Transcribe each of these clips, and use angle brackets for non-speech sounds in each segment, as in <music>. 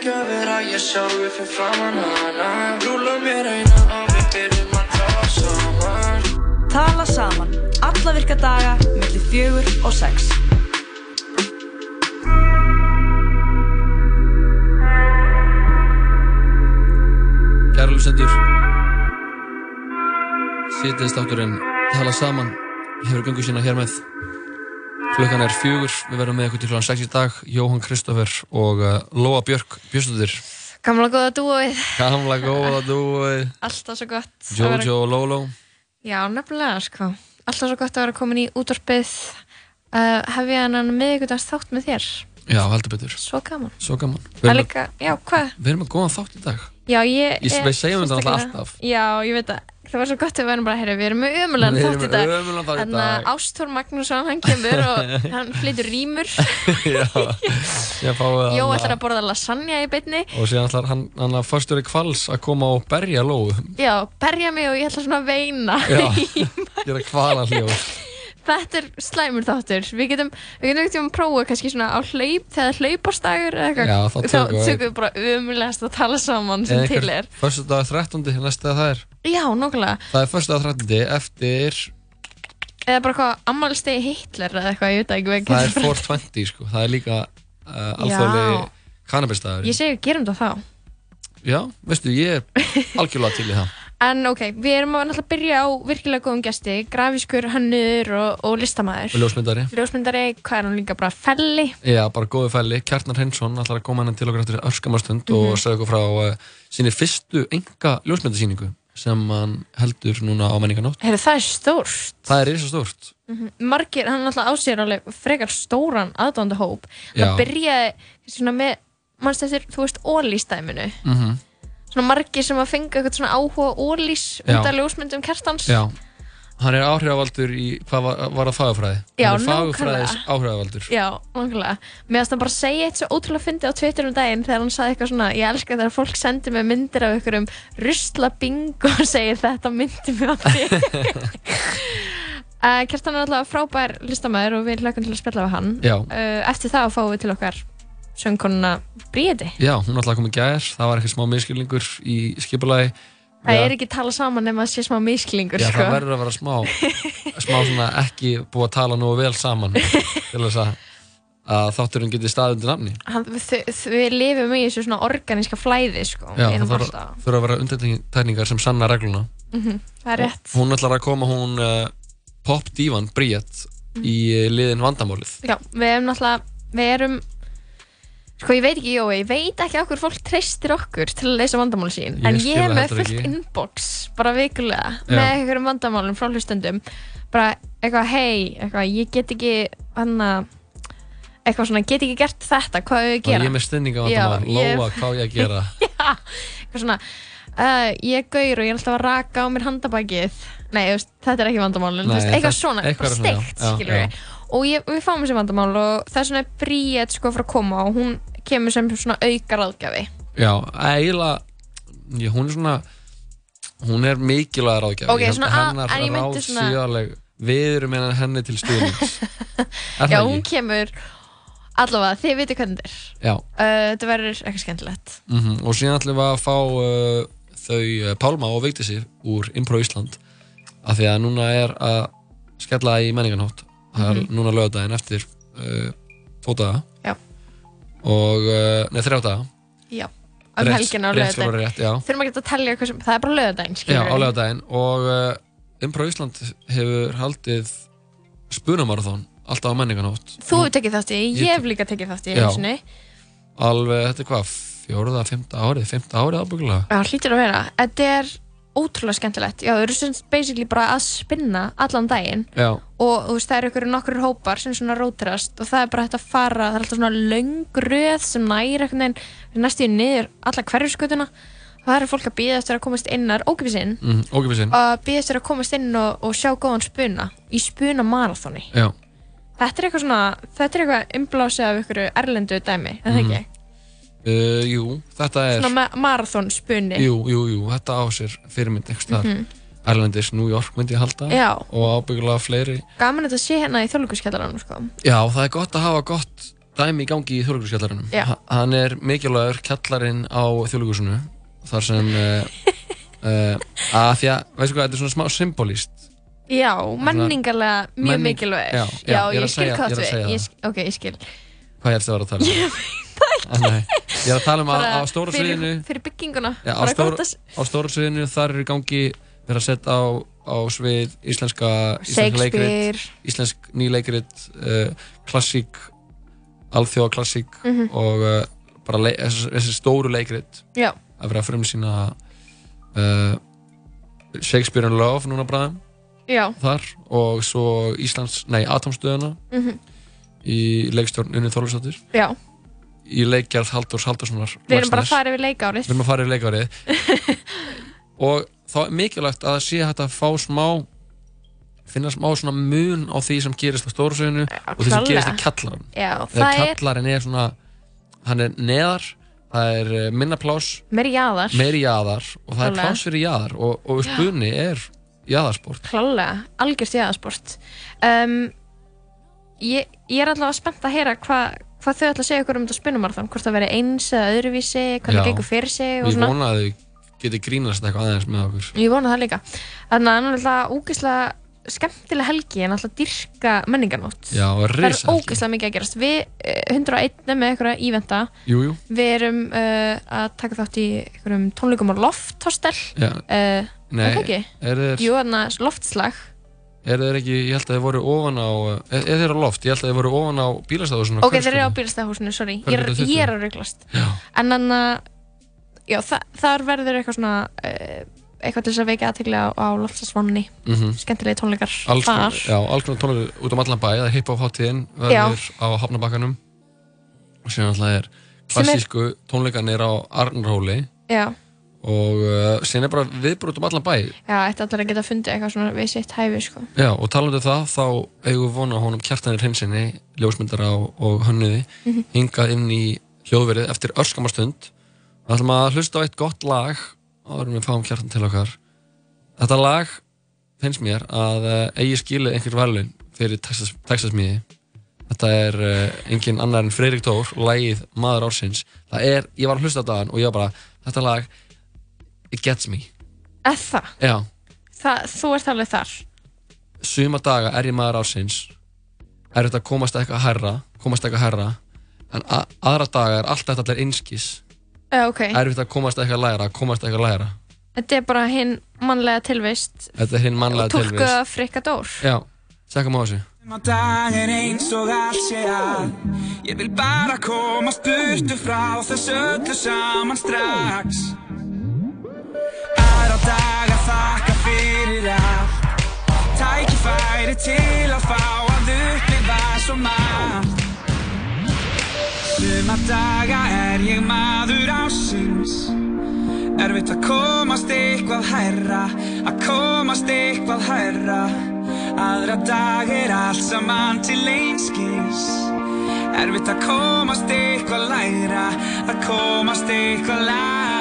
ekki að vera ég sjálfi fyrir framann hana. Rúla mér eina og við byrjum að tala saman. Tala saman, alla virka daga, millir fjögur og sex. Kæra lusendur Sýtist átturinn tala saman. Hefur gungu sína hér með Klukkan er fjögur, við verðum með ykkur til hlan 6 í dag. Jóhann Kristoffer og uh, Lóa Björk Björnstóttir Gamla góða dúið, Gamla góða <laughs> dúi alltaf svo gott Jojo vera- og Lolo. Já, nefnilega, sko. Alltaf svo gott að vera komin í útvarpið. Uh, Hef ég hann miðvíkudans þátt með þér? Já, heldur betur. Svo gaman. Svo gaman. Það er líka, já, hvað? við erum að góða þátt í dag. Já, ég Ég- er við segjum þetta alltaf. Já, ég veit að það var svo gott að við erum bara, herri, við erum með <laughs> Við erum þátt í með dag ömurlegan þátt í Þannig dag. að Ástór Magnússon, hann kemur og <laughs> hann flytur rýmur <laughs> Já, ég fái Jó hann ætlar að borða lasagna í beinni. Og síðan ætlar hann, hann að fyrstur í kvals að koma og berja Lóu Já, berja mig og ég ætla svona að veina Já, gera kvala hljóð Þetta er slæmur þáttur. Við getum, við getum ekkert um að prófa kannski svona á hlaup þegar hlaupastagur eða eitthvað. Þá tökum við- bara umulegast að tala saman sem til er. Fyrstu dag 13. næstu að það er. Já, nokkulega Það er fyrstu dag 13. eftir Eða bara hvað, ammálstegi Hitler eða eitthvað, ég veit ekki hvað Það er 420 sko. Það er líka uh, alþjóðli kannabisdagur Ég segi, gerum þetta þá. Já, veistu, ég er algjörlega til í það En ok, við erum að náttúrulega byrja á virkilega góðum gesti Grafískur, hannur og, og listamæður Og ljósmyndari. Ljósmyndari, hvað er hann líka bara felli? Já, bara góði fæli Kjartnar Hreinsson ætlar að koma hann til okkur eftir örskamastund og Mhm. segja okkur frá uh, sinni fyrstu enga ljósmyndasýningu sem hann heldur núna á menninganótt Heyrðu, það er stórt. Það er risa stórt Mhm. Margir, hann er alltaf á sér alveg frekar stóran aðdónda hóp Já. Það byrjaði svona með mannst eftir, þú veist, ólýstæminu mm Svona margir sem að fenga eitthvað svona áhuga ólýs Já. út af ljósmyndum kertans Já, hann er áhrifavaldur í, hvað var, var það fagufræði? Já, hann er nákvæmlega. áhrifavaldur Já, nákvæmlega Mér finnst hann bara að segja eitt svo ótrúlega fyndið á Twitter um daginn þegar hann sagði eitthvað svona Ég elska þegar fólk sendir mig myndir af ykkur um rusla bing og segir þetta myndi mig á því uh, <laughs> Kerstan er alltaf frábær listamæður og við hlökkum til að spjalla við hann Já. uh, Eftir það fáum við til okkar söngkonuna Bríði Já, hún að koma í gær, það var eitthvað smá miskilningur í skipulagi Það Já. er ekki tala saman nema að sé smá misklingur Já, sko. það verður að vera smá, smá svona ekki búið að tala nú vel saman til þess að, að þátturinn geti staðið undir nafni. Hann, við, við lifum í þessu svona organíska flæði sko. Já, það alltaf- þurfa að vera undirtekningar sem sanna regluna. Mhm, Það er rétt Hún ætlar að koma hún uh, pop-dívan Bríett í uh, liðin vandamálið. Já, við erum náttúrulega, við erum Sko ég veit ekki, Jói, ég veit ekki okkur fólk treystir okkur til að leysa vandamál sín Ég En ég það með fullt ekki. inbox, bara vikulega Já. Með einhverjum vandamálum frá hlustendum Bara eitthvað, hei, eitthvað, ég get ekki, hann Eitthvað svona, get ekki gert þetta, hvað hefur ég að Og gera? ég er með stinninga Já, vandamál, ég- Lóa, hvað ég að gera? <laughs> eitthvað svona uh, ég er gaur og ég er alltaf að raka á mér handabækið nei, veist, þetta er ekki vandamál Nei, veist, eitthvað það- svona, eitthvað svona, já. steikt Já, já. og ég, við fáum þessi vandamál og vegna er Bríett sko frá að koma og hún kemur sem svona auka ráðgjafi Já, eiginlega, hún er svona, hún er mikilvæg ráðgjafi. Ok, Ég held svona að að- hennar ráð svona- séu alveg, við erum meina henni til. <laughs> Er já, hún ekki? kemur allavega, þið veitir hvernig þetta er Já. uh, þetta verður eitthvað skemmtilegt Mm Og síðan ætlum við að fá uh, þau uh, Pálma og Vigdísi úr Impro Ísland af því að núna er að skella í menninganótt það er Mhm. núna lögadaginn eftir uh, Já. Og, uh, nei þrjá daga já, um Rétt- helgina á rétt vera lögadaginn rétt, já. þurfum ekki að tellja hvað sem, það er bara lögadaginn Já, á lögadaginn og uh, Impro Ísland hefur haldið spunamarathon alltaf á menninganótt þú hefur tekið þátt í, Ég ég hef líka tekið þátt í Já. einu sinni. alveg, þetta er hvað, fjóruða, fymta árið fymta árið ábyggulega Já, hlýtur að vera. Þetta er ótrúlega skemmtilegt. Já, þau eru sem basically bara að spinna allan daginn Já, og þú veist, það eru ykkur nokkur hópar sem svona rótirast og það er bara hægt að fara, það er alltaf svona löng röð sem næri einhvern veginn næstu niður alla hverjuskutuna og það eru fólk að býða eftir að komast inn, það er ógifis inn mm, ógifisinn að býða eftir að komast inn og, og sjá góðan spuna í spuna marathoni. Já, Þetta er eitthvað svona, þetta er eitthvað umblásið af ykkur erlendu dæmi, er það Mhm. ekki? Uh, jú, þetta er Svona ma marathon spunni. Jú, jú, jú, þetta á sér fyrirmynd einhvers staðar Mhm. Erlendis, New York myndi ég halda Já. og ábyggulega fleiri Gaman að þetta sé hérna í þjóðluguskjallaranum, sko. Já, það er gott að hafa gott dæmi í gangi í þjóðleikuskjallarinn Já. hann er mikilvægur kjallarinn á þjóðleikusinu þar sem uh, uh, <laughs> að því að, veistu hvað, þetta er svona smá symbolíst Já, menningarlega mjög Menning- mikilvæg já, já, ég er ég, að skil hvað ég er að þú ég, sk- Ok, ég skil hvað ég ætti að vera að tala um? Ég veit það ekki. Ég er að tala um að á stóra fyrir, sviðinu fyrir bygginguna. Já, á, stór, á stóra sviðinu þar er í gangi verið að setja á, á svið íslenska, íslenska leikrit íslensk nýleikrit uh, klassík alþjóða klassík Mhm. og uh, bara leik, þessi, þessi stóru leikrit Já, að vera að frum sína uh, Shakespeare in Love núna bræðum þar og svo Íslands, nei, Atomstöðuna mhm, í leikstjórn Unni Þorlsdóttir já. Í leikjarð Halldórs Halldórssonar Við erum bara að fara yfir leikárið. Við erum að fara í leikárið. <laughs> Og þá er mikilvægt að sé hægt að fá smá finna smá svona mun á því sem gerist á stórasögunu og því sem gerist í kjallaran Já, þegar það er er svona hann er neðar það er eh, minna pláss, meiri jaðar. og það er Klárlega. pláss fyrir jaðar og, og spunni er jaðarsport. Klálega, algjörst jaðarsport. Um, ég, ég er allavega spennt að heyra hvað hva þau ætla að segja ykkur um þetta spunnumarþón hvort það veri eins eða öðruvísi Já. það gengur fyrir sig og Ég svona vona að þau geti grínast eitthvað aðeins með okkur Ég vona það líka. Þannig að hann er alltaf ógeðslega skemmtileg helgi en alltaf dyrka menningarnótt. Já, Það er risa ógeðslega mikið að gerast. Við eh, 101 er með. Jú, jú, Við erum uh, að taka þátt í tónleikum á lofthostel. Uh, nei er það ekki? Er Jú, loftslag. Er þeir ekki, ég held að þeir voru ofan á er, er þeir á loft, ég held að þeir voru ofan á bílastæðusinu Ok, þeir eru á bílastæðahúsinu, sorry. Ég ég er að rauglast. Já, En þannig að, já, þa þar verður eitthvað svona, uh, eitthvað til þess að veika aðtegli á, á loftslagsvonni. mhm. Skemmtilegi tónleikar alls þar. já, alls konar tónleikar út um allan bæ, það er hip-hop hátíðin verður á Hafnabakkanum og síðan alltaf er klassísku tónleikarnir á Arnarhóli. Já, og uh, síðan er bara viðbrot um allan bæ. Já, ætti allir að geta fundið eitthvað svona við sitt hæfi, sko. já, og talandi um það, þá eigum við vona honum kjartanir hinsinni, ljósmyndara og, og hönniði, Mhm. hingað inn í hljóðverið eftir örskamastund við ætlum að hlusta á eitt gott lag áður við fáum kjartan til okkar. Þetta lag finnst mér að uh, eigi skilið einhver verðlun fyrir Texas, Texasmiði þetta er uh, engin annar en Freyrik Tór lagið Maður Ársins. Það er, ég var að hlusta á þetta og ég var bara þetta lag, it gets me. Eða já, það, þú ert alveg þar. suma daga er ég maður ársins. Er þetta að komast eitthvað herra komast eitthvað herra en a- aðra daga er allt þetta allir einskis. Já, ok. erfitt að komast eitthvað læra komast eitthvað læra. Þetta er bara hinn mannlega tilvist. Þetta er hinn mannlega tilvist. af Frikka Dór. já, sekkum á þessu Suma dag er eins og allt sé að. Ég vil bara komast burtu frá þess öllu saman strax fyrir allt Tækifæri til að fá að upplifa svo margt. Suma daga er ég maður ásins Erfitt að komast eitthvað hærra Að komast eitthvað hærra. Aðra dag er allt saman til einskis. Erfitt að komast eitthvað lægra Að komast eitthvað lægra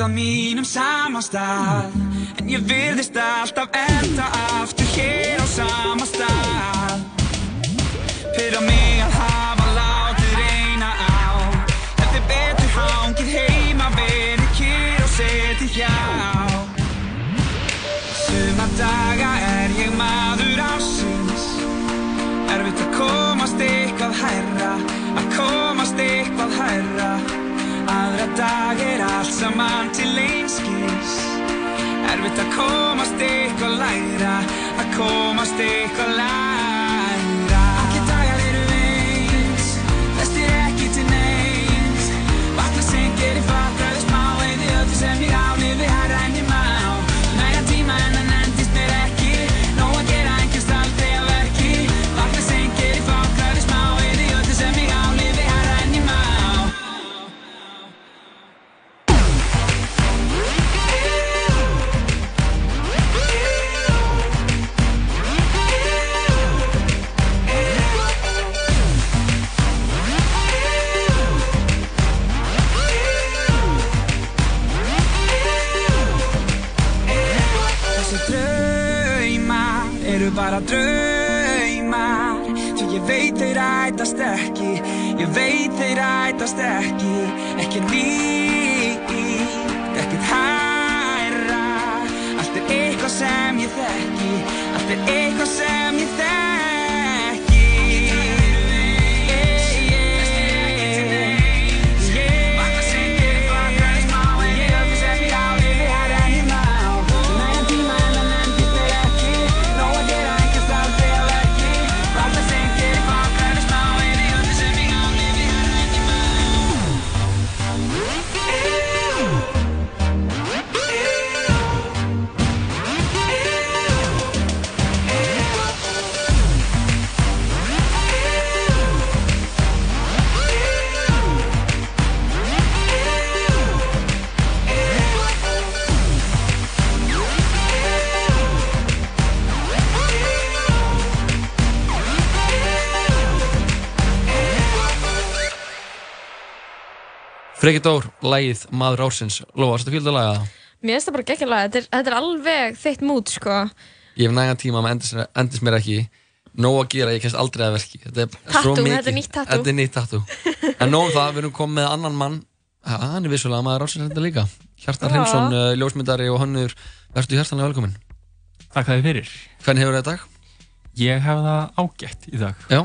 að mínum sama stað. En ég virðist alltaf enda aftur hér á sama stað. Pyrra mig að hafa látið reyna á. Hefði betur hangið heima verið kýr og setið hjá. Suma daga er ég maður ásins Erfitt að komast eitthvað hærra Að komast eitthvað hærra Aðra dag er allt saman til einskis Erfitt að komast eitthvað lægra Að komast eitthvað lægra draumar Því ég veit þeir ætast ekki Ég veit þeir ætast ekki. Ekki nýtt, ekkert hærra. Allt er eitthvað sem ég þekki Allt er eitthvað sem ég þekki Freki Dór, lægið Maður Ársins Lóa, erstu fylgd að laga það? Mér finnst það bara geggjulega, þetta, er- þetta er alveg þitt mút sko Ég hef nægan tíma, maður endist, endist mér ekki Nóg að gera, ég kemst aldrei að verki Þetta er mikið þetta er nýtt tattoo. Þetta er nýtt tattoo En nóg um það, við erum komið með annan mann Hann er vissulega Maður Ársins þetta líka Hjartar Já. Hrinsson, uh, ljósmyndari og hannur Vertu hjartanlega velkomin Takk það fyrir. Hvernig hefur þetta dag? Ég hef það ágætt í dag. Já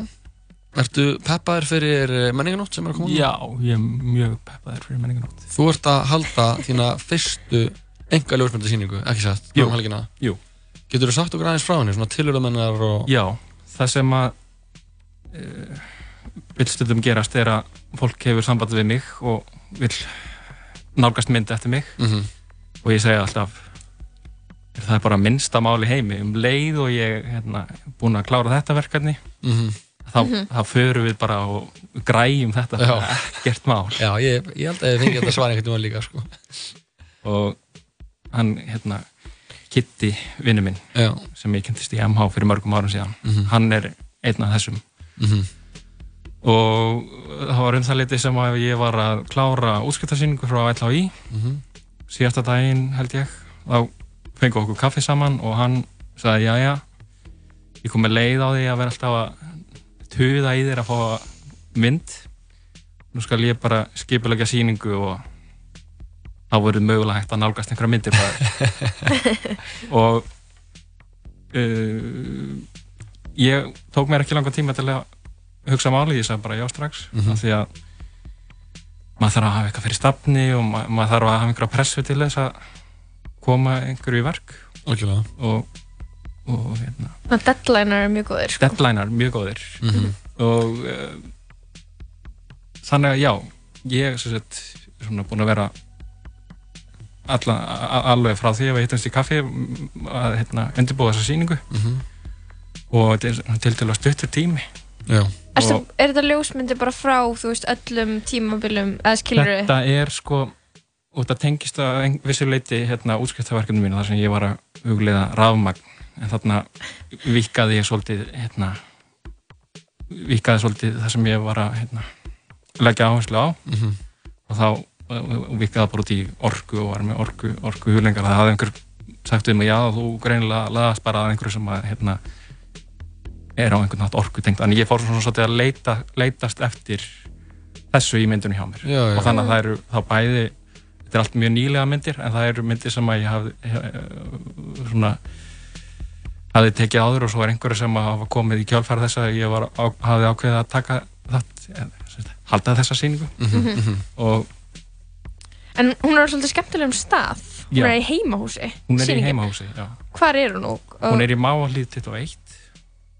Ertu peppaður fyrir uh, menninganótt sem er að koma? Já, ég er mjög peppaður fyrir menninganótt. Þú ert að halda þína fyrstu enga ljósmyndasýningu, ekki satt? Jú. Um helgina. Jú. Getur þú sagt okkur aðeins frá henni, svona tilhörðamennar og... Já, það sem að uh, vill stundum gerast er að fólk hefur samband við mig og vill nálgast mynd eftir mig Mhm. og ég segja alltaf það er bara minnsta mál í heimi um leið og ég hérna, búin að klára þetta verkefni Mhm. Þá, þá förum við bara og græjum þetta er ekkert mál Já, ég, ég held að ég fengi þetta svar einhvern veginn líka, sko. og hann hérna Kitty, vinnu minn Já. sem ég kynntist í MH fyrir mörgum árum síðan Mhm. hann er einn af þessum Mhm. og það var um það litið sem að ég var að klára útskiptarsýningu frá LHI Mhm. síðasta daginn held ég þá fengið okkur kaffi saman og hann sagði já já ég kom með leið á því að vera alltaf að tuða í þér að fá mynd nú skal ég bara skipulegja sýningu og þá verður mögulega hægt að nálgast einhverja myndir bara. <laughs> og uh, ég tók mér ekki langa tíma til að hugsa máli, ég sagði bara já strax Mhm. af því að maður þarf að hafa eitthvað fyrir stafni og ma maður þarf að hafa einhverja pressu til þess að koma einhverju í verk Algjörlega. og, og hérna, Þannig að deadlinear er mjög góðir sko. deadlinear mjög góðir Mhm. og uh, þannig að já ég sem sagt er svona búin að vera alla, alveg frá því að við hittumst í kaffi að hérna, undirbúa þessa sýningu Mhm. og þetta er til að stuttur tími Já. Erstu, og er þetta ljósmyndi bara frá, þú veist, öllum tímabilum, eða skilur við? þetta er sko og þetta tengist að vissu leiti hérna útskriftaverkefni mínu þar sem ég var að hugleiða rafmagn en þarna vikaði ég svolítið hérna vikaði svolítið það sem ég var að hérna, leggja áherslu á Mhm. og þá vikaði bara út í orku og var með orku, orku huglengar það hafði einhver sagt um mig já þú greinilega laðast bara að einhverju sem að hérna er á einhvern nátt orku tengt þannig ég fór svona svolítið að leita, leitast eftir þessu í myndunum hjá mér Já, já. og þannig að það eru þá bæði þetta er allt mjög nýlega myndir en það eru myndir sem að ég hafði hef, svona hafði tekið áður og svo er einhverju sem hafa komið í kjálfæra þess að ég var á, hafði ákveðið að taka það, halda þessa sýningu Mhm. Mhm. og En hún er á svolítið skemmtilegum stað. Hún Já. er í heimahúsi. hún er sýningin. í heimahúsi já. Hvar er hún nú? hún er í Máallíð 21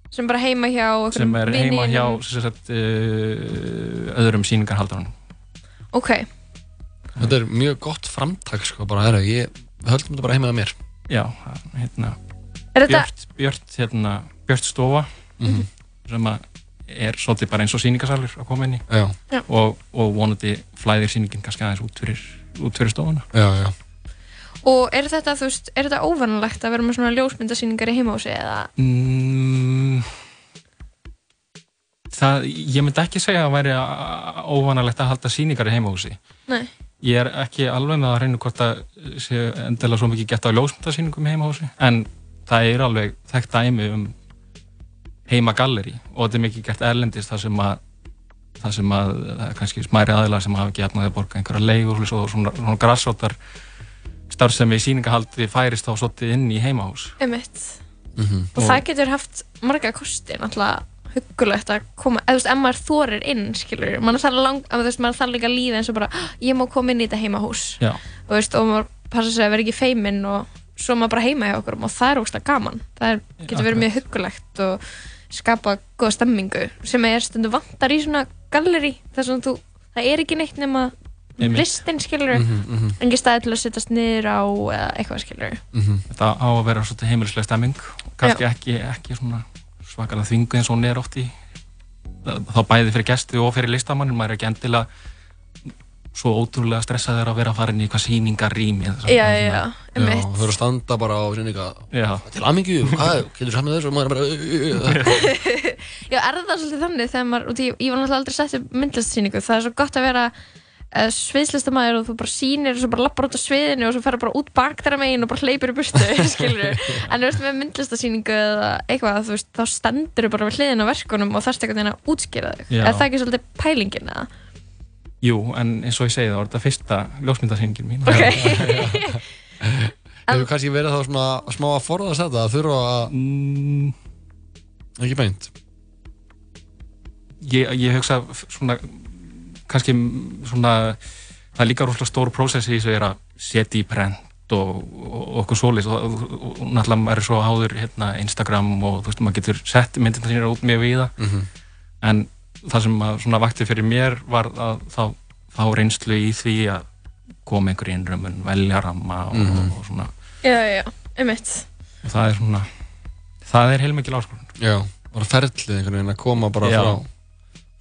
Sem bara heima hjá sem er heima hjá sagt, uh, öðrum sýningarhaldarunum Ok, Þetta er mjög gott framtak, sko, bara, herru, ég, höldum þetta bara heima að mér. já, hérna Björt, Björt, hérna, Björt stofa Mhm. sem að er svolítið bara eins og sýningarsalur að koma inn í og, og vonandi flæðir sýningin kannski aðeins út fyrir, út fyrir stofuna Já, já og er þetta, þú veist, er þetta óvanalegt að vera með svona ljósmyndasýningar í heimahúsi eða? mm, Það, ég myndi ekki segja að væri óvanalegt að halda sýningar í heimahúsi Nei. ég er ekki alveg með að reyna hvort að sé endilega svo mikið gett á ljósmyndasýningum heima á þessu en það er alveg þekkt dæmi um heima galleri og þetta er mikið gert erlendist þar sem að það sem að, það er kannski smæri aðilar sem hafa ekki efnaði að borga einhverja leigur og svona, svona grassótar starfsemi í síningahaldi færist þá svolítið inn í heimahús Einmitt. Mhm. og það getur haft marga kosti náttúrulega huggulegt að koma eða þú veist, ef maður þorir inn, skilur maður þarf, lang, að, þú veist, maður þarf líka líða eins og bara "Ah, ég má koma inn í þetta heimahús Já. og, veist, og maður passa sig að vera ekki feiminn og svo maður bara heima hjá okkur og það er ógslag gaman. Það er, getur verið mjög huggulegt og skapa góða stemmingu sem er stundu vantar í svona galleri þar sem þú, það er ekki neitt nema listin, skilur Mhm, mhm. engin staði til að sittast niður á eitthvað, skilur þetta á að vera svolítið heimilislega stemming kannski ekki, ekki svona svakalega þvingu eins og hún er oft í þá bæði fyrir gesti og fyrir listamannin maður er ekki endilega svo ótrúlega stressaður að vera að fara inn í eitthvað Já, einmitt. Þú fyrir að standa bara á sinninga Já. til aðmingju, hvað, getur þú saman þessu? Og maður er bara <laughs> Já, er það svolítið þannig þegar maður, út í, ég var náttúrulega aldrei sett upp myndlistsýningu, það er svo gott að vera uh, sviðslistamæður og þú bara sýnir og svo bara lappar út á sviðinu og svo ferður bara út bakdara megin og bara hleypir í burtu, <laughs> skilur en þú veist með myndlistasýningu eða eitthvað, þú veist, þá stendur bara við hliðin á verkunum og þarfst eitthvað Jú, en eins og ég segi það var þetta fyrsta ljósmyndasýningin mín. Ok. <laughs> <laughs> Hefur kannski verið þá svona smá að forðast þetta að þurfa að mm, ekki beint. Ég, ég hugsa svona kannski svona það er líka rosalega stór prósess í þessu er að setja í prent og, og, og okkur svoleiðis. Og, og, náttúrulega maður er svo áður hérna, Instagram og þú veist maður getur sett myndina sína út mjög við það Mhm. en það sem að svona vakti fyrir mér var að þá, þá reynslu í því að koma einhver innrömmun, velja ramma og, Mhm. og svona Já, já, einmitt og það er svona það er heilmikil áskorun Já, bara ferlið einhvern veginn að koma bara Já. frá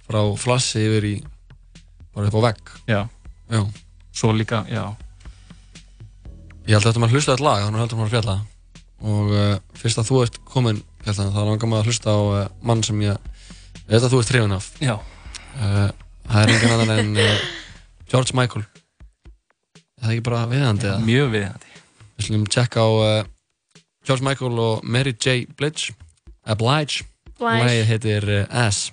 frá flassi yfir í bara upp á vegg Já. Já. Svo líka, já Ég held að þetta maður hlusta þetta lag þannig heldur maður að fjalla og uh, fyrst að þú ert komin fjalla þá langar maður að hlusta á uh, mann sem ég veit að þú ert hrifin af Já. uh, Það er engin annan en uh, George Michael Það er ekki bara viðandi eða? Mjög viðandi Við slumum tjekka á uh, George Michael og Mary J. Blige Oblige Blige. Lagið heitir uh, Ass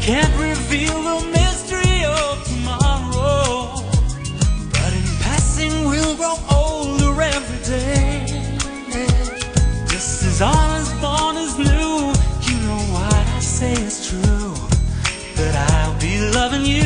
can't reveal the mystery of tomorrow. But in passing, we'll grow older every day. Just as honest born is new, you know what I say is true. That I'll be loving you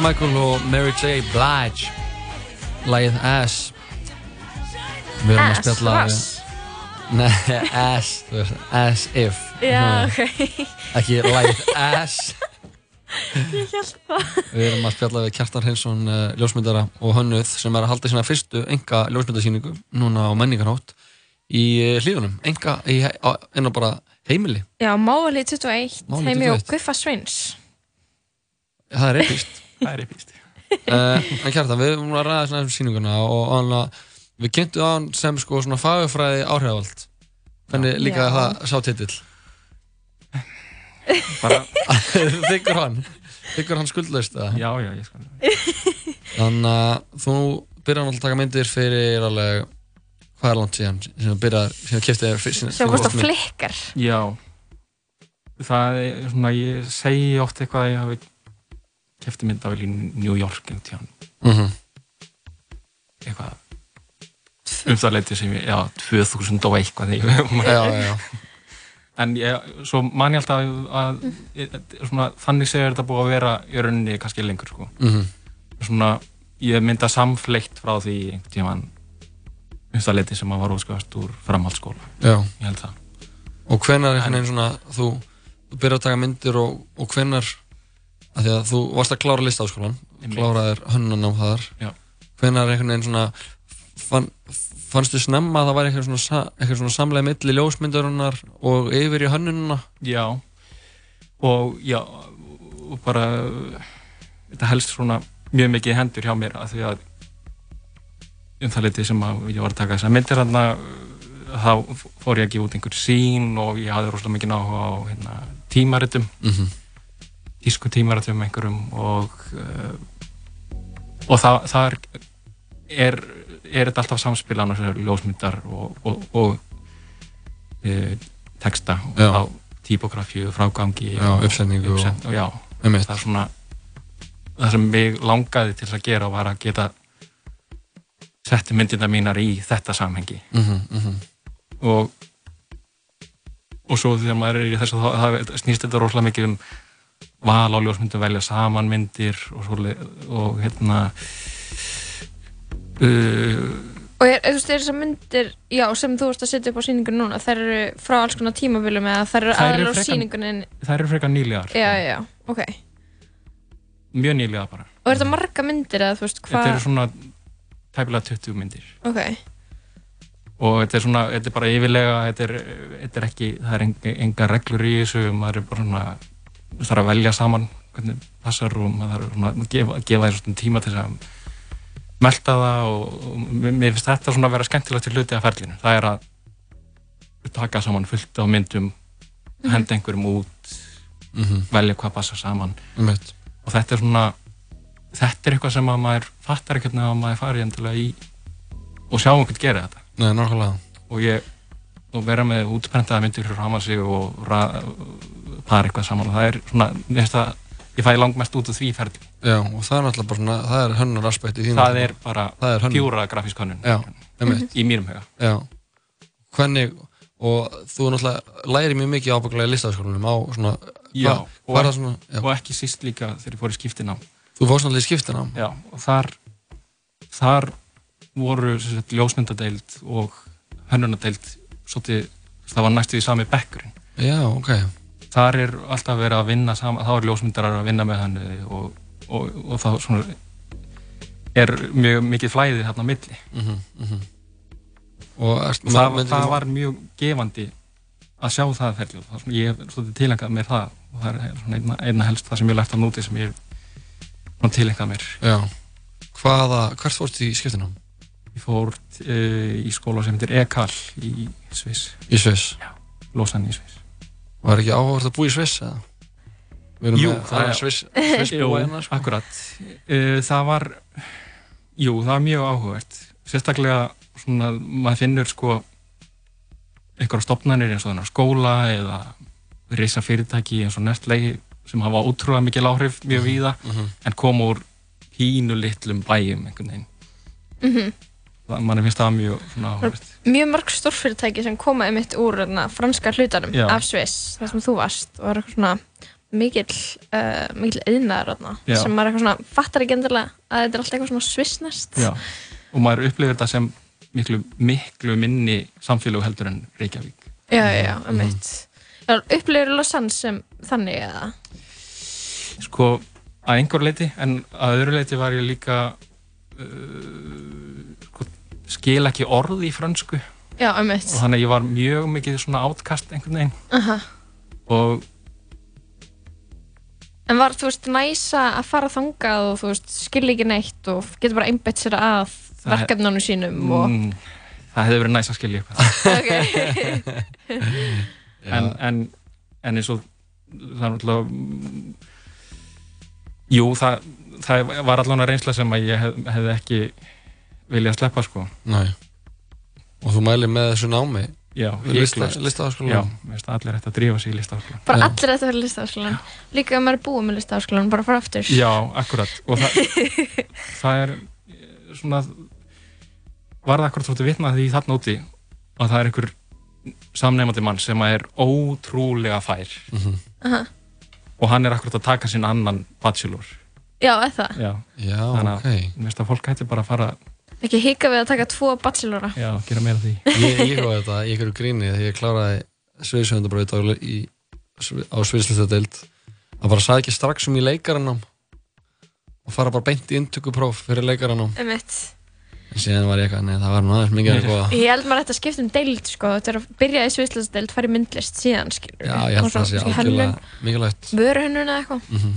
Michael og Mary J. Blige Lægið Ass Við erum að Ass, spjalla við- rass. Nei, <laughs> Ass As if Já, ok. <laughs> Ekki lægið Ass Ég held það. Við erum að spjalla við Kjartan Hreinsson uh, ljósmyndara og hönnuð sem er að halda sína fyrstu enga ljósmyndasýningu núna á menningarhátt í uh, hlíðunum, enga í, he- á, bara heimili Já, Mávali 21, Mávali heimi og 21. Guffa Sveins. Það er epist Það er epist uh, En Kjartan, við erum að ræða svona um sýninguna og, og hann að við kynntum á hann sem sko svona fagufræði áhrifavald Hvernig líka Já. það sá titill Bara, <laughs> Þykkur hann Þykkur hann skuldlaust eða? já, já, ég skal Þannig að þú byrjar náttúrulega að taka myndir fyrir alveg hvað er langt síðan sem þú byrjar, sem þú kæftið þér fyrst Sem hvort að flikkar. Já Það er svona, ég segi oft eitthvað að ég hafi kefti myndavel í New York einhvern tíðan, mm -hmm. eitthvað. Um það leiti sem ég, já, 2000 og eitthvað Já, já, en ég, svo man ég alltaf að, að svona, þannig segir þetta búið að vera í rauninni kannski lengur sko. mm svona, ég mynda samfleitt frá því einhvern tíðan um það leiti sem að var óskast úr framhaldsskóla, Já, ég held það. Og hvenar einhvern veginn svona þú, þú byrjar að taka myndir og, og hvenar að því að þú varst að klára listaháskólan Einmitt. kláraðir hönnun á þar Já. hvenar einhvern veginn svona fann, fannstu snemma að það væri eitthvað svona, svona samlega milli ljósmyndarinnar og yfir í hönnununa Já og já og bara þetta helst svona mjög mikið hendur hjá mér að því að um það litið sem að ég var að taka þessar myndir þarna þá fór ég að gefa út einhver sín og ég hafði rosalega mikið áhuga á hérna, tímaritum mm -hmm. Tísku tímaritum einhverjum og uh, og það, það er, er þetta alltaf samspilan og ljósmyndar og, og, og uh, texta á típografíu, frágangi Já, og- uppsett, og, já, það er svona það sem mig langaði til að gera var að geta setti myndirna mínar í þetta samhengi. Mm -hmm, og og svo þegar maður er í þessu þá það snýst þetta rosalega mikið um val á ljósmyndum, velja saman myndir og, svo, og hérna uh, Og er, er, þú veist, er þessar myndir, já, sem þú veist að setja upp á sýningunni núna, þær eru frá alls konar tímabilum eða þær eru Þær aðalega á sýningunni, það eru frekar nýlegar já, já, ok. mjög nýlega bara. Og er þetta marga myndir eða, þú veist, þetta hvað, eru svona tæpilega 20 myndir. Ok, og þetta er svona, þetta er bara yfirlega þetta er, þetta er ekki, það er enga, enga reglur í þessu, maður er bara svona þarf að velja saman hvernig passar og maður þarf að gefa, gefa þér svona tíma til að melta það og, og mér finnst þetta svona að vera skemmtilegt til hluti af ferlinu, það er að taka saman fullt af myndum henda einhverjum út Mhm. velja hvað passar saman. Einmitt. og þetta er svona þetta er eitthvað sem að maður fattar ekkert nefn að maður fari endilega í og sjá einhvern gera þetta. Nei, nákvæmlega. Og ég og vera með útprentaða myndir fyrir að sig og ra- para eitthvað saman og það er svona, mér finnst það ég fæ langmest út úr því ferli Já, og það er náttúrulega bara svona, það er hönnunar aspekti í þínu það er bara Það er pjúra grafísk hönnun Já, einmitt í mínum huga Já, hvernig og þú náttúrulega læri mjög mikið ábygglega í listafaskólanum á svona Já, Hvað- hvað er það svona? Já. og ekki síst líka þegar ég fór í skiptinám. Þú fórst náttúrulega í skiptinám? Já, og þar, þar voru sagt, ljósmyndadeild og hönnunadeild svolítið, það var næstu í sami bekkurinn. Já, ok. Þar er alltaf verið að vinna saman, þá er ljósmyndarar að vinna með hann og, og, og þá svona er mjög mikið flæðið hérna á milli. Mhm, mhm. Og ert- Og það, það þú- var mjög gefandi að sjá það ferli og það er svona, ég hef svolítið tilengað mér það og það er einna, einna helst það sem ég lært á núti sem ég tilengað mér. Hvaða, hvert fórst í skiptinám? Ég fór uh, í skóla sem heitir EKAL í Sviss. Í Sviss? Já, Lausanne í Sviss. Var ekki áhugavert að búa í Sviss, eða? Við erum Jú, það er Sviss, <laughs> Sviss jú, búa hérna, sko. akkurat. Uh, það var, jú, það var mjög áhugavert. Sérstaklega svona, maður finnur sko einhverja stopnarnir eins og þennar skóla eða reysa fyrirtæki eins og Nestlé sem hafa útrúlega mikil áhrif mjög víða mhm. en koma úr pínu litlum bæjum einhvern veginn. Mhm. Það, manni finnst það mjög svona áhugavert. mjög mörg stórfyrirtæki sem koma einmitt úr þarna, franska hlutanum Já. af Sviss, þar sem þú varst og er eitthvað svona mikill uh, mikill Já. sem maður eitthvað svona fattar ekki endilega að þetta er alltaf eitthvað svona svissnest Já, og maður upplifir þetta sem miklu, miklu minni samfélag heldur en Reykjavík. já, já, um mitt upplifir Lausanne sem þannig eða Sko, að einhver leiti, en að öðru leiti var ég líka uh, skil ekki orð í frönsku. Já, um og þannig að ég var mjög mikið svona átkast einhvern veginn. Aha. og en var þú veist næsa að fara þangað og þú veist skilja ekki neitt og getur bara einbett sér að verkefnunum sínum og mm, það hefði verið næst að skilja eitthvað. <laughs> en, en, en eins og það er mm, jú, það, það var allan að reynsla sem að ég hef, hefði ekki viljað sleppa sko Nei. Og þú mælir með þessu námi? Já, Við lista- hiklaust. listaháskólanum? Já, mér finnst allir hægt að drífa sig í listaháskólan bara allir þetta fyrir listaháskólan líka ef maður er búið með listaháskólan bara fara aftur Já, akkurat og það, <laughs> það er eh, svona var það akkurat þóttu vitna því þarna úti að það er einhver samneimandi mann sem er ótrúlega fær Aha. og hann er akkurat að taka sinn annan bachelor já, eða það Já, Já, þannig ok. að mér finnst að fólk hætti bara að fara ekki hika við að taka tvo bachelora já, gera meira af því. Ég, ég hóði þetta í einhverju gríni þegar ég kláraði sviðsöndabraut á, í, á sviðslistadeild að bara sagði ekki strax um í leikaranám og fara bara beint í inntökupróf fyrir leikaranám. Um mitt en síðan var ég eitthvað, nei það var nú aðeins mikið eitthvað Ég held maður að þetta skipt um deild sko, þetta er að byrja í sviðslasdeild, fara í myndlist síðan skilur Já, ég held það sé algjörlega mikilvægt. Vöruhönnun eða eitthvað. Mhm.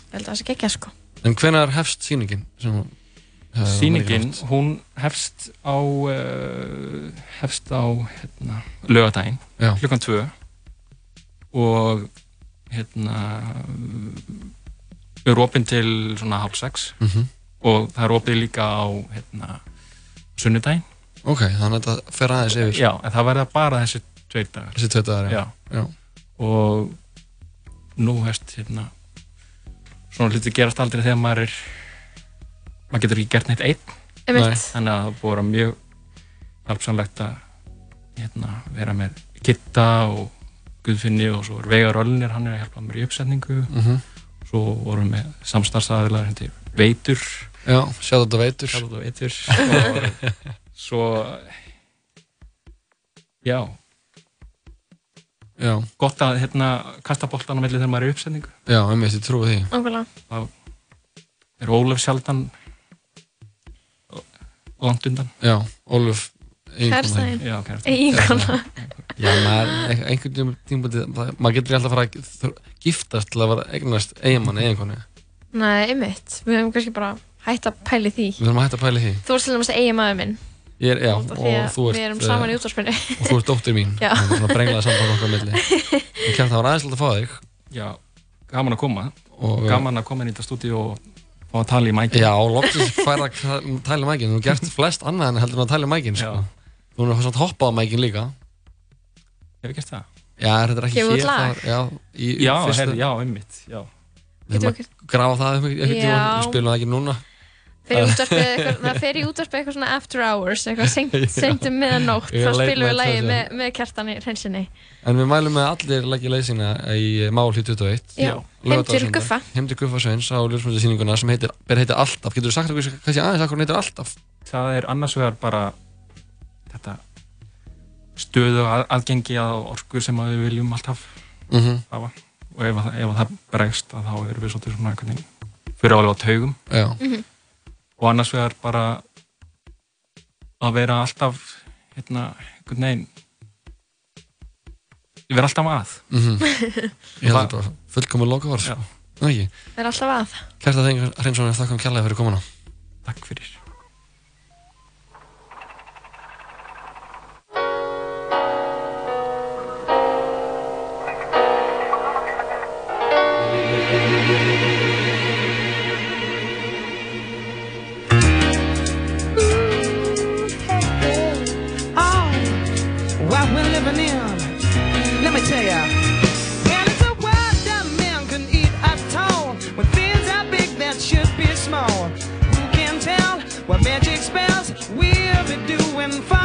Ég held að það sé sko. Hvenær hefst sýningin? Hún- hefst á uh, hefst á hérna, lögadaginn klukkan tvö og hérna er opinn til svona hálf sex Mhm. og það er opið líka á hérna, sunnudaginn Ok, þannig að þetta fer aðeins yfir Já, en það verða bara þessi tveir dagar Þessi tveir dagar, já. já. Já. og nú hefst hérna svona hluti gerast aldrei þegar maður er maður getur ekki gert neitt einn. Nei. þannig að það vera mjög hjálpsamlegt að hérna, vera með Kitta og Guðfinni og svo er Veigar Öllnir hann er að hjálpa mér í uppsetningu Mhm. svo vorum við samstarfsaðilar hindi Veitur Já, sjáðu þetta veitur Sjáðu þetta veitur og <laughs> svo já Já. gott að hérna, kasta boltan á milli þegar maður er í uppsetningu Já, ég trúi því Nákvæmlega. þá er Ólaf sjaldan langt undan. Já, Óluf Kærastinn. Já, kærastinn. Eiginkona. Já, maður, ein- einhvern tímpúti maður getur alltaf að fara að giftast til að vera eignast eiginmann eiginkonu. Nei, einmitt. Við höfum kannski bara hætt að pæli því. Við þurfum að hætta að pæla í því. Þú ert til dæmis eigin maður minn. Ég er, já, og því að þú ert Við erum eh, saman í útvarspinni Og þú ert dóttir mín. <laughs> Já. Það er svona brenglaði samband okkar á milli. <laughs> En kært það var aðeins alltaf að fá þig. Já, gaman að koma. Og- gaman að koma inn í þetta stúdíu og fá að tala í mækinn Já, og loksins færa að <laughs> tala í mækin. Þú hefur gert flest annað en heldur en að tala í mækin sko. Þú hefur svona hoppað á mækin líka. Hefur gert það? Já, þetta er ekki hér það, Já, í, í Já, fyrsta- heyrðu, já, einmitt, já. Við erum að grafa það Við spilum það ekki núna það fer í útvarpið eitthvað svona after hours, eitthvað seint um miðanótt, þá spilum við session. með, með kjartan í hreinsinni. En við mælum með allir leggja leið sína í Mál 21 Já. Heim til Guffa. Heim til Guffa Sveins á ljósmyndasýninguna sem heitir, ber heitir Alltaf Getur þú sagt okkur kannski aðeins að hún heitir Alltaf? Það er annars vegar bara þetta stöðu að, aðgengi að orku sem að við viljum alltaf Mhm. hafa og ef, ef að það bregst að þá erum við svolítið svona fyrir alveg á taugum Já. Mhm. Og annars vegar bara að vera alltaf hérna einhvern veginn ég vera alltaf að Mhm. <laughs> Ég held þetta fullkomur loka orð Já. Nú ekki Það er alltaf að. Að þeim Hreinsson þakka um kjærlega fyrir komuna Takk fyrir What magic spells we'll be doing fine.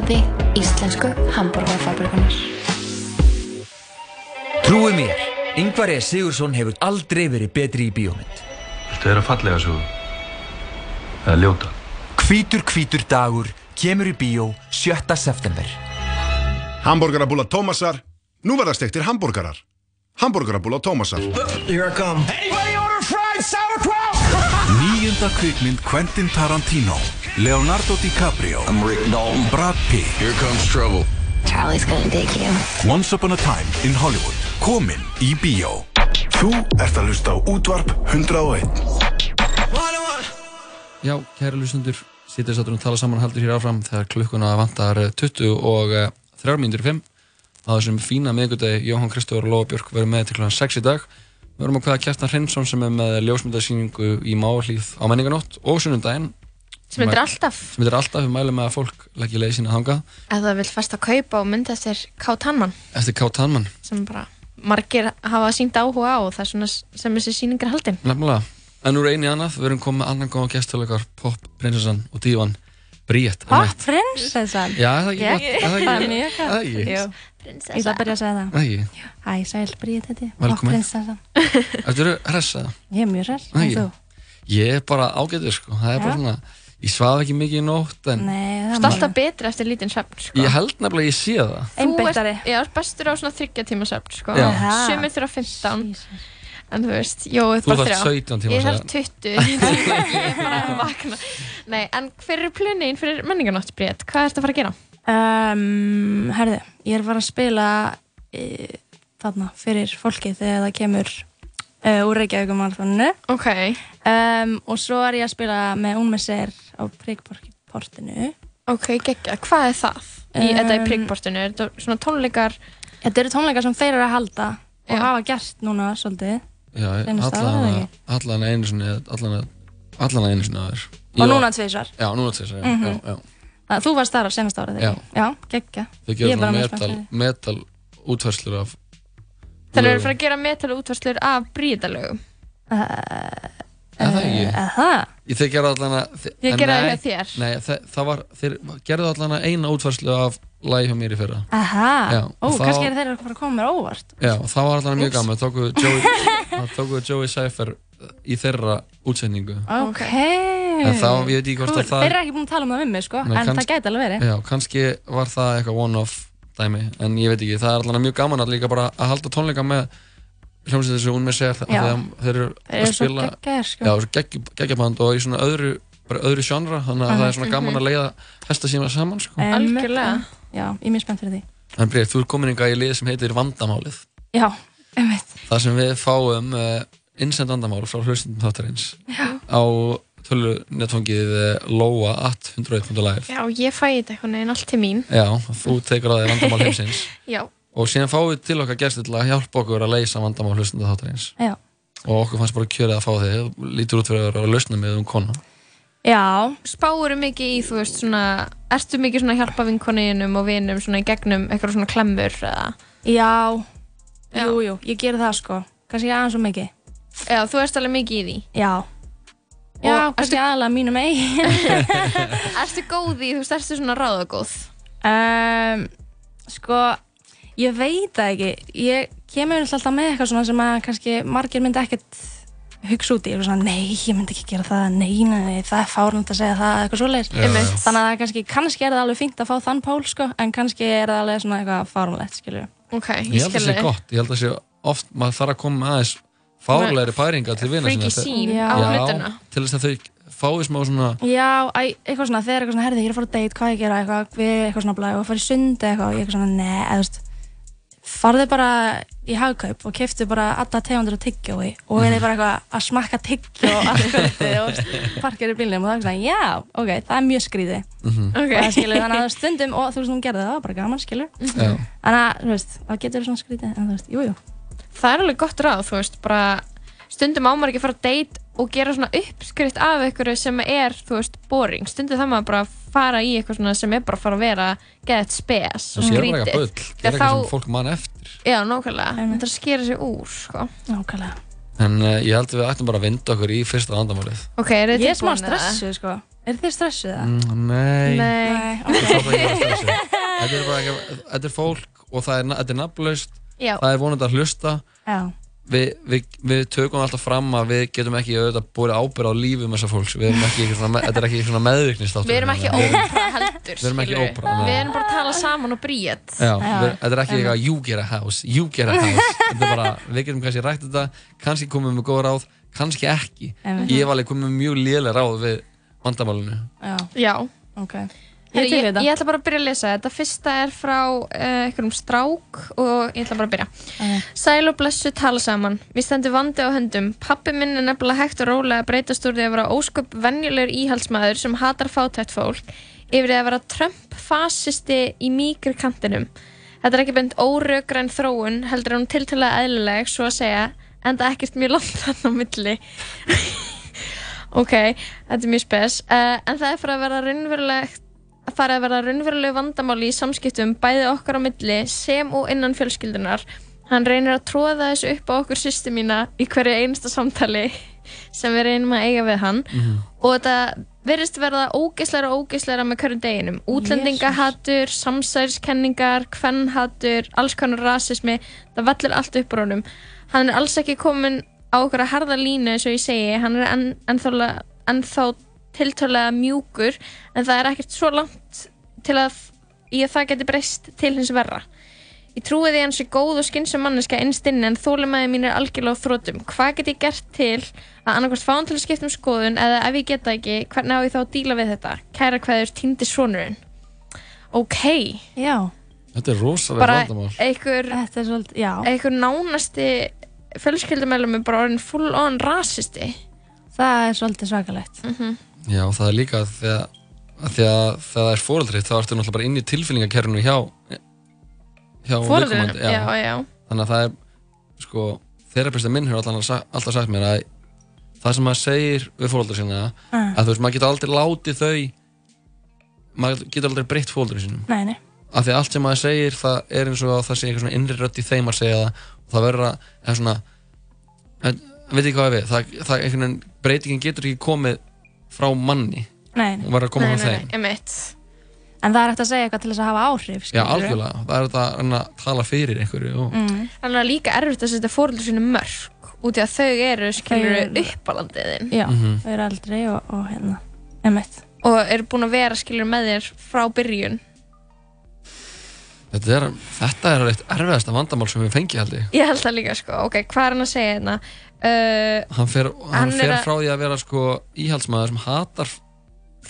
Bóði Íslensku hambúrgarfabrikunar. Trúi mér, Ingvar E. Sigursson hefur aldrei verið betri í bíómynd. Viltu vera fallega sögu? Eða ljóta? Hvítur hvítur dagur kemur í bíó 7. september. Hamburgerabúla Tómasar. Nú verða stektir hambúrgarar. Hamburgerabúla Tómasar. Here I come. Anybody order fried sauerkraut? <laughs> Níunda kvikmynd Quentin Tarantino Leonardo DiCaprio I'm Rick Dalton. Brad Pitt Here comes trouble. Charlie's gonna dig you. Once Upon a Time in Hollywood Komin í bíó Þú ert að hlusta á útvarp 101. Já, kæri lusendur, sittir sattur og tala saman haldur hér áfram þegar klukkuna vantar eh, 20 og uh, 3 mínútur 5 á þessum fína miðgudegi Jóhann Kristófur og Lóa Björk verður með til kl. 6 í dag við verðum að hvaða Kjartan Hreinsson sem er með ljósmyndasýningu í Máhlíð á menninganótt og sunnundaginn Sem heitir alltaf. sem heitir alltaf, við mælum með að fólk leggja leið sína þangað Ef það vil fast að kaupa og mynda eftir K. Tanman eftir K. Tanman sem bara margir hafa sínt áhuga á og það er svona sem þessi sýning er haldin. nefnilega, en úr einu í annað við erum komið með annan góða gæstuleikar pop, prinsessan og dívan Bríett Hopp, prinsessan Já, er það ekki gott? Er það er mjög er gott Jú. Ég ætla að byrja að segja það ekki? Hæ, sæl, þetta Hopp, Velkomin. prinsessan Ertu <laughs> hressað? Ég er mjög hress, en þú? Ég er bara ágætur sko, það er bara svona Ég svaf ekki mikið í nótt en Nei, Þú ert alltaf betri eftir lítinn svefn sko. ég held nefnilega að ég sé það ert, já, ert bestur á svona þryggja tíma svefn sko. Já. Sumir þurfa 15 En þú veist, jó, Þú þrjá 17 tíma Ég þarf svefn. 20 <laughs> Ég er bara að vakna Nei, en hver er plunin fyrir menninganótt, Bríett? Hvað ertu að fara að gera? um, Herðu, ég er að fara að spila e, þarna fyrir fólki þegar það kemur e, úr Reykjavíkum marathoninu Ok um, Og svo er ég að spila með Unmesser á Príkportinu Ok, geggja, hvað er það? Í, Um, þetta í priggportinu, er þetta svona tónleikar Þetta eru tónleikar sem þeir eru að halda og Já. hafa gert núna svolítið Já, allan, einu sinni allan, allan einu sinni aður Og núna tvisvar. Já, núna tvisvar, já, Mhm. já, já. Að Þú varst þar á senast árið, Já. ekki? Já, geggja svona mjög metal, metal útverslur af Þannig eru lögum. fyrir að gera metal útvarslur af Bríetalögum Er það ekki? Er það? Ég þeir gerðu allan að Ég gerði það hjá þér. Nei, þe- það var, þeir gerðu allan að eina útverslu af lagi hjá mér í fyrra. Aha, Já, ó, kannski er þeir að fara að koma mér á óvart. Já, það var allan mjög gaman. Tóku Joey, <laughs> það tóku Joey Cypher í þeirra útsetningu Ok. En þá, ég veit ekki hvort að það Þeir eru ekki búin að tala um það við mig, sko Nei, En kanns- það gæti alveg verið. Já, kannski var það eitthvað one-off dæmi En ég veit ekki, það er allan mjög gaman að líka bara að halda tónleika með hljómsveit þessu hún með sér. Þeir eru að spila sko. Já, svo gegg- geggjaband og í svona öðru bara öðru genre, þannig að Mhm. það er svona gaman að leiða hesta síma saman sko. Algjörlega Já, ég er mjög spennt fyrir því En Bríð, þú er komin ykkar í lið sem heitir Vandamálið Já, einmitt Það sem við fáum uh, innsend vandamál frá hlustundum þáttarins á tölu netfangið uh, loa at 101.live Já, ég fæ þetta einhvern veginn allt til mín. Já, þú tekur að þig vandamál heimsins. <laughs> Já, og síðan fáum við til okkar gestur til að hjálpa okkur að leysa vandamál hlustundum þáttarins Já. Og okkur fannst bara kjörið að fá þig. Lítur út fyrir að vera að lausna með um kona. Já Spáur mikið í, þú veist, svona Ertu mikið svona að hjálpa vinkoninum og vinum svona í gegnum eitthvað svona klemmur eða? Já, jú, jú, ég ger það sko. Kannski aðeins svo mikið. Já, þú erst alveg mikið í því. Já Já, kannski aðalega mínu mei <laughs> Ertu góð í, þú veist, ertu svona ráðagóð? Um, Sko, ég veit það ekki. Ég kemur alltaf með eitthvað svona sem að kannski margir myndi ekkert hugsa út í, eitthvað svona, nei, ég myndi ekki gera það. Nei, nei, nei, það er fárlund að segja það eitthvað svoleiðis, þannig að það er kannski kannski er það alveg fínt að fá þann pól, sko en kannski er það alveg svona eitthvað fárlunlegt, skilju Ok, Ég held að það sé gott, ég held að það sé oft maður þarf að koma aðeins fárlegri pæringa til vina Freaky sýn á Já, hlutina. til þess að þau fái smá svona Já, æ, eitthvað svona, þegar eitthvað svona, herði, ég er að fara að date, hvað ég gera, eitthvað, við, eitthvað svona blæði og fara í sund eitthvað, og ég eitthvað svona, neð, eða, þú veist, farðu bara í hagkaup og keftu bara alla tegundur af tyggjói og er þið bara eitthvað að smakka tyggjó allt kvöldið og parkir í bílnum og það er svona, já, ok, það er mjög skrítið Mhm. og það skilur, þannig að stundum og þú veist, hún gerði það, það var bara gaman, skilur. Já. þannig að, þú veist, það getur svona skrítið en þú veist, jú, jú Það er alveg gott ráð, þú veist, bara stundum ámar ekki að fara að date og gera svona uppskrift af einhverju sem er, þú veist, boring. Stundum það maður bara að fara í eitthvað svona sem er bara að fara að vera geðið spes og það skrítið. Já, gera eitthvað sem fólk mann eftir Já, nákvæmlega. Það er að skera sig úr, sko. Nákvæmlega. En uh, ég held að við ættum bara að vinda okkur í fyrsta vandamálið. Ok, er er smá stressuð sko Er þið stressuð það? Mm, nei. Nei. Þetta er bara ekki, þetta er fólk og það er, þetta er nafnlaust. Já. Það er vonandi að hlusta. Já. Við, við, við tökum alltaf fram að við getum ekki auðvitað búið ábyrð á lífum þessar fólks. Við erum ekki, eitthvað svona, þetta er ekki svona meðvirknistáttur. Við erum ekki ópra heldur, Við erum ekki nei. Við erum bara að tala saman og við, þetta er ekki eitthvað you get a house, you get a house <laughs> Þetta er bara, við getum kannski rætt þetta kannski komum við með góð ráð, kannski ekki. Ég hef alveg komið með mjög lélega ráð við vandamálinu Já. Já. Ok. Ég, Ég ég, ætla bara að byrja að lesa. Þetta fyrsta er frá uh, einhverjum strák og ég ætla bara að byrja. Sæl og blessu tala saman. Við stendum vandi á höndum. Pappi minn er nefnilega hægt og rólega að breytast úr því að vera ósköp venjulegur íhaldsmaður sem hatar fátætt fólk yfir því að vera Trump-fasisti í mýkri kantinum. Þetta er ekki beint órökræn þróun, heldur er hún tiltalega eðlileg, svo að segja, en það ekkert mjög langt þarna á milli. <laughs> ok, þetta er mjög spes. Uh, en það er fyrir að vera raunverulegt fara að vera raunverulegu vandamáli í samskiptum bæði okkar á milli sem og innan fjölskyldunar. Hann reynir að tróða þessu upp á okkur sýstu mína í hverju einasta samtali sem við reynum að eiga við hann og þetta verðist verða ógeisleira og ógeisleira með hverjum deginum. Útlendingahatur, samsæriskenningar, kvennhatur, alls konar rasismi, það vellur allt upp úr honum. Hann er alls ekki komin á okkur að harða línu eins og ég segi, hann er enn, ennþá, ennþá tiltölulega mjúkur en það er ekkert svo langt til að í að það geti breyst til hins verra. Ég trúi því hann sé góð og skynsum manneska innst inni en þólimaði mín er algjörlega á þrótum. Hvað get ég gert til að annarkvæmst fá hann til að skipta um skoðun eða ef ég geta ekki, hvernig á ég þá að díla við þetta? Kæra hverður týndi svonurinn. Ok. Já. Þetta er rosalega Bara vandamál er já. einhver nánasti fjölskyldumælum er bara orðin full on rasisti. Það er svolítið svakalegt. Mm Já, það er líka að þegar það er fóreldrið þá ertu náttúrulega bara inn í tilfinningakerfinu hjá hjá já. Þannig að það er sko, þeirra minn hefur alltaf, alltaf sagt mér að það sem maður segir við fóreldra sína Mm. að þú veist, maður getur aldrei látið þau maður getur aldrei breytt fóreldra sínum Nei, nei. af því að allt sem maður segir það er eins og að það sé eitthvað svona innri rödd í þeim að segja það og það verður að eða svona en, veit ekki hvað við það, það breytingin getur ekki komið frá manni Nei. og verður að koma Nei, frá nei, þeim nei, emitt. En það er eftir að segja eitthvað til þess að hafa áhrif, já skilurðu. algjörlega, það er þetta að reyna að tala fyrir einhverju og, Mm. Þannig að líka erfitt að setja fóröldur sínu mörg út í að þau eru skilur Þau eru- uppalandiðin Já, Mhm. þau eru eldri og, og hérna, emitt. og eru búin að vera skilur með þér frá byrjun þetta er, þetta er eitt erfiðasta vandamál sem við fengi held ég Ég held það líka sko, ok, hvað er hann að segja hérna? Uh, hann fer, hann Hann er fer frá því að vera sko íhaldsmaður sem hatar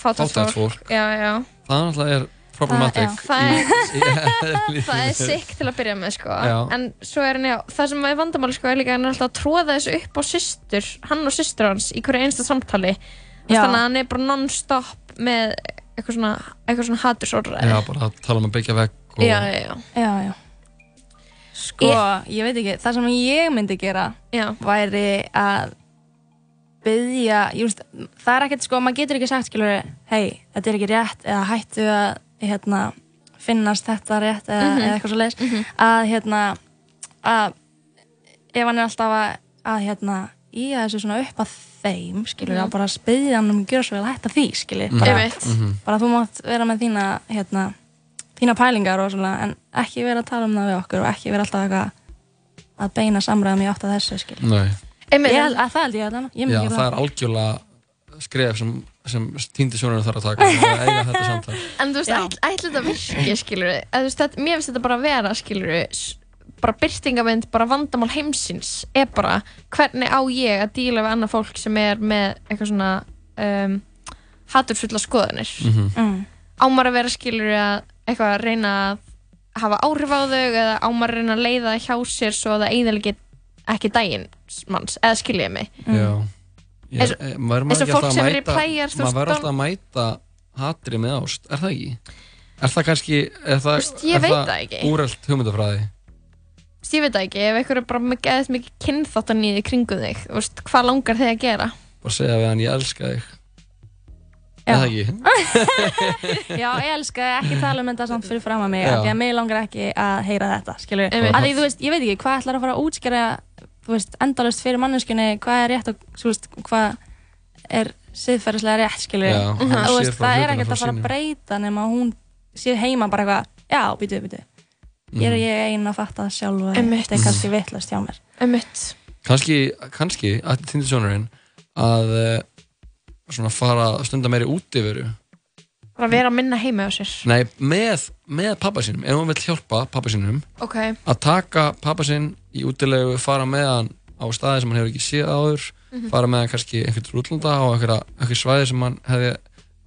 fátækt fólk. Já, já. það náttúrulega er problematic Það- já, það er- er Það er sikk til að byrja með sko. En svo er hann, já, það sem er vandamáli sko er líka hann er alltaf að tróða þessu upp á systur Hann og systur hans í hverju einsta samtali. Þannig að hann er bara non-stop með eitthvað svona, eitthvað svona hatursorðræði já, bara að tala um að byggja vekk og já, já, já. Sko, ég veit ekki, það sem ég myndi gera já. væri að byggja, ég það er ekkert sko, maður getur ekki sagt, hei, þetta er ekki rétt eða hættu að, hérna, finnast þetta rétt eða, Mhm. eða eitthvað svo leiðis, að, hérna, að ef hann er alltaf að, að hérna, í að þessu svona upp að þeim, skilur, Mhm. að bara spyðja hann um að gera svo vel að hætta því, skilur, bara, bara þú mátt vera með þína, hérna, þína pælingar og svona, en ekki vera að tala um það við okkur og ekki vera alltaf eitthvað að beina samræðum í átt að þessu, skilur. Nei. Ég, held- að það held ég að ég Já, gera það er algjörlega skref sem, sem týndi sjónurinn þarf að taka að eiga þetta samtal <laughs> En þú veist, ætl, ætli þetta virki, skilur þú veist, þetta, Mér finnst þetta bara að vera, skilur bara byrtingamind, bara vandamál heimsins er bara, hvernig á ég að díla við annað fólk sem er með eitthvað svona um, haturfulla skoðanir Mhm. Mm. Ámar að vera, skilur að eitthvað að reyna að hafa áhrif á þau eða ámar reyna að leiða hjá sér svo að það eiginlega ekki daginn manns, eða skilja ég mig Já Ég, Eins og- eh, fólk sem er mæta- plæjar, maður verður alltaf að mæta hatri með ást, er það ekki? Er það kannski, er það, veist, ég er það ekki. úrelt hugmyndafræði? Ég veit það ekki, ef einhver er bara með geðið mikið kynþáttan í kringum þig, þú veist, hvað langar þig að gera? Bara segja við hann, ég elska þig Já. Er það ekki? <laughs> Já, ég elska ekki tala um þetta samt fyrir fram að mig af því að mig langar ekki að heyra þetta, skilur að því þú veist, ég veit ekki, hvað ætlar að fara að útskjara þú veist, endalust fyrir manneskunni hvað er rétt og þú veist, hvað er siðferðislega rétt, skilur Já, hann þú veist, það er ekkert að fara að breyta nema hún sé heima bara eitthvað, já, býtu, býtu ég er Mhm. ég ein að fatta það sjálf og þetta er kannski vittlust hjá mér. Kannski, kannski að svona fara að stunda meiri útiveru Bara vera að minna heima á sér. Nei, með, með pappa sínum. Ef hún vill hjálpa pappa sínum Ok, að taka pappa sinn í útilegu fara með hann á staði sem hann hefur ekki séð áður Mhm. fara með hann kannski einhvern til útlanda á einhverja, einhver svæði sem hann hefði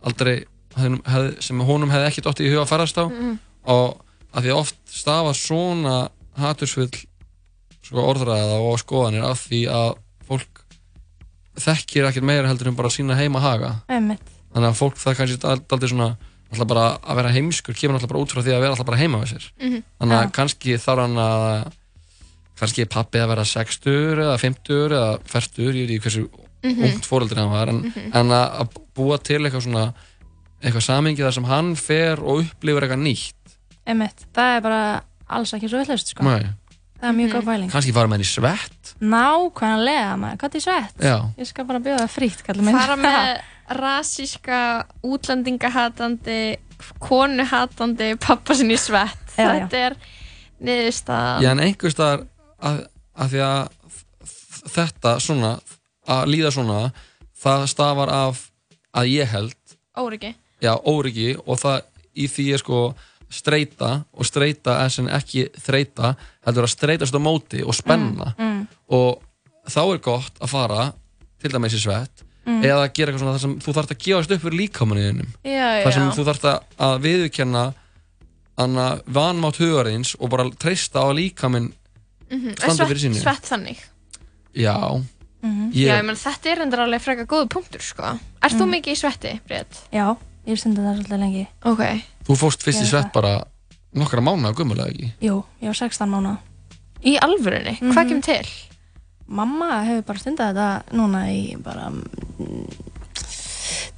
aldrei hefði, hefði, sem honum hefði ekki dottið í huga að farast á. Mhm. og að því oft stafa svona hatursvill sko, orðræða og skoðanir af því að fólk þekkir ekkert meira heldur en bara sína heima haga Einmitt. þannig að fólk það kannski aldrei svona alltaf bara að vera heimskur kemur alltaf bara út frá því að vera alltaf bara heima við sér Mhm. þannig að Já. kannski þarf hann að kannski pappi að vera 60 eða 50 eða 40 ég veit ekki hversu Mhm. ungt fóreldri hann var en, Mhm. en að, búa til eitthvað svona eitthvað samingi þar sem hann fer og upplifur eitthvað nýtt Einmitt. það er bara alls ekki svo vittlust sko. Nei. Það er mjög góð pæling. Kannski fara með hann í svett. Nákvæmlega, maður, hvað er svett? Já. ég skal bara bjóða minn. Fara með <laughs> rasíska útlendingahatandi konuhatandi pappa sinni í svett. Já, já. þetta er niðurstaðan. Já, en einhver staðar að, að því að þetta svona, að líða svona það stafar af að ég held, óryggi. Já, óryggi og það í því er sko streyta og streyta er sem ekki þreita, heldur að streyta á móti og spenna mm. og þá er gott að fara til dæmis í svett Mm. eða gera eitthvað svona þar sem þú þarft að gefast upp fyrir líkamanniðinum þar sem já. þú þarft að- að viðurkenna anna vanmátt hugarins og bara treysta á líkaminn Mhm. Er standa svett- fyrir sínu svett þannig já Mhm. Ég- Já, ég menn þetta er endur alveg freka góðu punktur sko Ert þú mikið í svetti, Bríð? já, ég stundi það svolítið lengi ok, þú fórst fyrst í Ég svett bara nokkra mánuða gummulega ekki? Jú, ég var 16 mánu í alvörunni, hvað kemur til? mamma hefur bara stundið þetta núna í bara mm,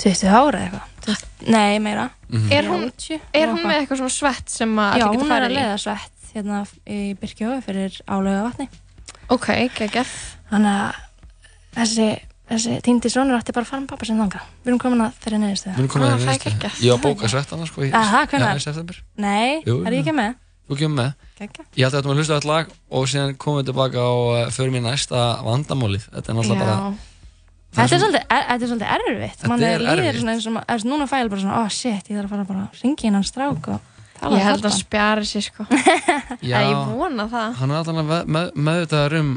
20 ára eða eitthvað. Nei, meira. Mhm. Er hún, 30 er hún með eitthvað svona svett sem að já, allir geta hún er farið að í? leiða svett hérna í Byrkjói fyrir álega vatni ok, geggjað. Þannig að þessi, þessi týndi sonur átti bara að fara með pappa sem þanga við erum komin að þeirri neðistu Við erum komin að þeirri niðurstöðu. ég var að bóka svett annars sko í, september. Nei, Jú, er ég ekki með? Þú kemur með. Geggjað. ég held að þetta maður hlusta á þetta lag og síðan komum við tilbaka og uh, förum í næsta vandamálið. Þetta er náttúrulega bara Þetta er svolítið, er, þetta er svolítið erfitt. Þetta Man er líður erfitt. svona eins og maður- eins og núna fæl bara svona, oh shit, ég þarf að fara bara að ringi innan strák og tala Ég held að spjari sér sko. <laughs> Ég vona það. Hann er alltaf með, með, meðvitaður um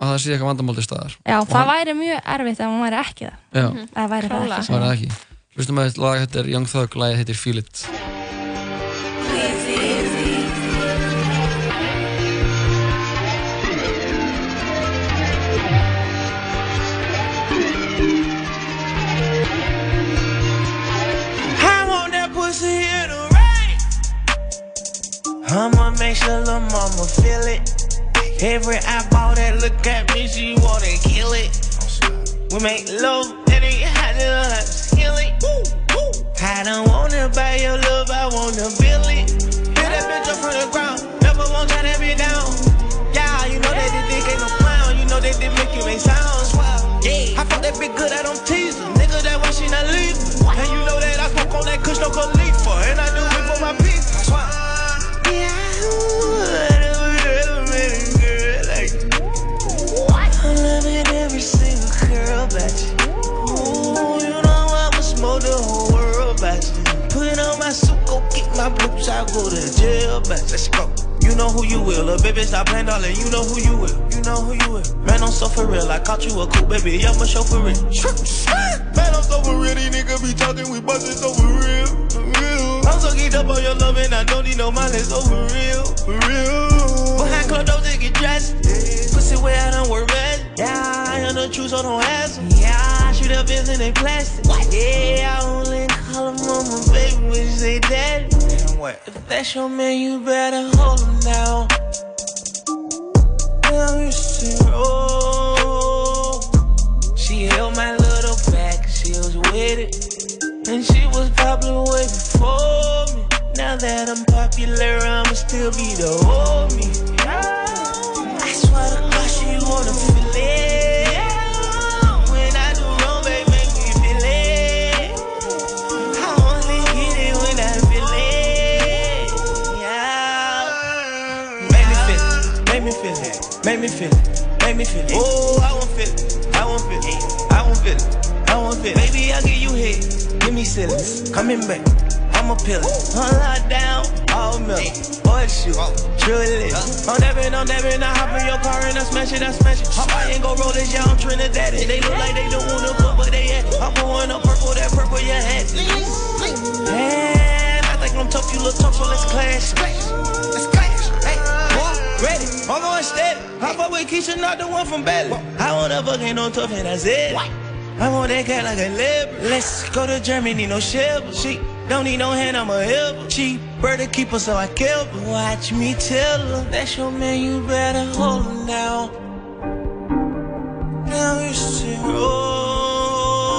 að það sé eitthvað vandamál til staðar Já, Og það hann- væri mjög erfitt ef hún væri ekki það Já. Það væri það ekki það var það ekki hlustum að þetta lag, þetta er Young Thug lagið heitir Feel It. I'ma make sure lil' mama feel it. Every eyeball that look at me, she wanna kill it. We make love and it to heal it. I don't wanna buy your love, I wanna build it. Hit that bitch up from the ground, never want to that bitch down. Yeah, you know that this dick ain't no clown, you know that this make you make sounds. Yeah, I fuck that bitch good, I don't tease her. Nigga, that why she not leaving. And you know that I smoke on that kush, no Khalifa. And I do it for my people. Yeah, girl about you. Ooh, you know I'ma smoke the whole world about you. Put on my suit, go get my boots, I go to jail, but let's go. You know who you will, little baby, stop playing, darling. You know who you will, you know who you will. Man, I'm so for real, I caught you a cool baby, I'ma show for real. Man, I'm so for real, these niggas be talking, we bustin' so for real, for real. I'm so geeked up on your love and I don't need no money, so for real, for real. Behind closed doors, they get dressed. Pussy way I don't work bad. Yeah, I am the truth, so don't ask me. Yeah, I shoot up ends in they plastic. Yeah, I only call him mama, baby, when you say daddy. If that's your man, you better hold him down. Now you see, oh, she held my little back, she was with it. And she was popular way before me. Now that I'm popular, I'ma still be the old me. I make me feel it. Oh, I want feel it, I want feel it, I want feel it, I want feel it. Baby, I'll get you hit. give me silence. Coming back, I'm a pillar. On lockdown, all milk, boy shoot, oh. truly. I'm dabbing, I'm dabbing, I hop in your car and I smash it, I smash it. I ain't gon' roll this, yeah, I'm Trinidad. They look like they don't wanna put, but they at. I'm pouring up purple, that purple, your hat. And I think I'm tough, you look tough, so let's clash. Let's clash. Hey, boy, ready, I'm going steady. I fuck with Keisha, not the one from Bali. I wanna fuck ain't no tough, and that's it. I want that cat like a leopard. Let's go to Germany, no shiver. She don't need no hand, I'm a helper. She bird keeper, so I kill her. Watch me tell her. That's your man, you better hold him down. Now it's zero.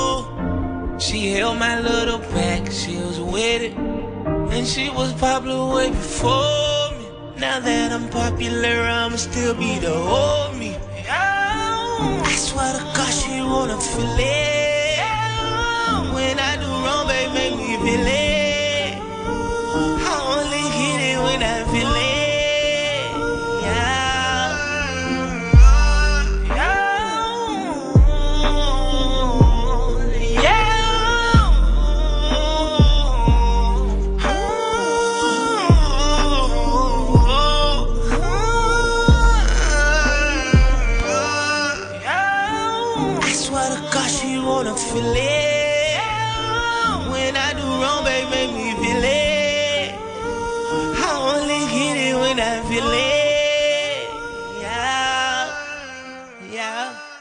Oh, she held my little pack, she was with it. And she was popular way before. Now that I'm popular, I'ma still be the old me. I swear to God, she wanna feel it. When I do wrong, babe, make me feel it. I only get it when I feel it.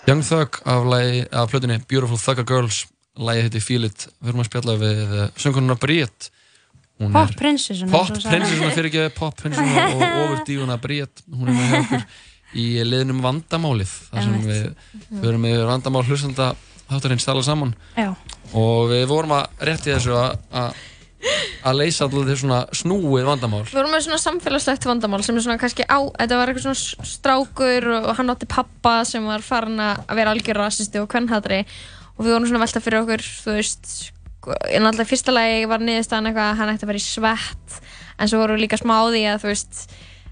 Young Thug af, lagi, af plötunni Beautiful Thugger Girls. Lagið heiti Feel It. Við erum að spjalla við söngununa Bríett Hún er- Pop prinsessuna, Pop eins og sagði. prinsessuna fyrir ekki Pop prinsessuna og overdífuna Bríett hún er með okkur í liðnum vandamálið þar sem við, erum með vandamál hlustanda þáttarinn stala saman. Já. og við vorum að rétti þessu að- að leysa alltaf þessu svona snúið vandamál. Við vorum með svona samfélagslegt vandamál sem er svona kannski á, þetta var eitthvað svona strákur og hann átti pappa sem var farin að vera algjör rasisti og kvennhatri og við vorum svona velta fyrir okkur, þú veist, en alltaf fyrsta lagi var niðurstaðan eitthvað að hann ætti að vera í svett en svo vorum við líka smá á því að þú veist,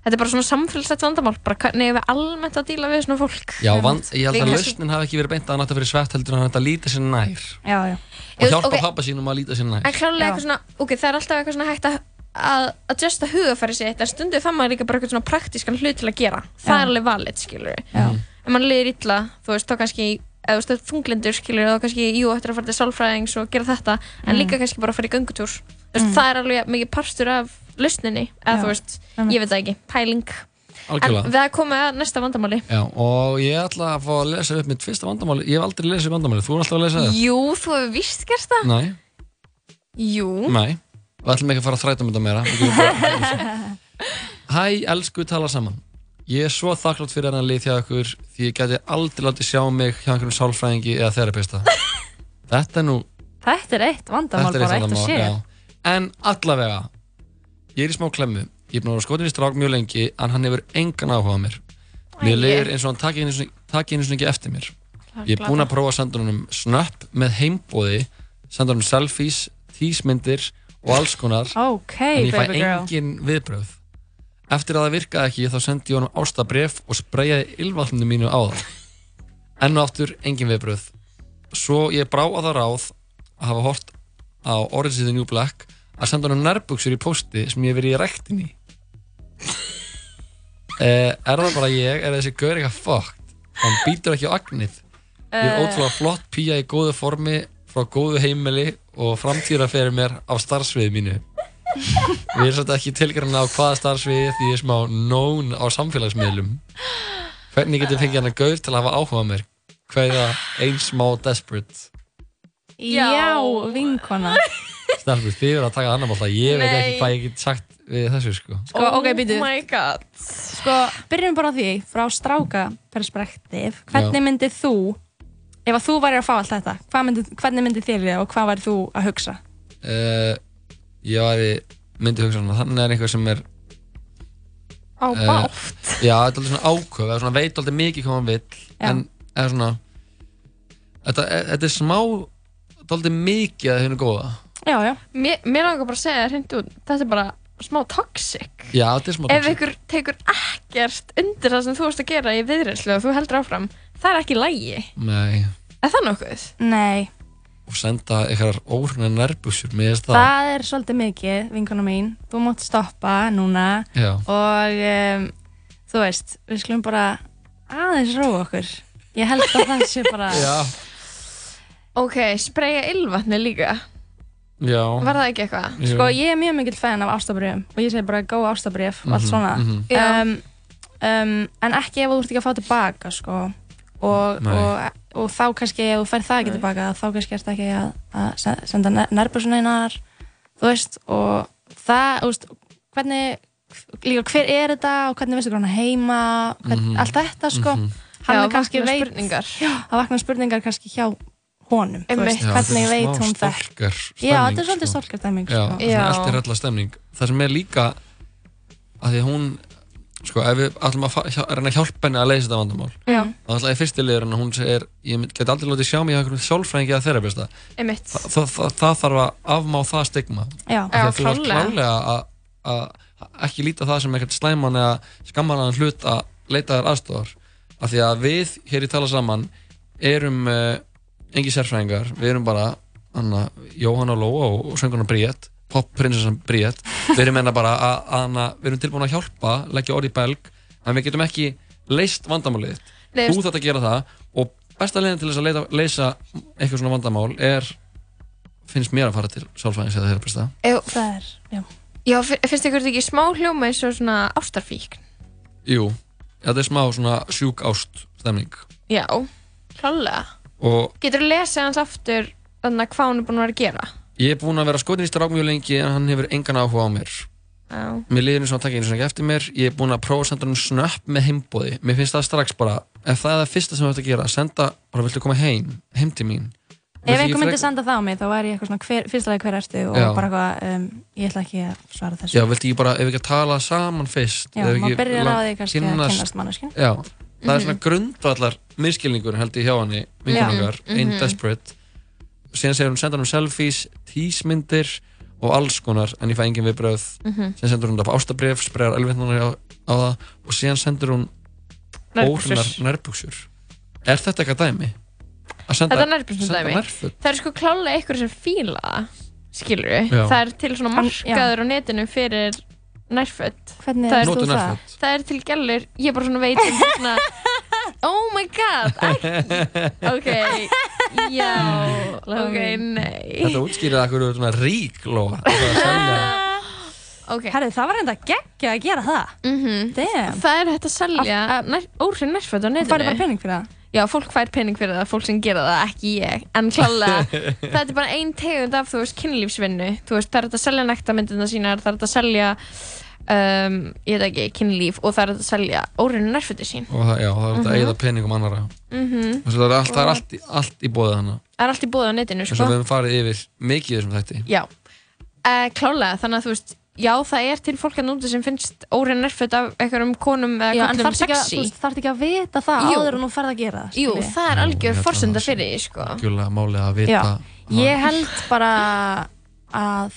þetta er bara svona samfélagslegt vandamál, bara hvernig er við almennt að díla við svona fólk. Já, vand, ég held að lausnin hafi ekki verið beint að hann ætti að vera svett heldur en hann ætti að líta sér nær Já, já. og hjálpa Ok. pappa sínum að líta sér nær En klárlega eitthvað svona, ok, það er alltaf eitthvað svona hægt að að adjusta hugafæri sitt en stundu það maður líka bara eitthvað svona praktískan hlut til að gera það Já. er alveg valid, skilur Já. ef mann liðir illa, þú veist, þá kannski eða þú veist, þunglindur, skilur, þá kannski jú, ættir að fara til sálfræðings og gera þetta en Mm. líka kannski bara að fara í göngutúr þú veist, Mm. það er alveg mikið partur af lausninni, eða þú veist, ég veit það ekki pæling, Algjörlega. en við erum komið að næsta vandamáli Já, og ég ætla að fá að lesa upp mitt fyrsta vandamáli Ég hef aldrei lesið vandamáli, þú er alltaf að lesa það? Jú, þú hefur vist gert það. Nei, jú, nei. Við ætlum ekki að fara að þræta um þetta meira. <laughs> Hæ, elsku tala saman. Ég er svo þakklátt fyrir hennar lið hjá ykkur Því ég geti aldrei látið sjá mig hjá einhverjum sálfræðingi eða þerapista <laughs> Þetta er nú Þetta er eitt vandamál, Þetta er bara eitt sér. já. En allavega Ég er í smá klemmu. Ég er búin að vera skotin í strák mjög lengi En hann hefur engan áhuga á mér. Mér Æi. leiðir eins og hann taki einu sinni ekki eftir mér. Ég er búin að prófa að senda honum snöpp með heimbóði Senda honum selfies, tísmyndir og alls konar Ok, En ég fæ engin viðbröð Eftir að það virkaði ekki þá sendi ég honum ástabref og spreyjaði ylvatninu mínu á það. Enn og aftur engin viðbröð Svo ég brá á það ráð að hafa hort á Orange is the New Black að senda honum nærbuksur í posti sem ég hef verið í rektin í <laughs> eh, Er það bara ég, er þessi gaur eitthvað fucked Hann býtur ekki á agnið Ég er Eh. ótrúlega flott pía í góðu formi frá góðu heimili og framtíra fyrir mér á starfsviði mínu Við erum svolítið ekki tilgjörna á hvaða starfsviði því ég er smá known á samfélagsmiðlum Hvernig getur ég fengið hann að gaur til að hafa áhuga mér? Hvað er það ein smá desperate? Já, vinkona. Stelpur, þið verður að taka annar bólla Ég veit ekki hvað ég get sagt við þessu sko Sko, ok, býtu. Oh my god. Sko, byrjum bara á því, frá stráka perspektíf. Hvernig Já. myndið þú, ef að þú væri að fá allt þetta, myndi, hvernig myndið þér líða og hvað væri þú að hugsa? uh, Ég væri myndi hugsa svona Þannig er einhver sem er Á eh, bátt. Já, þetta er alveg svona áköf eða svona veit alveg mikið hvað hann vill Já. en eða svona þetta, e- þetta er smá alveg mikið að henni góða Já, já. Mér, mér langar bara að segja það hreint út, þetta er bara smá toxic. Já, þetta er smá ef toxic. ykkur tekur ekkert undir það sem þú ert að gera í viðreynslu og þú heldur áfram, það er ekki lægi. Nei, er það nokkuð? Nei, og senda eitthvað óhruna nærbúsur Mér finnst það, það, er svolítið mikið, vinkona mín. Þú mátt stoppa núna. Já. og um, þú veist, við skulum bara aðeins róa okkur. Ég held að það sé bara Já, ok, spreyja ylvatni líka já var það ekki eitthvað? Jú. Sko, ég er mjög mikill fan af ástabrjöfum og ég segi bara góð ástabrjöf og allt Mhm, svona mhm. Já. um, um, en ekki ef þú ert ekki að fá tilbaka sko. og, og, og þá kannski ef þú fær það ekki tilbaka þá kannski ert ekki að, að sen- senda nærbjörnsuna einar þú veist og það, þú veist, hvernig líka hver er þetta og hvernig hann er heima hvern, Mhm. allt þetta sko Mhm. hann Já, er kannski veit spurningar. já, það vakna spurningar kannski hjá honum veist, Já, hvernig er veit hún þetta stalker já, þetta er svolítið sko. stólkar stemming Já, sko. svona eftir allar stemning Það sem er líka að því að hún sko, ef við ætlum að reyna að hjálpa henni að leysa þetta vandamál Já. þá ætla ég fyrsti liður en hún segir ég get aldrei látið sjá mig hjá einhverjum sjálfræðingi að þeirra Einmitt. Þa, það, það, það þarf að afmá það stigma Já. Að Já, þú klárlega. klálega að, að ekki líta það sem eitthvað slæman eða skammanan hlut að leita þér aðstofar af því að við hér í tala saman erum uh, engi sérfræðingar við erum bara Anna, Jóhanna Lóa og, sönguna Bríett popprinsessan Bríett við erum enna bara að, hana, við erum tilbúin að hjálpa leggja orði í belg en við getum ekki leist vandamálið Nei, þú þarft að gera það og besta leiðin til þess að leita, leysa eitthvað svona vandamál er finnst mér að fara til sálfræðings eða þeirra Ef, það er, já. Já, fi- finnst ykkur þetta ekki smá hljóma eins og svona ástarfík? Jú, þetta er smá svona sjúk ást stemning. Já, klálega Getur þú lesið hans aftur þannig að hvað hún er búin að vera að gera? ég er búinn að vera skotin í strák mjög lengi en hann hefur engan áhuga á mér Já. mér liður eins og hann takk einu sem ekki eftir mér ég er búinn að prófa að senda hann snöpp með heimbóði mér finnst það strax bara ef það er það fyrsta sem þú ert að gera senda bara viltu koma heim, heim til mín Ef einhver myndi frek- senda það á mig þá væri ég eitthvað svona hver, fyrstulega hver ertu og Já. bara eitthvað, um, ég ætla ekki að svara þessu Já, viltu ekki bara, ef ekki að tala saman fyrst Já, maður byrjar á því kannski að kynnast manneskju. Það er Mhm. svona grundvallar miskilningur held ég hjá henni vinkoningar, Já. einn Mhm. desperate síðan segir hún, senda hann um selfies tísmyndir og alls konar en ég fæ engin viðbröð Mhm. síðan sendur hún þetta á ástabrif, spreyjar elvitnunar á, á það og síðan sendur hún óhrinnar nærbuxur Er þetta eitthvað dæmi? Að senda, Þetta er senda dæmi nærföt? Það er sko klálega ykkur sem fíla það skilur við, það er til svona Hann- markaður á netinu fyrir nærföt. Hvernig það er, Notu nærföt? það er til gælur, ég bara svona veit um svona, <laughs> oh my god ekki, ok já, ok, nei. Þetta útskýrið að hverju svona rík lóa. Það er <laughs> okay. Herri, það var enda geggja að gera það. Mm Damn. Það er hægt að selja nær, óhrinn nærföt á netinu. færðu bara pening fyrir það? Já, fólk fær pening fyrir það, fólk sem gera það, ekki ég. En klálega, <laughs> þetta er bara ein tegund af, þú veist, kynlífsvinnu. Þú veist, það er hægt að selja nektarmyndina sínar Það er hægt að selja, um, ég veit ekki, kynlíf Og það er að selja óreinu nærfötu sín. Og það, já, það er þetta Mhm. að eigða peningum annara Mhm. Þessu, það er allt, það er allt, í- allt í bóðið hana Það er allt í bóði á netinu, eins sko. og við höfum farið yfir mikið þessum þætti. Já, uh, klálega, þannig að þú veist Já, það er til fólk að núti sem finnst óreinu nærföt af einhverjum konum eða Já, en þarf ekki, að- sexy. þú veist, þarf ekki að vita það Jú. áður en þú ferð að gera það Jú, það er algjör að sé fyrir því, sko. Gjulega málið að vita Já, ég held bara að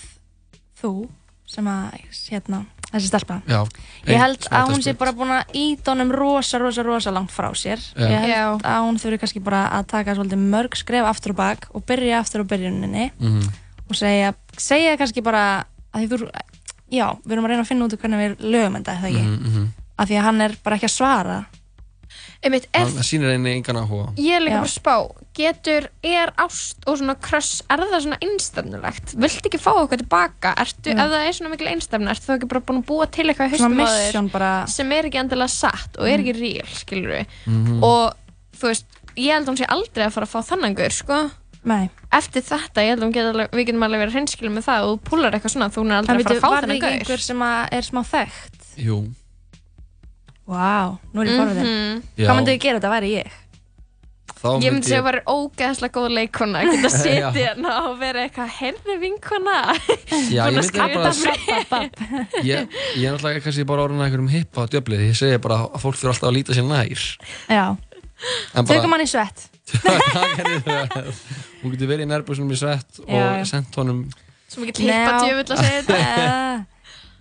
þú sem að, hérna, þessi stelpa Já, Ég held að hún sé bara búin að íta honum rosa, rosa, rosa langt frá sér Já. Ég held Já. að hún þurfi kannski bara að taka svolítið mörg skref aftur og bak og byrja aftur á byrjuninni Mhm. og segja, segja kannski bara að því þú, já, við erum að reyna að finna út hvernig við lögum þetta, það ekki Mhm, mhm. af því að hann er bara ekki að svara Einmitt, ef Það sýnir einni engan áhuga Ég er líka bara að spá, getur, er ást og svona kröss, er það svona einstefnulegt? Viltu ekki fá eitthvað tilbaka? Ertu, Mm. ef það er svona mikil einstefna, ertu þá ekki bara búin að búa til eitthvað í þér mission bara sem er ekki endilega satt og er ekki real, skilur við? Mhm. Og þú veist, ég held að hún sé aldrei að fara að fá þannan gaur, sko. Nei. Eftir þetta, ég held að hún geti alveg, við getum alveg verið hreinskilum með það og þú púlar eitthvað svona, þú er aldrei að fara að fá var það þennan ekki gaur. einhver sem að er smá þekkt Jú, Vá, nú er ég forðin Mhm. Já. Hvað myndi ég gera þetta að væri ég? þá Ég myndi segja að vera ógeðslega góð leikona að geta <laughs> setið hérna og vera eitthvað herði vinkona. Já, ég <laughs> að myndi bara skrifa <laughs> Ég, ég er náttúrulega kannski bara orðin að einhverjum hippa djöflið Ég segi bara að fólk fyrir alltaf að líta sér nær. Já, tökum hann í svett. Það það. Hún getur verið í nærbúsunum í svett og sendt honum Svo mikið klippa djöfull að segja þetta.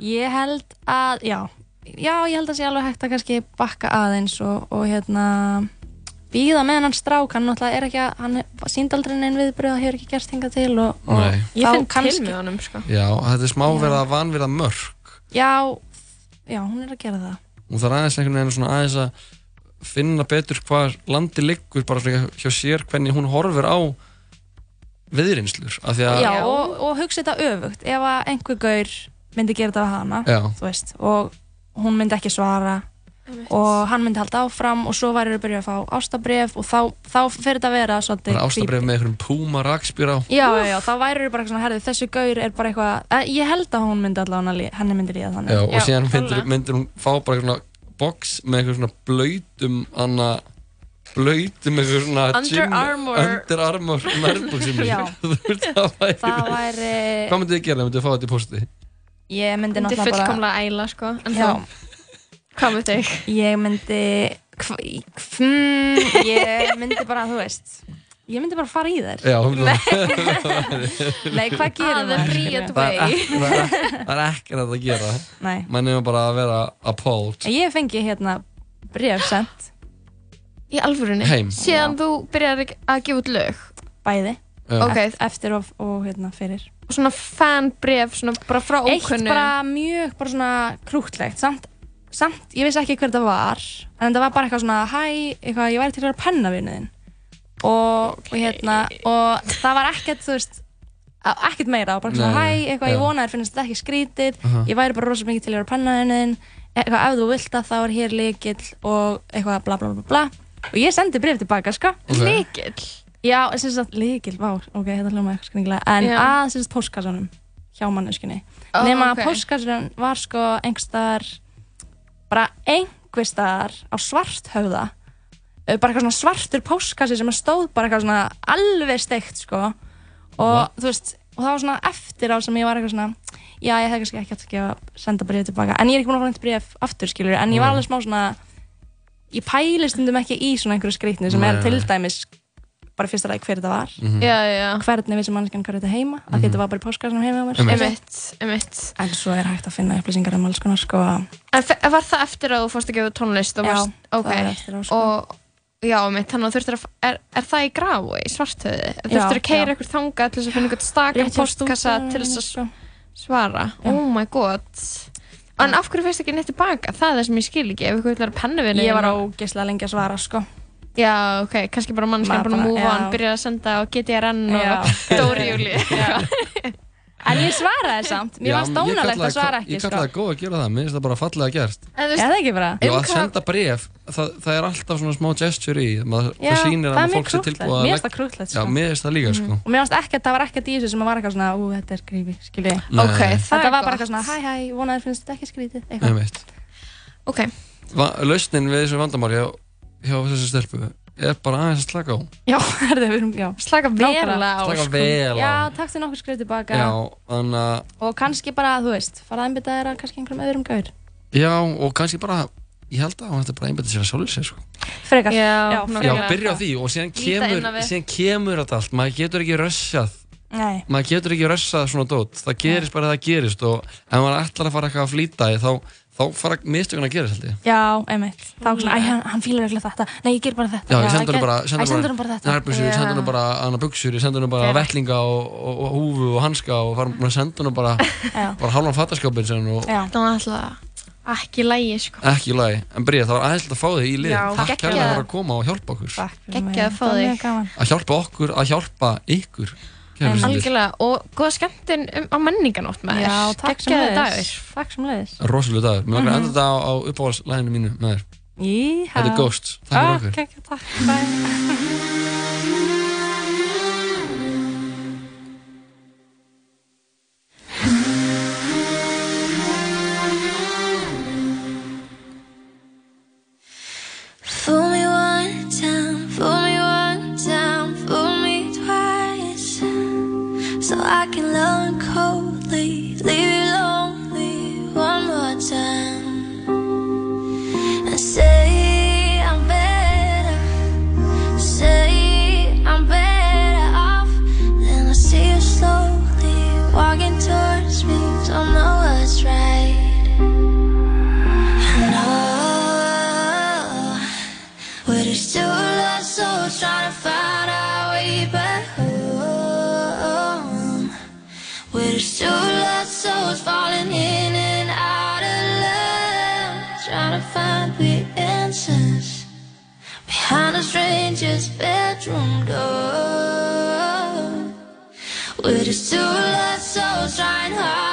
Ég held að, já, já, ég held að sé alveg hægt að kannski bakka aðeins og, og hérna býða með hann strák, hann náttúrulega er ekki að, hann síndi aldrei neinn viðbröð, hefur ekki gerst hingað til og, og. Ég finn kannski- til með honum, sko. Já, þetta er smá verið að vanverða mörg Já, já, hún er að gera það. og það er aðeins einhvern veginn svona aðeins að finna betur hvað landi liggur bara svona hjá sér hvernig hún horfir á viðrinnslur af því að Já, og, og hugsa þetta öfugt, ef að einhver gaur myndi gera þetta á hana, Já. þú veist, og hún myndi ekki svara. Og hann myndi halda áfram og svo væri að byrja að fá ástabref og þá, þá fyrir þetta að vera svolítið bara ástabref með einhverjum púma rakspýr á Já, já, já, þá væri bara eitthvað svona, herðu, þessi gaur er bara eitthvað, eh, ég held að hún myndi allavega, henni myndi líða þannig. Já, og síðan myndir, myndir hún fá bara svona box með eitthvað svona blöytum anna blöytum eitthvað svona Under Armour. Under Armour nærbuxum. Já. <laughs> Það væri, hvað myndið þið gera, myndið þið fá þetta í posti ég myndi Myndi náttúrulega bara... fullkomlega æla, sko. En Já. þú, hvað með þig? Ég myndi, hva, hmm, ég myndi bara, þú veist, ég myndi bara fara í þær. Já, hún <laughs> Nei, hvað gerir the maður? Bríet það er, way. ekki- það er, er ekki að gera Nei. mann er bara að vera appalled Ég fengi hérna bref sent. Í alvörunni? Heim. Síðan þú byrjar að gefa út lög? Bæði. Já. Ok. Eft- Eftir og, og hérna fyrir. Svona fanbref, svona bara frá Eitt ókunnu? bara mjög, bara svona krútlegt, samt, samt, ég vissi ekki hver það var, en það var bara eitthvað svona, hæ, eitthvað, ég væri til að vera pennavinniðin. Og, og hérna, og það var ekkert, þú veist, ekkert meira, bara svona, hæ, eitthvað, ég já. vona þér finnst þetta ekki skrítið, Aha. ég væri bara rosa mikið til að vera pennavinniðin, eitthvað, ef þú vilt það, þá er hér líkill og eitthvað, bla, bla, bla, bla. Og ég sendi bref tilbaka, sko. Ok. Líkill? Já, sem sagt, líkill, vá, ok, þetta hljóma eitthvað skringilega, en Já. að, sem sagt, póstkassanum hjá manneskunni. Ó, Nefna ok. að póstkassan var sko einhverstaðar, bara einhverstaðar á svarthöfða, Eh, bara eitthvað svona svartur póstkassi sem stóð bara eitthvað svona alveg steikt, sko, og What? þú veist, og það var svona eftir á sem ég var eitthvað svona, já, ég hef kannski ekki átt að gefa, senda bréf tilbaka, en ég er ekki búin að fá neitt bréf aftur, skilur, en ég var alveg smá svona, ég pæli stundum ekki í svona einhverju skrýtnu sem er til dæmis bara fyrsta lagi hver þetta var Mhm. Já, já, já. hvernig vissi mannskjan hvað þetta heima af því þetta var bara í póskassanum heima á mér Einmitt. Emitt, emitt. en svo er hægt að finna upplýsingar um alls konar sko En var það eftir að þú fórst að gefa tónlist? og Já, varst- ok. það er eftir á, sko. Og, já, emitt, þannig að þú þurftir að, er, er það í grái, í svartöði? Þú Já, þurftir að keira eitthvað þangað til þess að finna eitthvað staka Rétt hjá postkassa til þess að sko. svara? Já. Oh my god. En af hverju feist ekki neitt tilbaka? Það er það sem ég skil ekki, ef ykkur vil vera pennuvinni. ég var ógeðslega lengi að svara sko Já, ok, kannski bara mannskjan Maður búin að já. on, byrja að senda á GTRN og Dóri Júli. <laughs> en ég svaraði samt. Mér varst dónalegt að svara ekki Ég sko. kallaði góð að gera það, mér finnst það bara fallega En þú Já, það ekki bara? Já, Um að hvað- senda bref, það, það er alltaf svona smá gesture í það sýnir það að fólk sé tilbúið að Mér finnst það krúttlegt, Já, sko. mér finnst það líka, sko. Og mér varst ekkert, það var ekkert í þessu sem var eitthvað svona, ú, þetta er grífi, skilji. Ok, það er var bara gott. finnst ekki Lausnin við þessu vandamáli hjá, þessu stelpu er bara aðeins að slaka á. Já, <laughs> herðu, við erum, já slaka Nákvæmlega. vel á, Slaka sko. vel já, á. Takk til nokkur skrif tilbaka. Já, þannig að og kannski bara, þú veist, fara að einbytta þér að kannski einhverjum öðrum gaur. Já, og kannski bara Ég held að hún ætti bara að einbæta sér að sjálfur sér, sko. Frekar, Já, já, nákvæmlega. Já, frekar byrja á því og síðan Líta kemur, inn á við. síðan kemur þetta allt. Maður getur ekki rössjað Nei, Maður getur ekki rössað svona dót. Það gerist bara það gerist. Og ef maður ætlar að fara eitthvað að flýta í þá, þá fara mistökun að gerast, held ég já, einmitt þá svona, æ, hann, hann fílar ekki þetta nei, ég ger bara þetta Já, ég sendur æ, henni bara, sendur hann bara þetta nærbúsur, ég sendur henni bara hana buksur, ég sendur henni bara Fair. vettlinga og, og, og húfu og hanska og fara bara senda henni bara, <laughs> bara hálfan fattaskapin sem og já, Það var alltaf ekki lægi, sko. ekki í lagi. En Bríða, það var aðeins að fá þig í lið. Já, Takk kærlega fyrir að koma og hjálpa okkur. takk fyrir Geggjað mig. að fá þig. Að hjálpa okkur, að hjálpa ykkur. Algjörlega, og góða skemmtun um, á menninganótt með þér. já, takk sem leiðis dagur. takk sem leiðis Rosalega dagur. Mér Mhm. langar að enda þetta á, á uppáhaldslæginu mínu með þér. Íhá. Þetta er Ghost. Takk fyrir okkur. Ok, takk, bye. <laughs> stranger's bedroom door. We're two lost souls trying hard.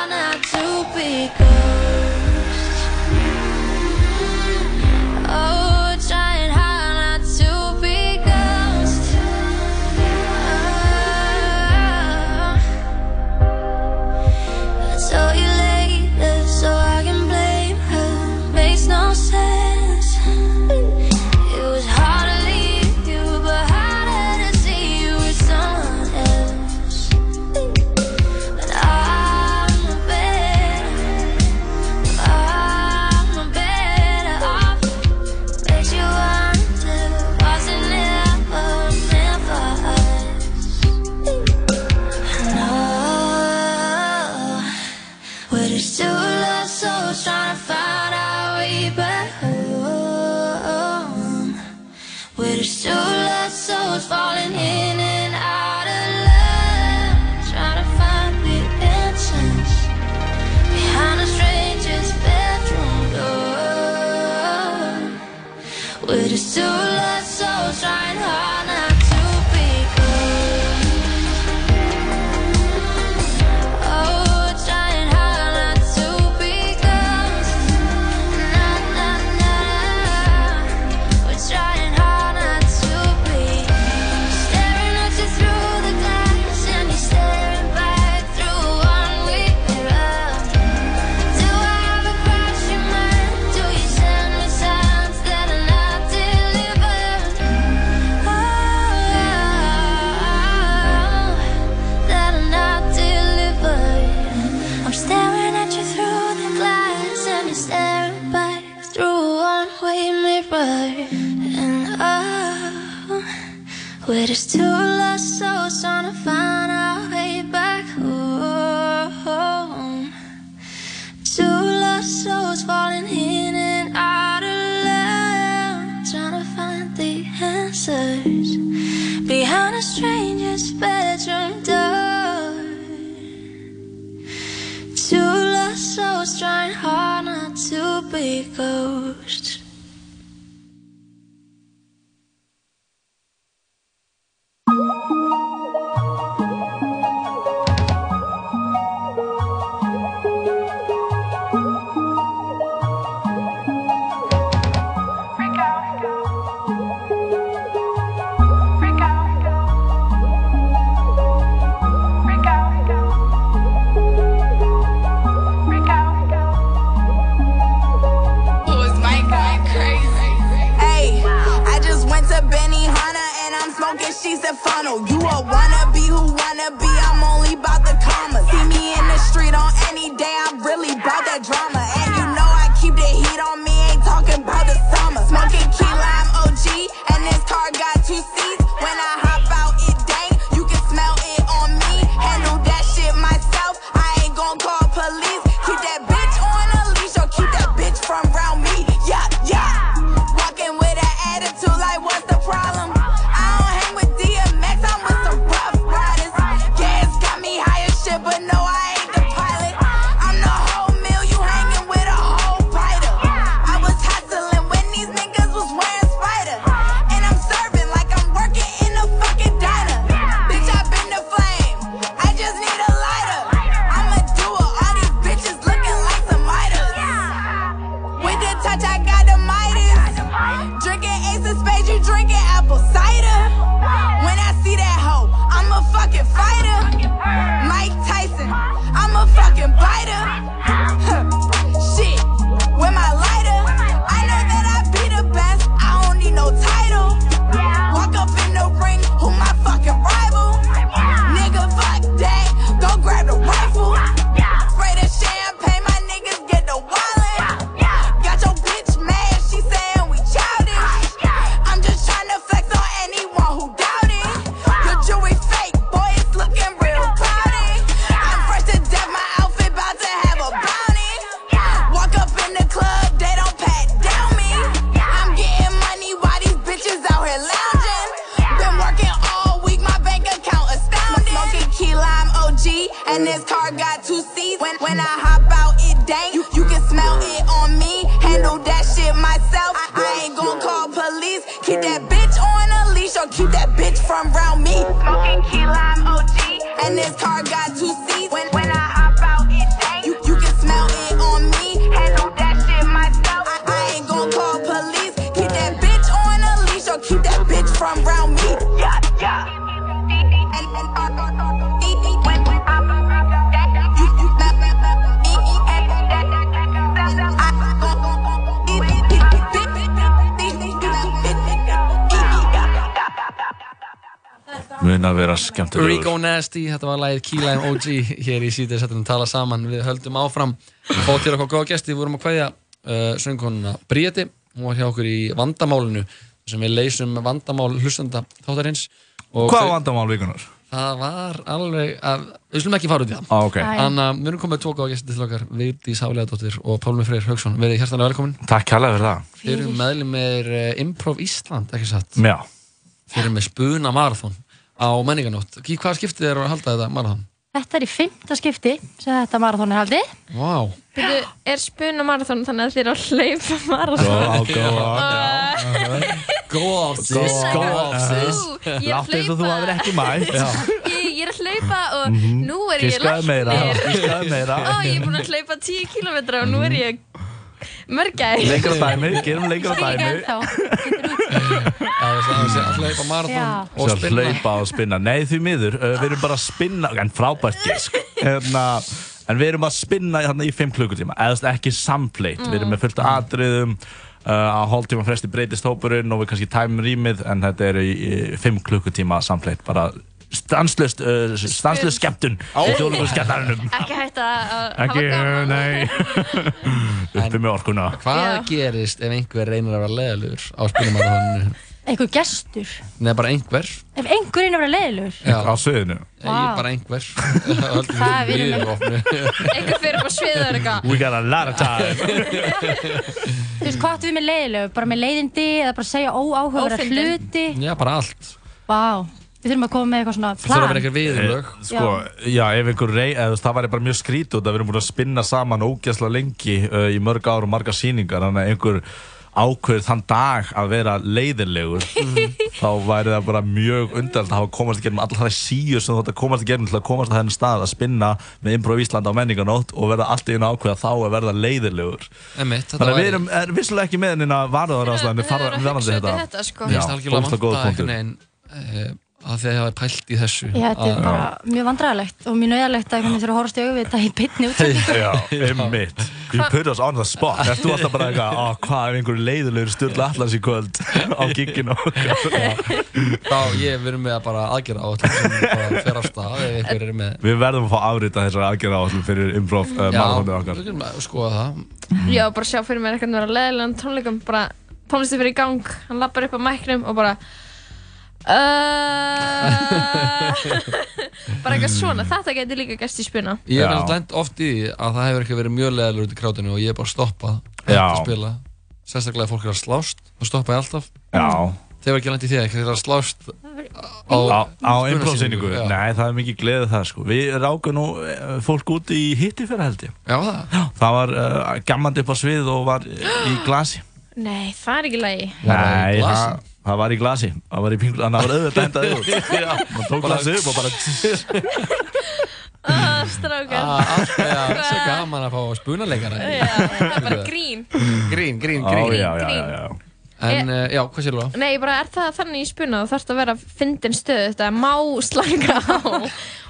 Að vera skemmtilegur. Rico Nasty, þetta var lagið Key Lime OG hér í síðan setjum tala saman. Við höldum áfram. Fá til okkar góða gesti, við vorum að kveðja uh, söngkonuna Bríeti, hún var hjá okkur í vandamálinu sem við leysum vandamál hlustanda þáttarins. Og Hvað var vandamál vikunar? Það var alveg, að, við slum ekki fara út í það. Ah, ok. Þannig að við erum komið tvo góða gesti til okkar. Vigdís Hálegadóttir og Pálmi Freyr Haugsson Verið hjertanlega velkomin. Takk kærlega fyrir það. Þeir eru meðlumir uh, Improv Ísland, ekki satt? Já. Þeir eru með Spuna Marathon á menninganótt hvað skiptið er að halda þetta marathon? Þetta er í fymta skipti sem þetta marathón er haldið. Vá Byrju, er spuna marathón þannig að þið eru að hlaupa marathón? Go go on. Go off sis, go off sis er Láttu eins og þú hafðir ekki mætt <laughs> Ég, ég er að hlaupa og Mhm. nú er ég læknir. giskaðu meira. Ó, ég er búin að hlaupa 10 km og nú er ég mörgæð. Lengra dæmi, gerum lengra dæmi. <laughs> Það er að hlaupa marathon Já. og spinna. hlaupa og spinna. Nei því miður, uh, við erum bara að spinna En frábært gisk hérna, En við erum að spinna hérna, í 5 klukkutíma Eðast ekki samfleitt Við erum með fullt af atriðum uh, Á hálftíma fresti breytist hópurinn Og við kannski tæmum rýmið En þetta er í 5 klukkutíma samfleitt Bara stanslust uh, Stanslust skemmtun Í þjóðlegu skemmtarunum Ekki hægt að hafa gaman. nei <laughs> Uppi með orkuna Hvað Já. gerist ef einhver reynir að vera leðalur á spinamarathoninu? Einhver gestur. Nei, bara einhver Ef einhver er að vera leiðilegur. Já. Á sviðinu Ég er bara einhver <laughs> Það er minn <laughs> Einhver fyrir upp á sviðu og er eitthvað. We got a lot of time Þú veist, hvað áttu við með leiðilegu? Bara með leiðindi eða bara segja Ófyndin. hluti? Já, bara allt Vá, við þurfum að koma með eitthvað svona Það þurfa að plan. vera einhver viðurlög Eh, Sko, já, ef einhver rey, eða, það væri bara mjög skrítið út að við erum búin að spinna saman ógeðslega lengi uh, í mörg ár og marga sýningar þannig að einhver ákveður þann dag að vera leiðilegur <laughs> þá væri það bara mjög undald að hafa komast í gegnum allar það síu sem þú ætti að komast í gegnum til að komast að henni stað að spinna með Improv Ísland á menninganótt og verða allt í einu ákveða þá að verða leiðilegur Þannig að við erum er, vissulega ekki með henni að varðaður ástæðan Þau eru að hugsa út í þetta, sko. Já, ógeðslega góð punktur. Að að ég hafi pælt í þessu. Já, þetta er að- bara mjög vandræðilegt og mjög nöðalegt að hvernig þurfa að horfast í auðvita í bytni útsendingu. <laughs> Já, einmitt. You put us on the spot. Þú alltaf bara eitthvað, á hvað ef einhver leiðilegur styrla allans í kvöld á gigginu? Þá ég verðum með að bara aðgera á þetta sem bara fer af stað ef einhver er með Við verðum að fá afrita þessar aðgerða áallum fyrir improv uh, marathónið okkar. við getum að skoða það. Já, bara sjá fyrir mér eitthvað að vera leðilegan tónleikum, bara tónlisti fyrir í gang, hann lappar upp á mæknum og bara <laughs> bara eitthvað svona, þetta getur líka gæst í spuna. Ég hef lent oft í því að það hefur ekki verið mjög leðalur út í krátinu og ég er bara stoppað að spila. Sérstaklega ef fólk er að slást, þá stoppa ég alltaf. Já. Þegar ekki lent í því að eitthvað er að slást Á, á já. Nei, það er mikið gleðið það sko. Við rákum nú eh, fólk út í hitti fyrir held ég. Já, það? Það var uh, gammandi upp á svið og var í glasi. Nei, það er ekki lægi. Nei, það, það var í glasi Það var í pinglu, þannig að það var auðvitað endaði út <laughs> Já. Man tók Bara- glasi upp og bara Ah, strákar. Ah, allt er að segja gaman að fá spunaleikara Já, það er bara <laughs> grín. Grín, grín, Ó, grín já, já, já, já. En, uh, já, hvað sér þú það? Nei, bara er það þannig í spuna þú þarfst að vera fyndin stöð þetta má slanga á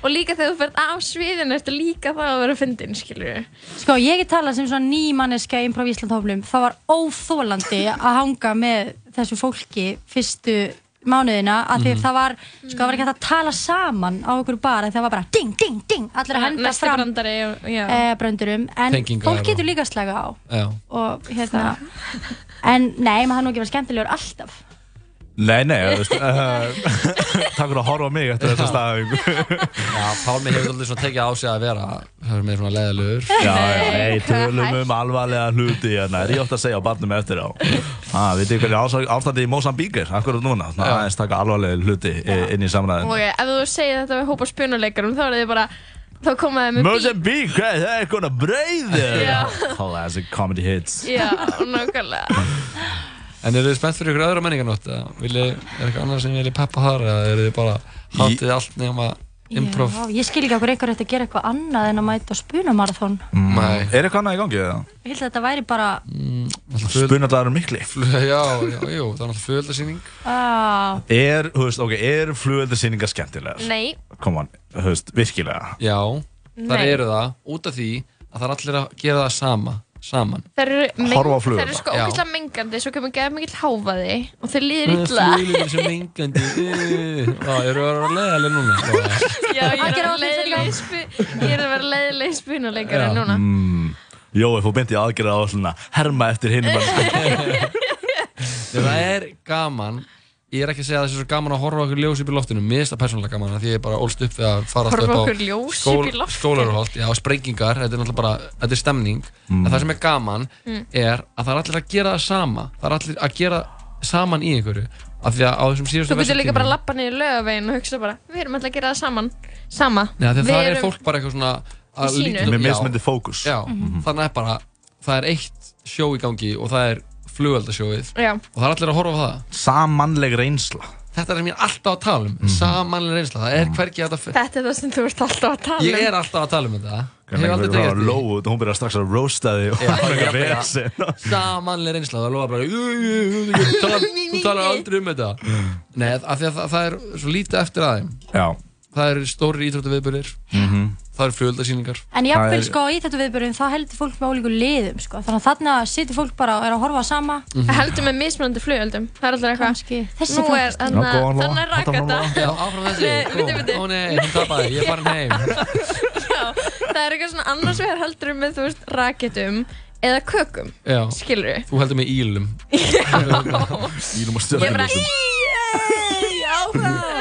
og líka þegar þú ferð af sviðinu ertu líka það að vera fyndin, skilur Sko, ég get talað sem svona nýmanneska í Improv Ísland hóflum. Það var óþólandi að hanga með þessu fólki fyrstu mánuðina að því Mhm. það var, sko, það var ekki hægt að tala saman á okkur bara, það var bara ding, ding, ding, allir að henda Næsti fram eh, bröndurum, en Tengingar fólk getur og- líka að slaga á Já. og hérna en nei, maður hann nú ekki verið skemmtilegur alltaf Nei, nei, uh, <laughs> Takk fyrir að horfa á mig eftir þessa staðingu Já, Pálmi hefur alltaf svona tekið á sig að vera það er með svona leðalur Já, já, nei, tölum um alvarlega hluti hérna, er ég ofta að segja á barnum eftir á. Ah, Vitið þið hvernig ás- ástandið í Mosambík er, akkurat núna Svona aðeins taka alvarlega hluti inn í samræðin og ef þú segir þetta við hópa spunuleikarum þá er þið bara þá komaði með hvað er það er brauð Já. Classic comedy hits. Já, nákvæmlega En eru þið spennt fyrir ykkur öðra menningarnótt? er eitthvað annað sem vilji peppa þar eða eru þið bara hátið allt nema improv? Já, ég skil ekki okkur einhver eftir að gera eitthvað annað en að mæta á spunamarathon. Nei. Er eitthvað annað í gangi eða? Ég held að þetta væri bara, Spunadlaður mikli Já, já, jú, það er náttúrulega flugeldasýning ah, Er, þú veist, ok, er flugöldasýningar skemmtilegar? Nei, Come on, þú veist, virkilega Já, þar Nei. eru það út af því að það er allir að gera það sama saman. Þeir eru, Horfa á eru sko Já. ógeðslega mengandi svo kemur geða mikill háfaði og þeir líður illa. Flugeldar sem mengandi. Já, eru það að vera leðaleg núna? <laughs> Já, ég er að vera leiðileg er spunuleikari Já. núna. Mm, Jói fór beint í aðgerða á herma eftir hinum. <laughs> <laughs> Það er gaman Ég er ekki að segja að það sé svo gaman að horfa okkur ljós upp í loftinu Mér finnst það persónulega gaman af Því ég er bara ólst upp við að fara alltaf upp á okkur ljós upp í loftinu? Skólarholt, já, sprengingar Þetta er náttúrulega bara, þetta er stemning En það sem er gaman Mm. er að það er allir að gera það sama Það er allir að gera saman í einhverju Af því að á þessum síðustu Þú getur líka bara að lappa niður lögavegin og hugsa bara Við erum alltaf að gera það saman Sama að Við það er erum- fólk bara eitthvað svona að Í sínu. Já. mismunandi fókus. Já, Mhm. þannig er bara Það er eitt sjó í gangi og það er flugöldasjóið Já. Og það er allir að horfa á það. Samanleg reynsla. Þetta er sem ég er alltaf að tala um. Samanleg reynsla, það er hvergi að þetta Þetta er það sem þú ert alltaf að tala um. Ég er alltaf að tala um þetta. Ég hef aldrei tekið það eftir því. lóu Hún byrjar strax að roasta þig og Já, eitthvað ég bara- vesen. Samanleg reynsla, það lofa bara "Jú, jú, jú, jú, Þú talar- þú talar aldrei um þetta. Nei, af því að það, það er svo lítið eftir aðeim Já. Það eru stóri íþróttaviðburðir. Mhm. Það eru flugöldasýningar en jafnvel sko í þetta viðbörjum þá heldur fólk með ólíku liðum sko. Þannig að þarna situr fólk bara og er að horfa sama. Mhm. Það heldur með mismunandi flugöldum Það er alltaf eitthvað. Nú er þannig Já, er Já, áfram þessi Nei, Ó, nei, hún tapaði, ég er farin heim. <laughs> Það er eitthvað svona annars vegar heldur með þú veist raketum eða kökum Já. Skilur við Þú heldur með ílum. <laughs> Ílum og Ég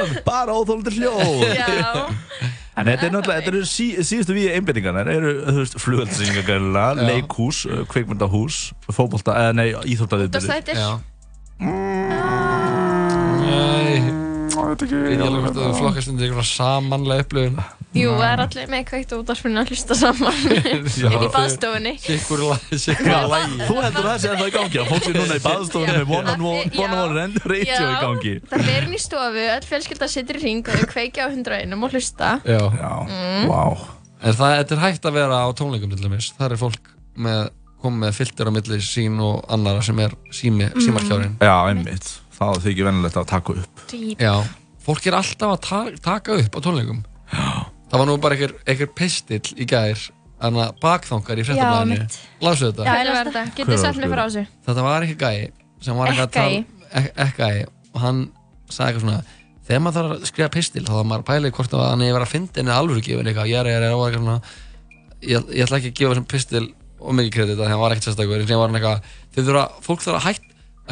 er bara óþólandi hljóð. Já En þetta er náttúrulega, þetta eru sí, síðustu við einbendingarna eru, þú veist, flugöldsýningar gæðilega, Já. leikhús, uh, kveikmyndahús, fótbolta, eða nei, íþróttaviðbyrði. Útvarpsþættir. Nei Ég veit alveg hvort þú flokkast undir einhverja samanlega upplifun Jú, það er allir með kveikt og útvarpinu að hlusta saman <laughs> Inn í baðstofunni Sikkur sikkur Já, lagi þú heldur það sé ennþá í gangi, að fólk sé núna í baðstofunni með one on one, one on one radio í gangi. Það fer inn í stofu, öll fjölskylda sittir í ring og þau kveikja á 101 og hlusta Já, Mm. wow. En það þetta er hægt að vera á tónleikum til dæmis Það er fólk með komið með filter á milli sín og annara sem er sími, Mm. símarkjárin Já, einmitt. Það þykir venilegt að taka upp. Já, fólk er alltaf að ta taka upp á tónleikum Já. Það var nú bara einhver, einhver pistill í gær Þannig að bakþangar í fréttablaðinu mitt. Lásu þetta? Já, ég verði þetta, getið sagt mér frá þessu Þetta var ekki gæi sem var eitthvað að tala ek- Ekki gæi og hann sagði eitthvað svona þegar maður þarf að skrifa pistil þá þarf maður að pæla í hvort að hann er verið að finna henni alvöru gefin eitthvað, ég er, ég er, og eitthvað svona ég, ég ætla ekki að gefa þessum pistil og mikið kredit að hann var ekkert sérstakur en sem var hann eitthvað, þið þurfa, fólk þarf að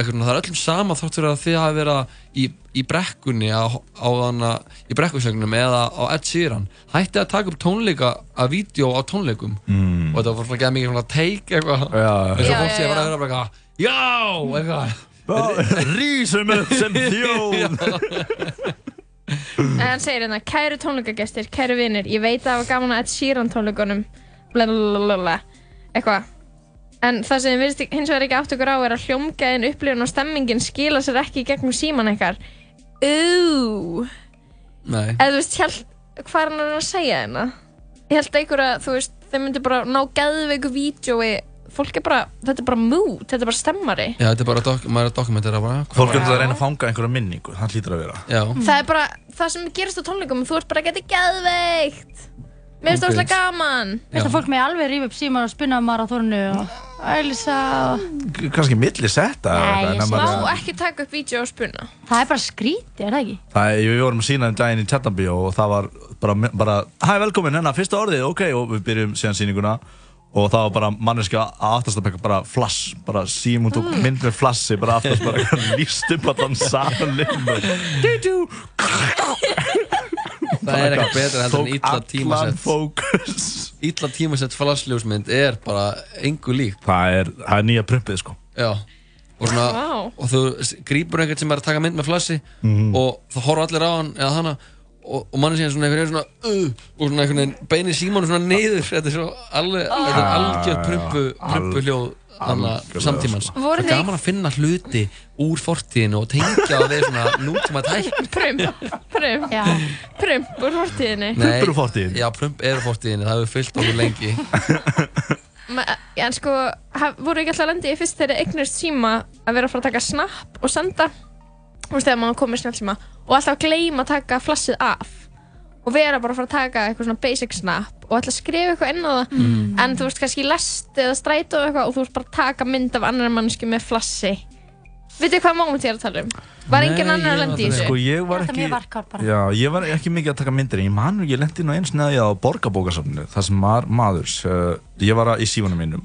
svona, það er öllum sama fyrir að þið hafi verið í, í brekkunni á, á hana, í brekkusögnum eða á Ed Sheeran. Hætti að taka upp tónleika að vídeo á tónleikum. Mm. og þetta var svona ekki mikið svona take eitthvað. Eins og fólk sé bara já. að vera bara eitthvað já, eitthvað. Rísum upp sem <laughs> þjóð. En hann segir hérna, kæru tónleikagestir, kæru vinnir, ég veit að það var gaman að Ed Sheeran tónleikunum, blablabla, eitthvað. En það sem virðist hins vegar ekki átt okkur á er að hljómgæðin, upplifun og stemmingin skila sér ekki í gegnum síman ykkar. Ú, Nei. eða þú veist, hjælt, hvað er hann að segja hérna? Ég held einhver að, þú veist, þeir myndi bara ná gæðveiku vídjói, fólk er bara, þetta er bara mood, þetta er bara stemmari. Já, þetta er bara, dok maður er að dokumentera bara Fólk er að reyna að fanga einhverja minningu, það hlýtur að vera. Já. Það er bara, það sem gerist á tónleikum, þú ert bara að geta gæðveikt. Mér finnst það Ok. óslega gaman. Veist að fólk með alveg rífa upp síman og spinna marathónu og... Kannski milli setta. eða Nei, eitthvað, ég en maður- Má ekki taka upp vídeo og spuna. Það er bara skrítið, er það ekki? Það er, við vorum að sína um daginn í Tjarnabíó og það var bara, bara hæ velkomin, hérna, fyrsta orðið, ok, og við byrjum síðan sýninguna og það var bara manneska að aftast að peka bara flass, bara símum tók Mm. mynd með flassi, bara aftast bara <laughs> líst upp allan salin Du-du <laughs> Það er ekki betra heldur en illa tímasett. Illa tímasett flassljósmynd er bara engu lík Það er, það er nýja prumpið sko. Já. Og, svona, Vá. og þú grípur einhvern sem er að taka mynd með flassi Mhm. og það horfa allir á hann eða hana og, og manni síðan svona einhvern veginn svona uh, og svona einhvern veginn beinir símónu svona niður. Þetta er svo alveg, þetta er algjör prumpu, prumpu hljóð samtímans sko. Það er gaman að finna hluti úr fortíðinu og tengja það við svona nútíma tækn <laughs> Prump, prump, já. prump úr fortíðinni. Prump úr fortíðinni? Já, prump eru fortíðinni, það hefur fyllt okkur lengi <laughs> En sko, haf, voru ekki alltaf lendi í fyrst þegar eignast síma að vera að fara að taka snapp og senda Þú veist, þegar maður komið snjálfsíma og alltaf gleyma að taka flassið af og vera bara að fara að taka eitthvað svona basic snapp og alltaf að skrifa eitthvað inn á það Mm. en þú veist kannski lest eða strætó eða eitthvað og þú veist bara að taka mynd af annar mannsku með flassi Vitið hvað moment ég er að tala um? Var Nei, engin annar að ég lendi í var- þessu? Sko, ég var ekki mjög varkár bara. Já, ég var ekki mikið að taka myndir en ég man ég lendi nú eins neði á borgarbókasafninu það sem var maður uh, ég var að- í sífunum mínum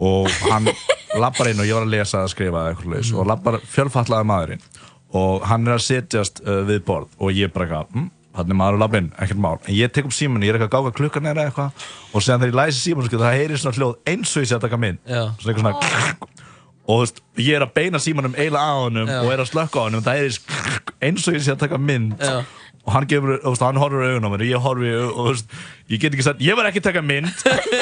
og hann <laughs> lappar inn og ég var að lesa að skrifa eitthvað laus og lappar fjölfallaði maðurinn og hann er að setjast uh, við borð og ég bara eitthvað hm, hann er maður að lappa inn, ekkert mál en ég tek upp símunni, ég er eitthvað að gága klukkan eða eitthvað og séðan þegar ég læsi símunni sko, það heyrir svona hljóð eins og ég sé að taka Já. svona og þú veist, ég er að beina símanum að honum Já. og er að slökka á honum það er eins og ég sé að taka mynd Já. Og hann, gefur, veist, hann horfur augun á mér og ég horfi og veist, ég get ekki sagt ég var ekki að taka mynd.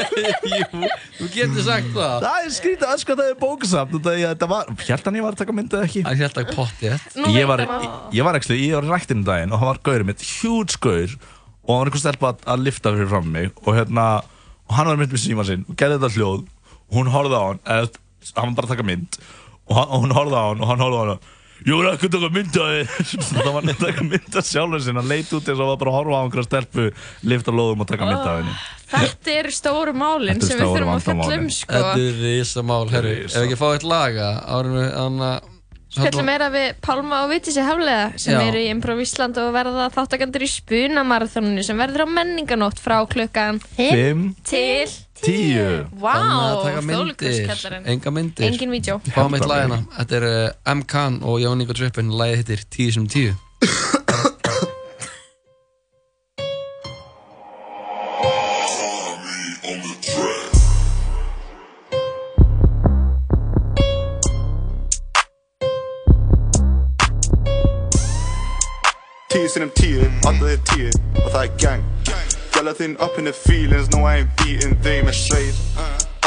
<laughs> Jú, þú getur sagt það. Það er skrítið að sko það er bókasamt og það, ég, það var, held hann ég var að taka mynd eða ekki? Hann held að potti ég. Var, ég, ég var ekki, ég var í ræktinu um daginn og hann var gaurið mitt, huge gaur og hann var einhver stelpa að, að lifta fyrir fram mig og hérna, og hann var mitt með síma sinn og gerði þetta hljóð og hún horfði á hann eða, hann var bara að taka mynd og, hann, og hún horfði á hann og hann horfði á hann ég var ekki að taka mynd af þér. <laughs> Það var neitt að taka mynd af sjálfur sinna leit út eins og var bara að horfa á einhverja stelpu lifta lóðum og taka mynd af henni. Þetta eru stóru málin Þetta eru sem við þurfum að fjalla um sko. Þetta er risa mál, herru. Ef ekki fá eitt laga árum við anna Spjallum meira við Pálma og Vitisi Haflega sem Já. eru í Improv Ísland og verða þáttakandur í Spunamarathoninu sem verður á menninganótt frá klukkan Fimm til Tíu Vá, myndir, Þjóðleikhúskjallarinn. enga myndir Engin vídeo. Fáum eitt Bara lagina Þetta er uh, M. Khan og Jón Ingo Trippin Lagið hittir 10 sem 10 <coughs> Tíu sinnum tíu, alltaf þið tíu og það er gang Gæla þinn up in the feelings, no I ain't beating them and straight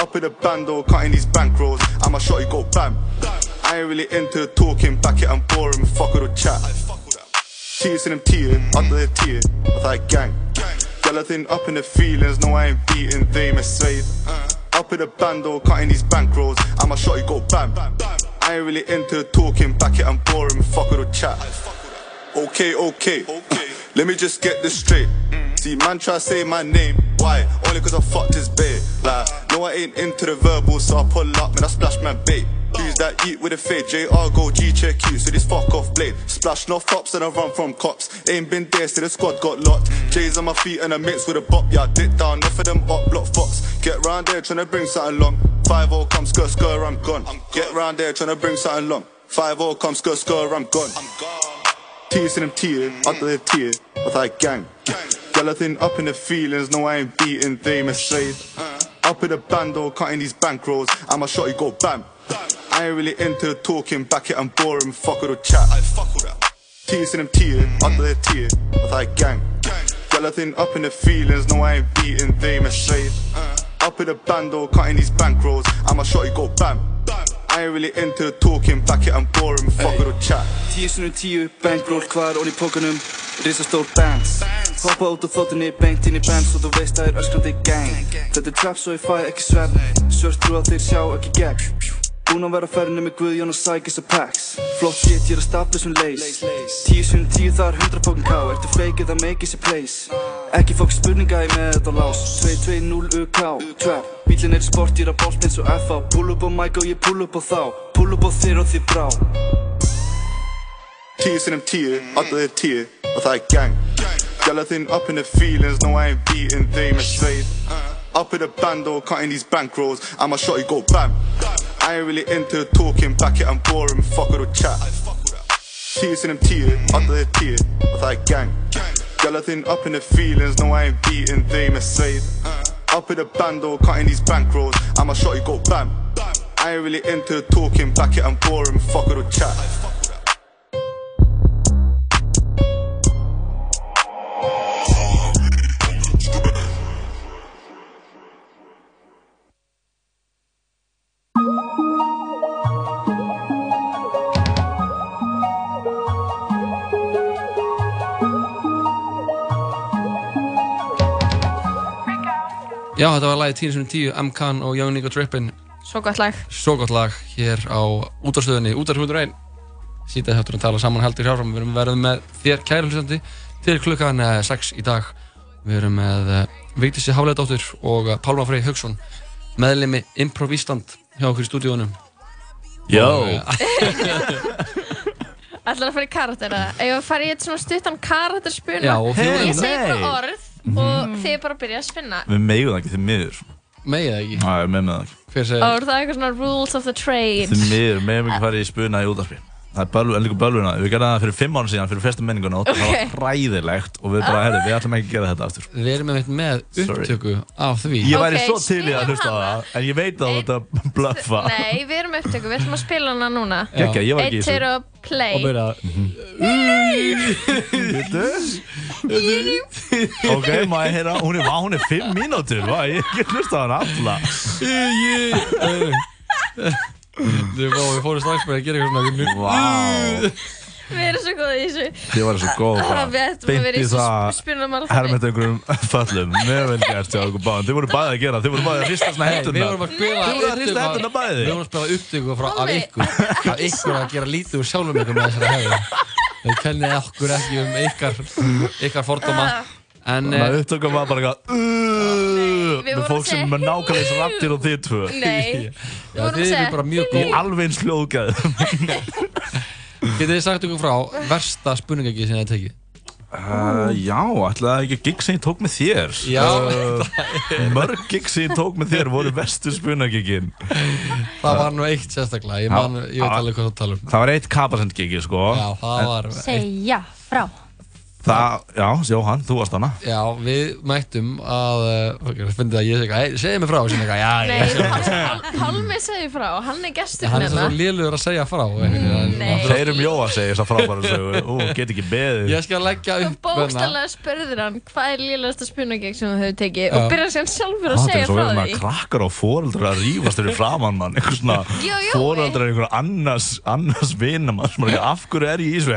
Up in the band or cutting these bankrolls, I'ma shot you go bam. I ain't really into the talking, back it I'm boring, fuck with the chat. Tíu sinnum tíu, alltaf þið tíu og það er gang Gæla þinn up in the feelings, no I ain't beating them and straight Up in the band or cutting these bankrolls, I'ma shot you go bam. I ain't really into the talking, back it I'm boring, fuck with the chat Okay, okay. Let me just get this straight. See, man try say my name. Why? Only cause I fucked his babe. Like, no, I ain't into the verbal, so I pull up, man, I splash my bait. Who's that eat with a fade? JR go G check you, so this fuck off blade. Splash no fops and I run from cops. Ain't been there, so the squad got locked. J's on my feet and I mix with a bop. Yeah, I dip down, enough of them up, block fox. Get round there, tryna bring something long. 5 0 come, skr, skr, I'm gone. Get round there, tryna bring something long. 5 0 come, skr, skr, I'm gone. Tíu sinnum tíu, alltaf þið tíu og það er gang Gæla þinn up in the feelings, no I ain't beating them and straight Up in the band or cutting these bankrolls, I'ma shot you go bam. I ain't really into the talking, back it I'm boring, fuck with the chat. Tíu sinnum tíu, alltaf þið tíu og það er gang Gæla þinn up in the feelings, no I ain't beating them and straight Up in the band or cutting these bankrolls, I'ma shot you go bam I ain't really into the talking, back it I'm boring, fuck with the chat. Tíu sunnum tíu, bankroll, hvað er onni í pókanum? Risastór bands. Hoppa út á þóttunni, bengt inn í bands og þú veist að það er öskrandi gang. Þetta er trap svo ég fæ ekki svefn Svört trú að þeir sjá ekki gegn Búinn að vera að ferðinu með Guðjón og Sækis og Pax. Flott shit, ég er að stapla sem leys Tíu sunnum tíu, það er hundra fókin ká. Ertu fake eða make it a place. Ekki fokk spurninga ég með þetta lás. 2-2-0 UK, trap. Bílinn er sport, ég er að bolt eins og FA Pull up á mic og ég pull up á þá. Pull up á þér og þið brá. Tíu sinnum tíu, alltaf þið tíu og það er gang. Gæla þinn up in the feelings, no I ain't beating them and straight. Up in the band or cutting these bankrolls, I'ma shot you go bam I ain't really into the talking, back it I'm boring, fuck with the chat. Tíu sinnum tíu, alltaf þið tíu og það er gang. Gæla þinn up in the feelings, no I ain't beating them and straight Up in the band or cutting these bankrolls, I'ma shot you go bam. I ain't really into the talking, back it I'm boring, fuck with the chat Já, þetta var lagið 10 sem 10, M-Kan og Young Nico Drippin Svo gott lag. Svo gott lag hér á útarstöðunni, útarstöðunni 1 Sýta þáttur að tala saman heldur hjá Við erum verið með þér kæri hlustandi til klukkan 6 í dag. Við erum með uh, Vigdísi Hafleðdóttur og uh, Pálma Frey Haugsson meðlemi Improv Ísland hjá okkur í stúdíunum Jó. Ætlar að fara í karakter eða? Ef að fara í eitt svona stuttan karakterspuna Já, og þið- Ég segi bara orð og þið bara byrja að spinna. Við megum það ekki, þið miður Megið það ekki? Já, við megum það ekki. Hver Og er það eitthvað svona rules of the trade? Þið miður, megum ekki fara í spuna í útarpi Það er líka bölvuna Við gerðum það fyrir fimm árum síðan, fyrir fyrsta minninguna og það var hræðilegt og við bara, herri, við ætlum ekki að gera þetta aftur. Við erum með, með upptöku af því. Ég væri Ok, svo til í að hlusta á það En ég veit að þetta blöffa. Nei, við erum upptöku, við ætlum að spila hana núna. Gekkja, ég var ekki í Eitt, þessu. tveir og play. Og byrja Vittu Ok, má ég heyra? Hún er, hún er fimm mínútur. Vá, ég ekki hlusta á hana alla Við við fórum strax bara að gera eitthvað svona Vá. <laughs> Við erum svo góðið í þessu. Þið varu svo góð bara. Við ættum að Beint vera í í þessu það einhverjum föllum. Mjög vel gert hjá okkur báðum. Þið voru bæði að gera Þið voru bæði að hrista svona spila Þið voru að hrista hendunar bæði. Við vorum að spila upptöku frá af ykkur af ykkur að gera lítið úr sjálfum ykkur með þessari hefði Við kennið okkur ekki um ykkar ykkar fordóma. En Þannig að eh, upptökum var bara eitthvað Við Með vorum fólk að sem segja er nákvæmlega eins rattir og þið tvö. Nei, <laughs> Já, þið eru bara mjög góð. Alveg eins hljóðgæð <laughs> Getið þið sagt okkur frá versta spurningegi sem þið tekið? Uh, já, ætlaði það ekki gig sem ég tók með þér. Já. uh, Mörg gig sem ég tók með þér voru vestu spunagigin Það var nú eitt sérstaklega, ég, man, ég veit alveg hvað það tala um. Það var eitt kapasend gigi sko. Já, það En- var Segja frá. Það, já, Jóhann, þú varst hana Já, við mættum að uh, finnst það að ég eitthvað, "Hey, segðu mig frá sem eitthvað, já, Nei, Pálmi segir frá, hann er gestur Hann er svo hérna liðlugur að segja frá. Þeir um Jóa segir þess að frábæra <laughs> sögu. Ú, get ekki beðið. Ég skal leggja upp Bókstælega spurður hann hvað er lílegasta spunageg sem þú hefur tekið? Já. og byrjar sér sjálfur að Það er segja svo frá því. maður krakkar og fóreldrar að rífast fyrir framann mann svona <laughs> jú, fóreldrar einhver annars annars vinna mann sem er ekki af hverju er ég í þessu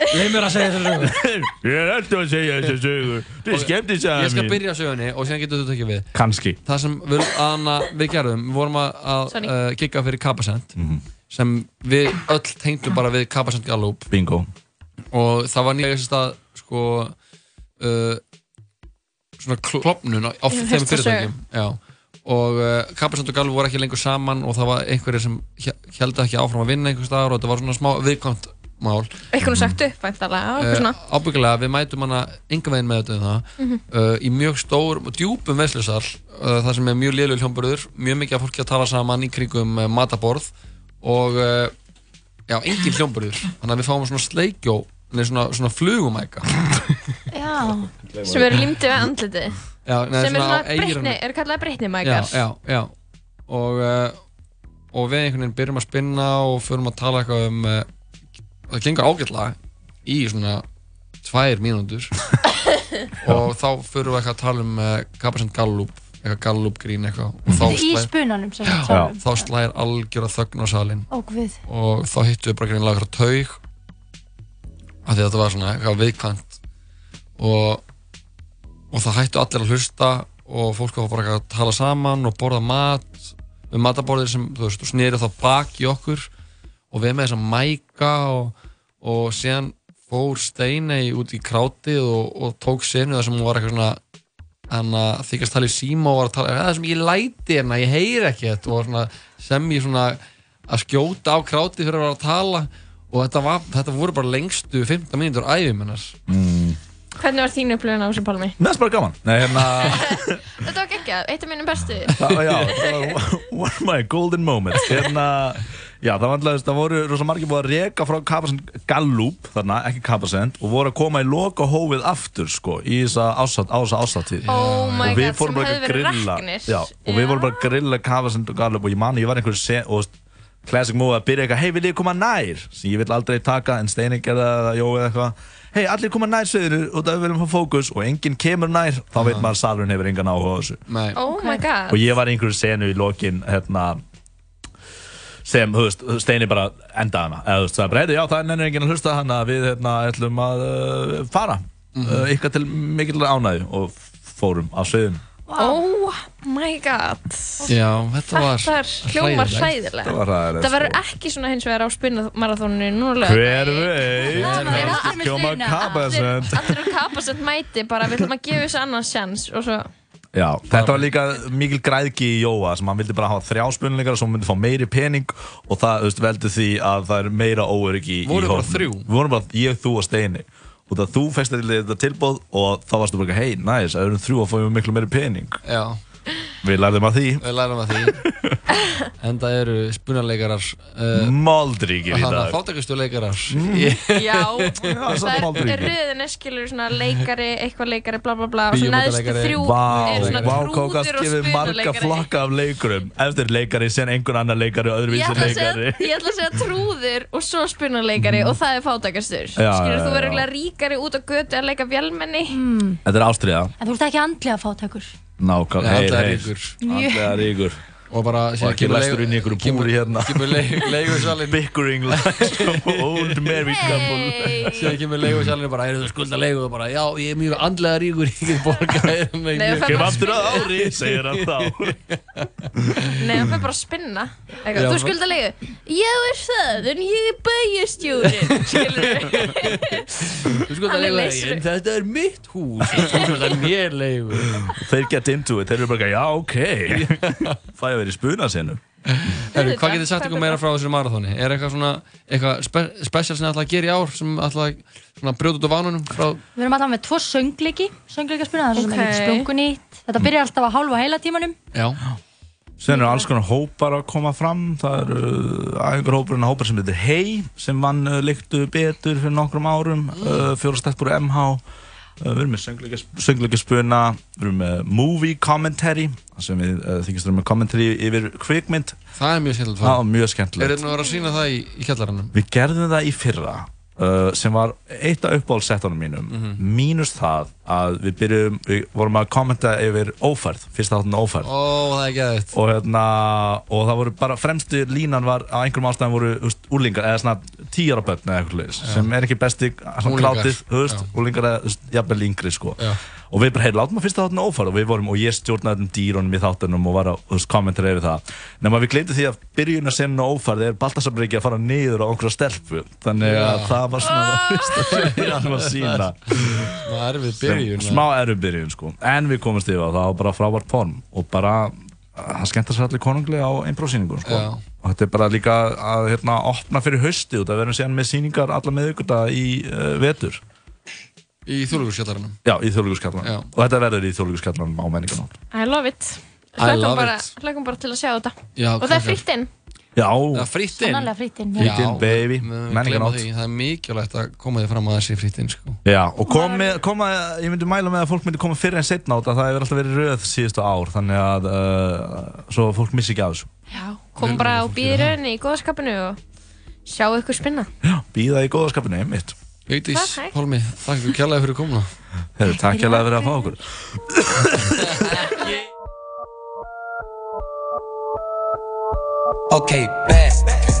leið mér að segja þessu sögu. <laughs> Ég er alltaf að segja þessu sögu. Þetta er skemmtist að Ég skal byrja sögunni og síðan getur þú tekið við. Kanski Það sem við, anna, við gerðum, við vorum að, að uh, gigga fyrir Kapasend Mhm. sem við öll tengdum bara við Kapasend Gallup. Bingo. Og það var nýja þessi stað sko uh, svona kl- klofnun á, á þeim fyrirtækjum Já. og uh, Kapasend og Gallup voru ekki lengur saman og það var einhverjir sem heldur ekki áfram að vinna einhver staðar og þetta var svona smá viðkvæmt mál. Eitthvað nú sagt upp svona. uh, ábyggilega við mætum hana enga veginn með þetta um það. Mhm. uh, í mjög stór og djúpum veislusal uh, það sem er mjög liðlega hljómburður mjög mikið af fólki að tala saman í kringum uh, mataborð og uh, já, engin hljómburður. Þannig að við fáum svona sleikjó nei, svona, svona flugumæka. Já, <laughs> sem eru límdi við andliti Já, nei, sem svona svona á eyranu. breytni, eru kallað breytni já, já, já. Og, uh, og við einhvern veginn byrjum að spinna og förum að tala eitthvað um uh, það gengur ágætlega í svona tvær mínútur. <laughs> Og þá förum við eitthvað að tala um uh, Kapasend Gallup eitthvað Gallup grín eitthvað. Og þá Í slær, spunanum sem já, við sjálfum. þá slæðir algjör að þögn á salin Ó, guð. og þá hittum við bara greinlega eitthvað taug. Af því að þetta var svona eitthvað viðkvæmt. Og, og það hættu allir að hlusta og fólk var bara að tala saman og borða mat. Við mataborðir sem, þú veist, og snýri þá bak í okkur og við með þess að mæka og, og síðan fór Steinei út í krátið og, og tók senu þar sem hún var eitthvað svona hann að þykast tala í síma og var að tala það sem ég læti hérna, ég heyri ekkert. Og var svona, sem ég svona að skjóta á krátið fyrir að vera að tala og þetta, var, þetta voru bara lengstu 15 mínútur æfum hennar mm. Hvernig var þín upplifun á þessu Pálmi? Mér finnst bara gaman. Nei, hérna <laughs> Þetta var geggjað, eitt af mínum bestu. Já, það var one of my golden moments. Hérna, já, það var alltaf, það voru rosa margir búið að reka frá Kapasend Gallup, þarna, ekki Kapasend og voru að koma í loka hófið aftur, sko, í þessa ásattíð Oh my og við god, sem að verið grilla. raknir. Já, og við vorum bara að grilla Kapasend og Gallup og ég mani, ég var einhver sen, og classic move að byrja eitthvað, hei, vil ég koma nær? Sem ég vil aldrei taka, en Steini gerði það eða Jói eða eitthvað, hei, allir koma nær sviðinu og það við viljum fá fókus. Og enginn kemur nær þá veit maður að salurinn hefur engan áhuga á þessu. Nei. Oh my god. Og ég var í einhverju senu í lokin hérna sem, þú veist, Steini bara enda hana. Eða þú veist, það er heyrðu, já, það er nennir enginn að hlusta hana við, hérna, ætlum að uh, fara. Mhm. uh, ykkar til mikill ánægju og fórum á sviðum Oh my god. Já, þetta var Þetta hljómar hræðilegt. hræðilega Þetta var hræðilegt, Það verður sko. ekki svona hins vegar á spinnamarathóninu núna. Hver veit? Kjóma kapasend Allir á kapasett mæti bara. Við ætlum að gefa þessu annan sjans og svo Já, þetta var líka mikil græðki í Jóa sem hann vildi bara hafa þrjá spunningar og svo myndi fá meiri pening og það veist, veldur því að það er meira óöryggi í Voru bara hópnum. þrjú? Við vorum bara ég, þú og Steini og það þú fæst þetta tilbúð og þá varstu bara hei, næs, við erum þrjú að fá miklu meiri pening Já, Við lærðum að því. Við lærum að því. <laughs> En það eru spunarleikarar uh, Moldríkir í dag. Fátækustu leikarar. Já, <laughs> svo það er röðin er skilur svona leikari, eitthvað leikari, bla bla bla og svo neðstu Bíómyndaleikari. þrjú Vá, er svona vá, trúður kókast og gefið marga flokka af leikurum. Eftir leikari, sen einhvern annar leikari og öðruvísi að leikari. ég ætla að segja trúður og svo spunaleikari og það er fátækastur. Já, Skilur, já, þú já. verður ríkari út á götu að leika vélmenni. Þetta er ástriða En þú ert ekki andlega fátækur. Nákvæm, Nei, heyr, andlega heyr. ríkur. Andlega ríkur Og bara Og ekki lestur inn í einhverju búri hérna. Kemur leigusalinn. <laughs> Bickering like old married couple Síðan kemur leigusalinn bara Er þú skulda leigu og bara Já, ég er mjög andlega ríkur Ég get borgað það Kem aftur að ári, segir hann þá. <laughs> Nei, hann fyrir bara að spinna. Þú skulda leigu Já, er það, en ég er bæjastjórin <laughs> Þú skulda Hann er leigu leystur. En þetta er mitt hús Þú skulda mér leigu Þeir get into it, þeir eru bara Já, ok. Fæ að vera í spuna sinu <laughs> Herru, hvað getið sagt ykkur meira frá þessu marathóni? Er eitthvað svona, eitthvað spe special sem þið ætla að gera í ár sem ætla að svona brjóta út á vanunum frá Við erum alltaf með tvo söngleiki, söngleikaspuna, það er svona Ok. okay. splungunýtt. Þetta byrjar alltaf á hálfa heila tímanum. Já, Sen eru alls konar hópar að koma fram Það eru æfingar hópurinn hópar sem heitir Hey sem vann uh, líktu betur fyrir nokkrum árum uh, fjóra Við erum með söngleikaspuna Við erum með movie commentary þar sem við uh, þykist erum með commentary yfir kvikmynd. Það er mjög skemmtilegt. Það var mjög Er skemmtilegt. Þetta nú að vera að sína það í, í kjallaranum? Við gerðum það í fyrra uh, sem var eitt af uppáhaldsettunum mínum Mhm. mínus það að við byrjum við vorum að kommenta yfir ófærð fyrsta þáttin ófærð geðið og hérna og það voru bara fremstu línan var á einhverjum ástæðum voru úst, úlingar eða svona tíara börn eða eitthvað sem er ekki besti já. úlingar eða jafnvel yngri sko Já. Og við bara, hei, látum að fyrsta þáttin ófært og við vorum, og ég stjórnaði um dýrunum í þáttunum og var að, kommentera yfir það. Nema við glemdi því að byrjun að senna ófært er Baltasarbreki að fara niður á einhverja stelpu. Þannig að Já. það var svona það fyrsta við varum að sína Það <laughs> er við Sem- byrjun smá erfum byrjun sko. En við komumst yfir á það var bara frábært form. Og bara það skemmtar sér allir konunglega á einbróðsýningu sko. Já. og þetta er bara líka að hérna, opna fyrir hausti og það verðum síðan með sýningar alla meðuguta í uh, vetur Í þjóðluguskjallaranum já, í þjóðlíkuskjallan Já. og þetta verður í þjóðlíkuskjallan á menningarnótt I love it. I Hlökkum love bara, bara til að sjá þetta. Já, Og það er frítt inn. Já, Það er frítt inn. Sannarlega frýtt inn. Frítt inn, baby. því. Það er mikilvægt að koma þið fram að þessi frítt inn sko. já, og koma, koma, ég myndi mæla með að fólk myndi koma fyrir en setna á þetta. Það hefur alltaf verið röð síðustu ár þannig að uh, svo fólk missi ekki af þessu. Já, kom bara á býðiröðinni í góðskapinu og sjá ykkur spinna. Býða í góðaskapinu, einmitt Vigdís, Takk. Pálmi, takk fyrir kjallaði fyrir komuna Hefur takk hérlega fyrir að fá okkur Okay, bet.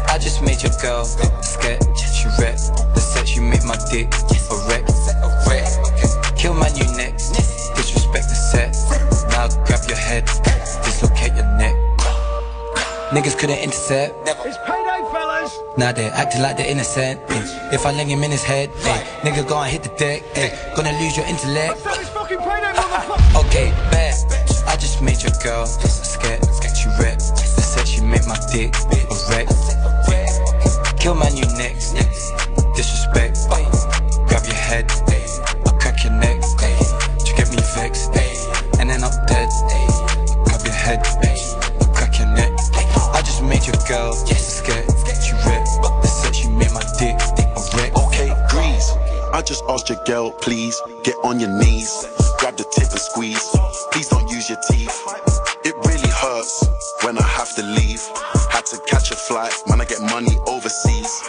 I just made your girl scared. She wreck. The sex you make my dick a wreck. Kill man, you next. Disrespect the set. Now grab your head. Dislocate your neck. Niggas couldn't intercept. It's payday, fellas. Now they're acting like they're innocent. eh. If I ling him in his head, eh, nigga go and hit the deck. eh. Gonna lose your intellect. So it's fucking payday, motherfucker. Okay, bet. I just made your girl scared. She wreck. The said she make my dick a wreck. Kill man, you next. Disrespect. Eh. Grab your head. Eh. I'll crack your neck. Eh. You get me vexed. And then I'm dead. Grab your head. I'll crack your neck. I just made your girl scared. I just asked your girl, please get on your knees, grab the tip and squeeze. Please don't use your teeth. It really hurts when I have to leave. Had to catch a flight, man. I get money overseas.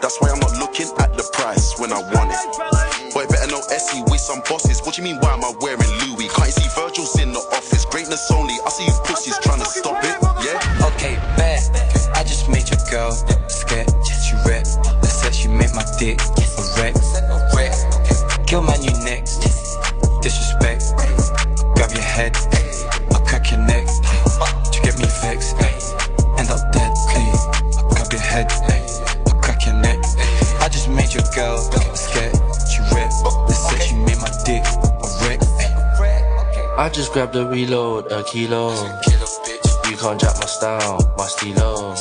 That's why I'm not looking at the price when I want it. Boy, better know Essie with some bosses. What do you mean? Why am I wearing Louis? Can't you see Virgil's in the office? Greatness only. I see you pussies trying to stop it. I just grabbed a reload, a kilo. You can't jack my style, my stilo.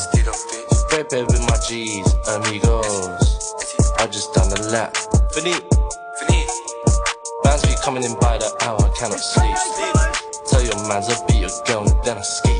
Pepe with my G's, amigos. I just done a lap. Finit, finit. Bands be coming in by the hour, I cannot sleep. Tell your mans I'll beat your girl, then I ski.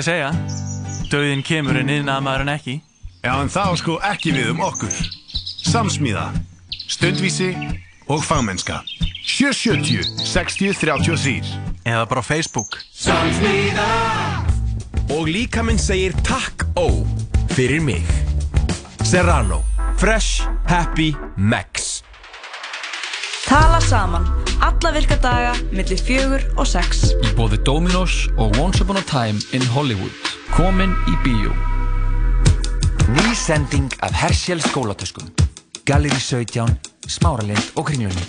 Ég segja? Dauðin kemur en yðnaða maður en ekki. Já, en þá sko ekki við um okkur. Samsmíða, stundvísi og fagmennska. 770 60 33 Eða bara Facebook. Samsmíða Og líka minn segir takk ó fyrir mig. Serrano. Fresh, happy, max. Tala saman. Alla virka daga millir fjögur og sex. Í bóði Dominos og Once Upon a Time in Hollywood. Komin í bíó. Ný sending af Herschel skólatöskum. Gallery 17, Smáralind og Kringlunni.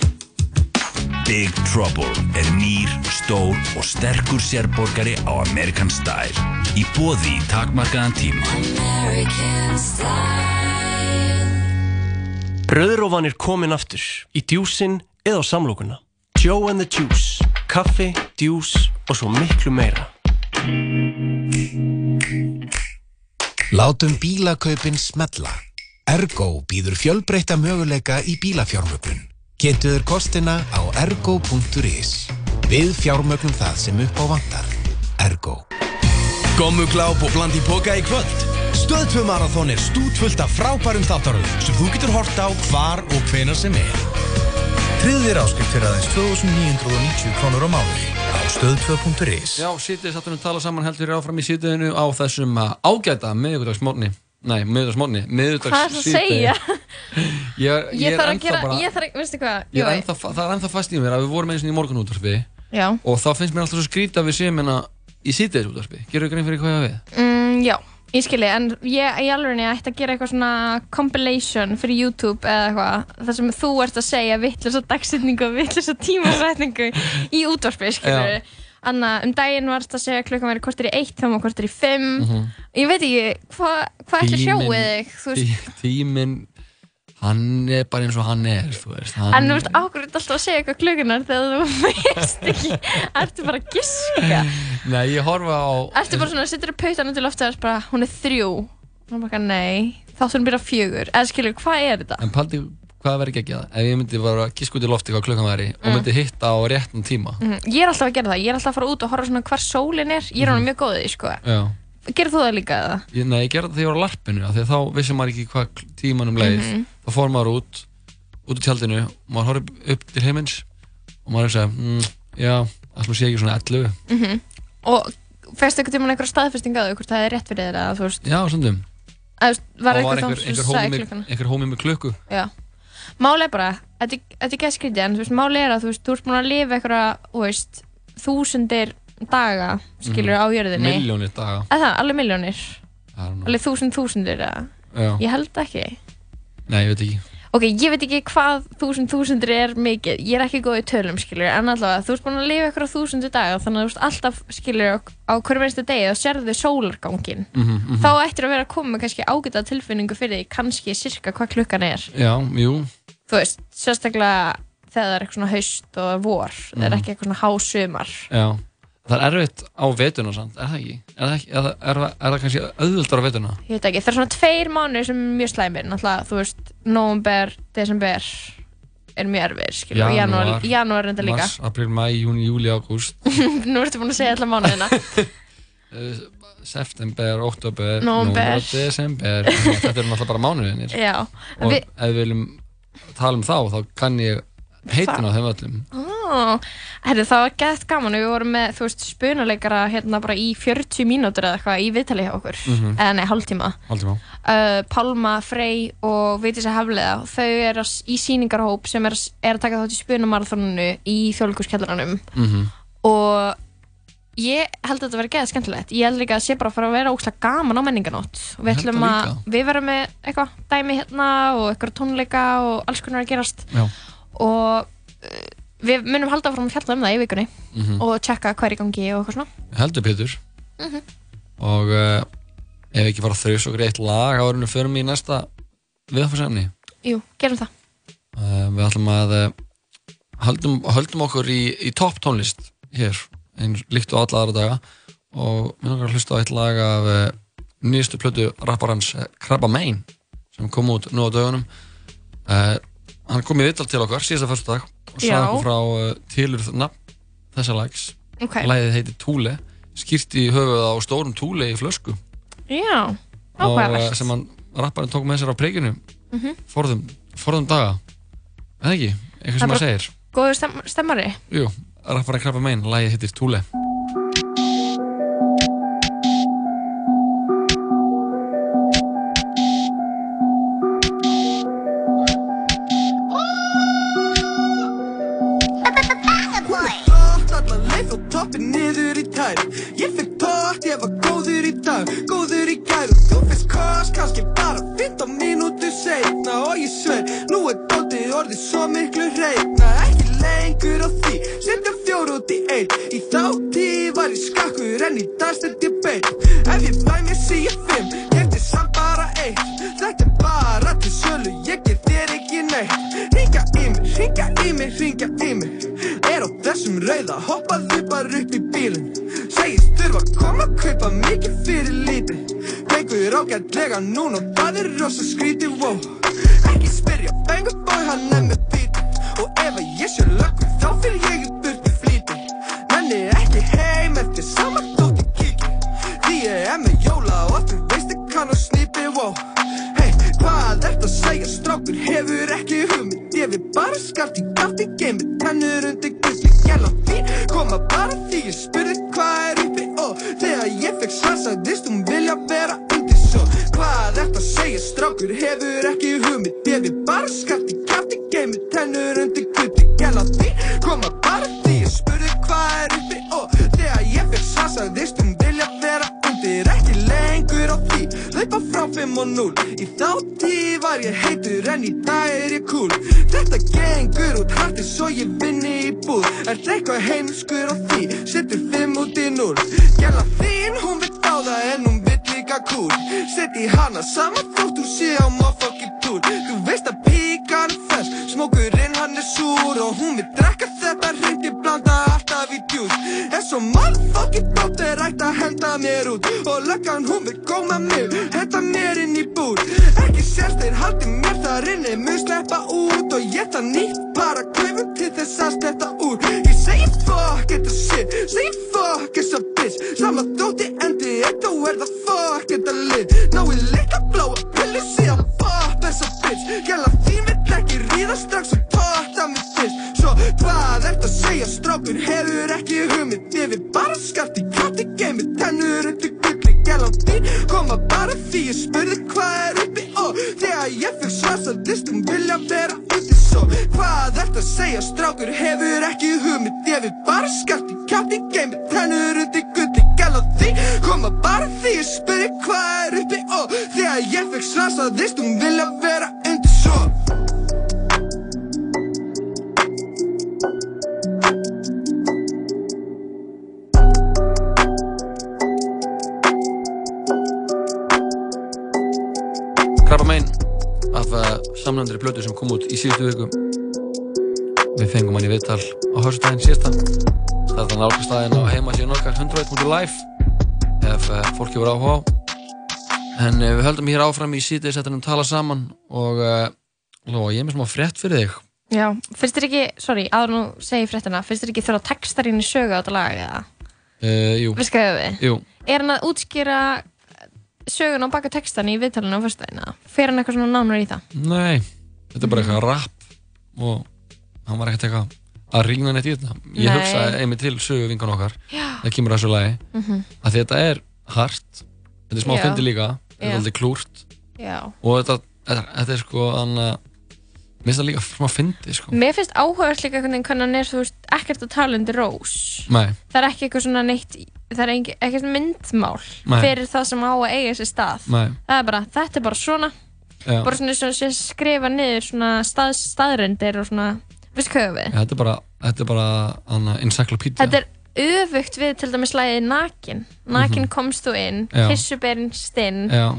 Big Trouble er nýr, stór og sterkur sérborgari á American Style. Í bóði í takmarkaðan tíma. Rauðrófan er komin aftur í djúsin eða á samlokuna. Joe and the Juice, kaffi, djús og svo miklu meira. Látum bílakaupin smella. Ergo býður fjölbreytta möguleika í bílafjármögnun. Getuður kostina á ergo.is. Við fjármögnum það sem upp á vantar. Ergo. Gommugláp og bland í póka í kvöld. Stöð 2 marathón er stútfullt af frábærum þáttaröðum sem þú getur hort á hvar og hvenar sem er. Tryggðir áskrift fyrir aðeins 2990 krónur á mánuði á stöð2.is. Já, sítið sattunum tala saman heldur áfram í sítiðinu á þessum uh, ágæta miðugudagsmorni. Nei, miðugudagsmorni, miðugudags Hvað <laughs> er það að segja? Ég, ég Ég þarf að gera, bara, ég þarf að, veistu hvað? ég er Jói? ennþá, það er ennþá fast í mér að við vorum eins og í morgunútvarfi Já. og þá finnst mér alltaf svo skrítið að við séum hérna í sítiðisútvarfi. Gerðu grein fyrir hvað ég á við? Mm, já, ég skilji, en ég í alveg ætti að gera eitthvað svona compilation fyrir YouTube eða eitthvað, þar sem þú ert að segja vittlösa dagsetningu og vittlösa tímasetningu í útvarpi, skilju. Anna, um daginn varst að segja klukkan væri kortir í eitt, þá maður kortir í fimm. Mhm. Ég veit ekki, hvað hva ætli sjóið þig? Tíminn, hann er bara eins og hann er, þú veist. Hann, en þú veist, þetta alltaf að segja eitthvað klukkunar þegar þú veist ekki, ertu bara að giska. Nei, ég horfa á... Ertu bara svona, sittur upp pautanum til og er bara, hún er þrjú. Og hann bara, nei, þáttunum byrja fjögur. Eða skilur, hvað er þetta? En paldi hvað verður geggjað ef ég myndi bara giska út í lofti hvað klukkan væri og Mm. myndi hitta á réttum tíma. Mhm, Ég er alltaf að gera það, ég er alltaf að fara út og horfa svona hvar sólin er. Ég er mm mjög góð í því, sko. Gerðu þú það líka eða? Ég, nei, ég gerði það þegar ég var á larpinu því að þá vissi maður ekki hvað tímanum leið. Mhm. Þá fór maður út, út í tjaldinu maður horfði upp, til heimins og maður sagði, mm, já, alltaf sé ekki svona 11. Mm Og fæstu einhvern tímann einhverja staðfesting því hvort það er rétt fyrir eða þú veist, Já, að, þú veist, var einhver, hómi með, klukku. Já. Máli er bara, þetta er- að skrítið en þú veist, máli er að þú veist, þú ert búin að lifa einhverja, þú veist, þúsundir daga, skilur, á jörðinni. Milljónir daga. Að það, alveg. I don't know. Alveg þúsund þúsundir eða? Já. Ég held ekki. Nei, ég veit ekki. Ok, ég veit ekki hvað þúsund þúsundir er mikið, ég er ekki góð í tölum, skilur, en allavega, þú ert búin að lifa ykkur á þúsundu daga, þannig að þú ert alltaf, skilur, á, á hverju minnstu degi, þá sérðu sólargangin. Mhm, mhm. Þá ættir að vera að koma kannski ágæta tilfinningu fyrir því, kannski sirka hvað klukkan er. Já, jú. Þú veist, sérstaklega þegar það er eitthvað haust og vor, það er Mhm. ekki eitthvað hásumar. Já. Það er erfitt á vetuna samt, er það ekki? Er það, ekki, er það, er það, er það kannski auðvöldar á vetuna? Ég veit ekki, það er svona tveir mánuðir sem er mjög slæmir, náttúrulega, þú veist, november, desember er mjög erfir, skilur, og janúar, janúar reynda líka. Mars, april, mæ, júni, júli, ágúst. <laughs> Nú ertu búin að segja alla mánuðina. uh, <laughs> september, oktober, nóvember, desember <laughs> þetta eru náttúrulega bara mánuðinir Já, og við- ef við viljum tala um þá þá kann ég heitin á þeim öllum Ó, herri, það var gett gaman. Við vorum með, þú veist, spunuleikara hérna bara í 40 mínútur eða eitthvað í viðtali hjá okkur, Mhm. eða nei, hálftíma. Hálftíma. uh, Pálma, Frey og Vigdís að Hafliða. Þau eru í sýningarhóp sem er, er að taka þátt í spunumarathoninu í þjóðleikurskjallaranum Mhm. og ég held að þetta verði geða skemmtilegt. Ég held líka að sé bara að fara að vera ógslag gaman á menninganót og við ætlum að við verðum með eitthvað dæmi hérna og eitthvað tónleika og alls konar að gerast. Já. og við munum halda fram að fjalla um það í vikunni Mhm. og tjekka hvað er í gangi og eitthvað svona. Heldur Pétur Mhm. og uh, ef ekki fara þrjus og greitt lag árinu förum í næsta viðfarsefni Jú, gerum það. Uh, við ætlum að uh, höldum, höldum okkur í, í topp tónlist hér, eins líkt og alla aðra daga. Og við langar að hlusta á eitt lag af nýjastu plötu rapparans Krabba Main sem kom út nú á dögunum. Hann kom í viðtal til okkar síðasta fyrstu dag og sagði okkur frá uh, tilurð nafn þessa lags. Ok. lagið heitir Túle skýrt í höfuð á stórum túle í flösku. Já, og uh, sem hann rapparinn tók með sér á preikinu Mhm. forðum, forðum daga. Eða ekki, eitthvað sem maður segir. Góður stem stemmari. Jú, rapparinn Krabba Main, lagið heitir Túle dag Góður í gær og þú fyrst kost Kannski bara 15 mínútur seinna. Og ég sver, nú er dótið orðið svo miklu hreitna Ekki lengur á því, setja fjóru út í einn. Í þá tíð var ég skakkur en í dag stend ég beint Ef ég fæ mér síu fimm, kefti samt bara eitt. Þetta er bara til sölu, ég get þér ekki neitt. Ringa í mig, ringa í mig, ringa í mig þessum rauða, hoppaðu bara upp í bílinn. Segist þurfa að koma að kaupa mikið fyrir lítið. Gengur ágætlega núna og það er rosa skrítið, wow. Ekki spyrja, fengur bói hann er með bíti Og ef að ég sé löggur þá fyrir ég í burtu flýti. Nenni ekki heim eftir saman þótt ég kíki. Því ég er með jóla og þú veist ég kann að snýpi, wow. Hvað ert að segja, strákur hefur ekki hugmynd. Ég vil bara skart í kaffi, geimi tennur undir gulli Gæla þín, koma bara því ég spurði hvað er uppi Og þegar ég fekk svar sagðist hún vilja vera undir svo Hvað ert að segja, strákur hefur ekki hugmynd Ég vil bara skart í kaffi, geimi tennur undir gulli Gæla þín, koma bara því ég spurði hvað er uppi Og þegar ég fekk svar sagðist hún vilja vera undir Ekki lengur á því, hlaupa frá 5 og 0 Í þá tíð var ég heitur en í dag er ég cool Þetta gengur út hartið svo ég vinni í búð. Er eitthvað heimskur á því, setur 5 út í 0 Gæla þín, hún vill á það en hún vill líka cool Sett í hana saman þótt hún sé á motherfucking tour Þú veist að píkan er fess, smókurinn hann er súr Og hún vill drekka þetta ég blanda alltaf í djús En svo motherfucking dóttir ætti að henda mér út. Og löggan hún vill góma mig, henda mér inn í búr Ekki sérst þeir haldi mér þar inni, mun sleppa út Og ég það nýtt bara kaufum til þess að sletta úr. Ég segi fuck þetta shit, segi fuck þessa bitch. Sama þótti endi eitt og er það fuck þetta lit. Náðu leika bláa pillu síðan pop þessa bitch. Gæla þín vill ekki ríða strax og totta mig fyrst hvað ert að segja strákur? Hefur ekki hugmynd. Ég vil bara skart í katti geimi tennur undir gulli Gæla þín koma bara því ég spurði hvað er uppi og Þegar ég fekk svars að listum vilja vera úti svo? Hvað ert að segja strákur? Hefur ekki hugmynd. Ég vil bara skart í katti geimi tennur undir gulli Gæla þín koma bara því ég spurði hvað er uppi og Þegar ég fekk svars að listum vilja vera kom út í síðustu viku við fengum hann í viðtal á höfstæðin síðasta það er það nálgast staðin á heimasíðan okkar 101.live ef uh, fólki voru áhuga á en uh, við höldum hér áfram í síðið setjum tala saman og uh, Lóa, ég er með smá frétt fyrir þig Já, finnst þér ekki, sorry, áður nú segi fréttina Finnst þér ekki þurfa textar inn í sögu á þetta lag eða? Uh, jú. Hvað ég við? Jú. Er hann að útskýra sögun á baka textan í viðtalinu á fyrstæðina? Fer hann eitthvað svona nánar í það? Nei, þetta er bara eitthvað rap og hann var ekkert eitthvað að rína neitt í þetta. Ég Nei. hugsaði einmitt til sögu vinkan okkar, það kemur að þessu lagi, Mhm. að þetta er hart, þetta er smá Já. fyndi líka, þetta Já. er aldrei klúrt Já. og þetta, þetta, þetta er sko, hann að, mér finnst það líka smá fyndi, sko. Mér finnst áhugavert líka hvernig hann er, þú veist, ekkert að tala undir rós. Nei, Það er ekki eitthvað svona neitt, það er engi, ekkert myndmál Nei. fyrir það sem á að eiga sér stað. Nei. Það er bara, þetta er bara svona, Já. bara svona, svona, svona skrifa niður svona stað, staðrendir og svona, veistu hvað við? þetta er bara, þetta er bara, encyclopedia. Þetta er öfugt við til dæmis lagið Nakin. Nakin Mhm. komst þú inn, Já. kissuberinn stinn, Já,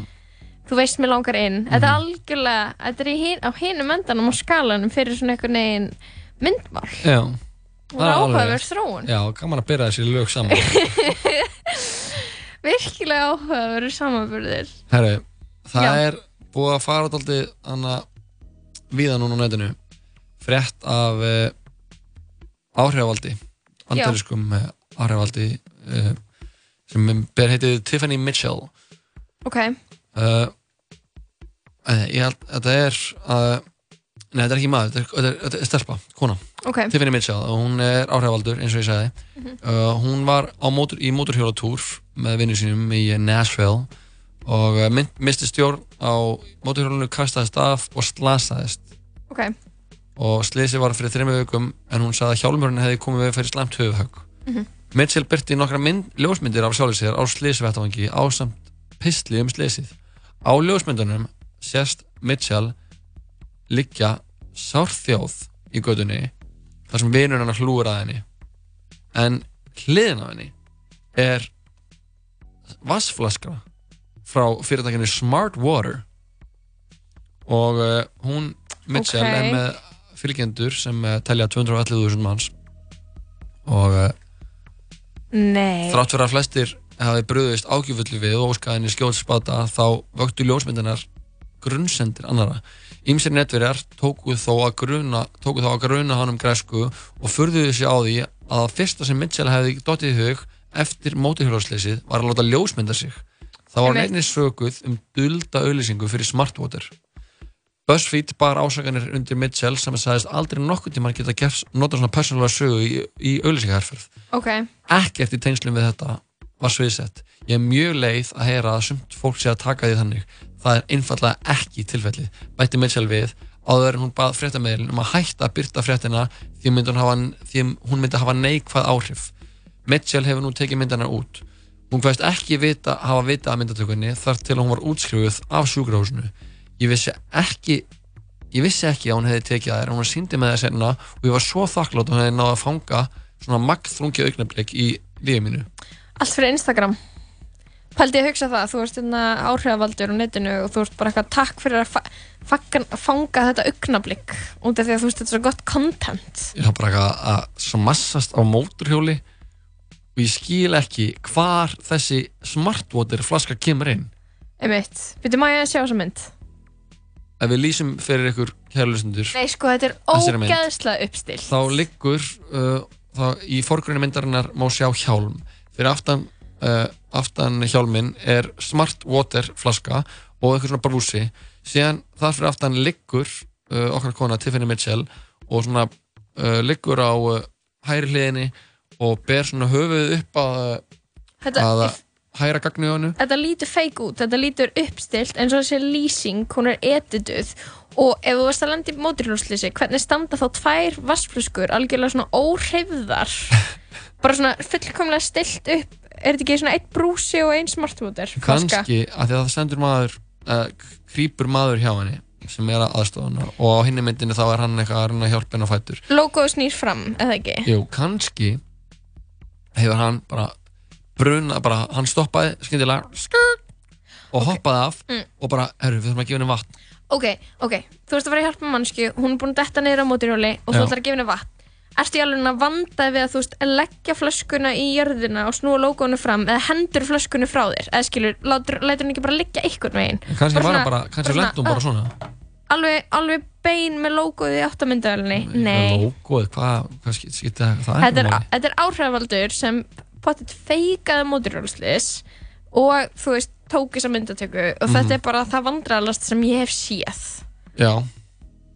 þú veist mér langar inn. Þetta er Mhm. algjörlega, þetta er hin, á hinum endanum á skalanum fyrir svona einhvern veginn myndmál. já. Það er áhugaverð þróun. Já, gaman að byrja þessi lög saman. <laughs> Virkilega áhugaverður samanburðir. Herru, það Já. er búið að fara alltaf hana viða núna á netinu. Frétt af uh, áhrifavaldi andariskum uh, áhrifavaldi uh, sem ber heitið Tiffany Mitchell. Ok, uh, ég held að þetta er nei, þetta er ekki maður, þetta er, þetta er, stelpa, kona. Ok. Tiffany Mitchell hún er áhrifavaldur eins og ég sagði. Mhm. uh, hún var mótur, í móturhjólatúr með vinnu sínum í Nashville og uh, mynd, misti stjórn á móturhjólanu, kastaðist af og slasaðist. Ok. og slisi var fyrir þrejum vikum en hún sagði að hjálmurinn hefði komið við fyrir slæmt höfuhögg Mhm. Mitchell byrti nokkra mynd, ljósmyndir af sjálfur sér á slísvettavangi ásamt pistli um slísið á ljósmyndunum sést Mitchell liggja sárþjóð í gödunni þar sem vinur hennar hlúur að henni. En hliðin á henni er vassflaskra frá fyrirtækinu Smart Water og uh, hún Mitchell Ok. er með fylgjendur sem uh, telja 211.000 manns og uh, þrátt fyrir að flestir hafi bröðist ágjöfullu við og óskaðinni skjóðspata þá vöktu ljósmyndinar grunnsendir annara. Ímsir netverjar tóku þó að gruna, tóku þó að gruna hann um græsku og furðuðu sig á því að það fyrsta sem Mitchell hefði dottið í hug eftir móturhjólarsleysið var að láta ljósmynda sig. Það var nefnir sökuð um dulda auðlýsingu fyrir Smartwater. BuzzFeed bar ásakanir undir Mitchell sem að sagðist aldrei nokkuð tíma geta gert nota svona persónulega sögu í, í auðlýsingarherferð Ok. ekkert í tengslum við þetta var sviðsett. Ég er mjög leið að heyra að sumt fólk sé að taka því þannig. Það er einfallega ekki tilfellið. Bætti Mitchell við áður en hún bað fréttameðilin um að hætta að byrta fréttina því, því hún myndi hafa neikvað áhrif. Mitchell hefur nú tekið myndana út. Hún hvaðist ekki vita, hafa vita að myndatökunni þar til hún var útskrifuð af sjúkrahúsinu. Ég vissi ekki ég vissi ekki að hún hefði tekið þær en hún síndi með þess einna og ég var svo þakklátt að hún hefði náða að fanga svona magþrungi augnablik í lífið mínu Allt fyrir Instagram. Pældi ég að hugsa það, þú ert hérna áhrifavaldur á netinu og þú ert bara eitthvað takk fyrir að fanga þetta augnablík út af því að þú veist þetta er svo gott content. ég var bara eitthvað að smassast á móturhjóli og ég skil ekki hvar þessi smartwater flaska kemur inn Einmitt. Býttu maður að sjá þessa mynd? ef við lýsum fyrir ykkur kærlustendur Nei, sko, þetta er ógeðslega uppstilt. þá liggur uh, þá, í forgrunni myndarinnar má sjá hjálm fyrir aftan, uh, aftan hjálmin er smart water flaska og eitthvað svona brúsi síðan þar fyrir aftan liggur uh, okkar kona Tiffany Mitchell og svona uh, liggur á uh, hæri hliðinni og ber svona höfuð upp að, Þetta- að hæra gagnu á hennu Þetta lítur fake út, þetta lítur uppstilt eins og þessi lýsing, hún er edituð. Og ef þú varst að landa í móturhjólslýsi hvernig standa þá tvær vassflöskur algjörlega svona óhreyfðar? <laughs> Bara svona fullkomlega stilt upp. Er þetta ekki svona eitt brúsi og ein smartwater flaska? kannski að því að það sendur maður uh, krýpur maður hjá henni sem er að aðstofana og á hinni myndinni þá er hann eitthvað að hjálpa henni á fætur. Logoðu snýr fram, eða ekki? Jú, kannski hefur hann bara bruna, bara hann stoppaði skyndilega skrt, og hoppaði af Mm. og bara, herru, við þurfum að gefa henni vatn. Ok, ok, þú ert að fara að hjálpa mannsku hún er búin að detta niður á móturhjóli og þú Já. ætlar að gefa henni vatn. Ertu í alveg að vanda við að þú veist leggja flöskuna í jörðina og snúa logoinu fram eða hendur flöskunni frá þér? Eða skilur, lætur henni ekki bara liggja einhvern veginn? Kannski var hann bara, kannski svona, lentum bara uh, svona alveg, alveg bein með logoið í áttamyndavelni Nei, Lógoð, hvað, hvað skipti það þetta er, þetta er áhrifavaldur sem potið feikaði móturhjólslis og þú veist, tók þessa myndatöku og Mhm. þetta er bara það vandrarlast sem ég hef séð. Já.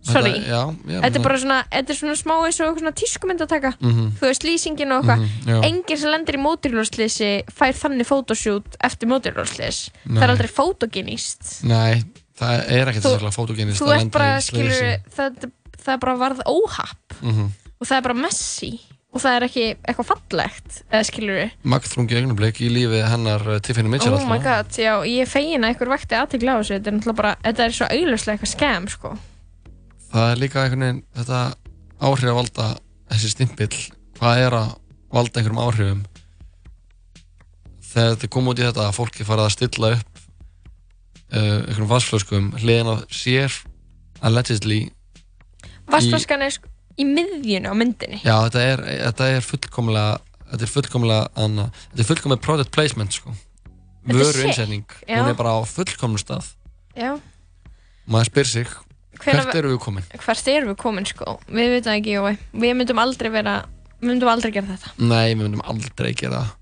sorry, Þetta- já, já, þetta er bara svona þetta er svona smá eins og svona tískumyndataka Mhm. þú veist, lýsingin og eitthvað. Mhm, já. enginn sem lendir í móturhjólslisi fær þannig fotoshoot eftir móturhjólslis það er aldrei fotogenist Nei, það er ekkert þessaklega fótogenist þú ert bara, skilur það, það er bara varð óhapp Mhm. og það er bara messy og það er ekki eitthvað fallegt eða skilur Magþrungi augnablik í lífi hennar uh, Tiffany Mitchell oh my alltaf. god, já, ég er fegin að einhver vekti aðtegla á þessu þetta er náttúrulega bara, þetta er svo augljóslega eitthvað skam sko. Það er líka einhvern veginn þetta áhrif að valda þessi stimpill hvað er að valda einhverjum áhrifum þegar þetta kom út í þetta að fólki farið að stilla upp einhverjum vassflöskum hliðin á sér allegedly Vassflaskan er sko í miðjunu á myndinni. Já, þetta er, þetta er fullkomlega þetta er fullkomlega anna, þetta er fullkomlega product placement sko. Þetta er vöru sick, innsetning, já. hún er bara á fullkomnum stað. Já, maður spyr sig, Hvenær- hvert eru við komin? hvert erum við komin sko? Við veitum það ekki, Jói, við myndum aldrei vera við myndum aldrei gera þetta. Nei, við myndum aldrei gera það.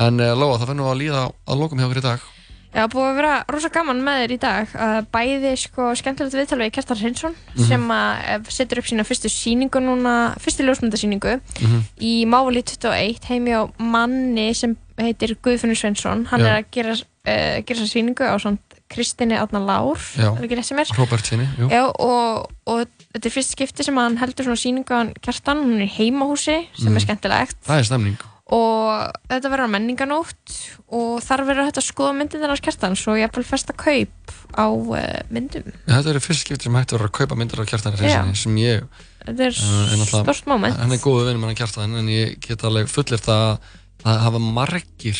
En uh, Lóa, það finnum við að líða að lokum hjá okkur í dag Já, búið að vera rosa gaman með þér í dag uh, bæði sko skemmtilegt viðtal við Kjartan Hreinsson Mhm. sem að uh, setur upp sína fyrstu síningu núna, fyrstu ljósmyndasíningu Mhm. í Mávali 21 heimi á manni sem heitir Guðfinnur Sveinsson hann Já. er að gera, uh, gera þessa síningu á svona Kristinni Átna Lár Já. er ekki rétt sem er Robert sinni, jú Já, og, og þetta er fyrst skipti sem hann heldur svona síningu á Kjartan, hún er í heimahúsi sem Mhm. er skemmtilegt Það er stemning og þetta verður á menninganótt og þar verður hægt að skoða myndin þennars Kjartans og ég er festa kaup á uh, myndum Þetta er fyrst skipti sem hægt verður að kaupa myndir af kjartan sem ég Þetta er náttúrulega- stórt moment. Hann er góðu vinnum hann kjartan en ég get alveg fullirt að að hafa margir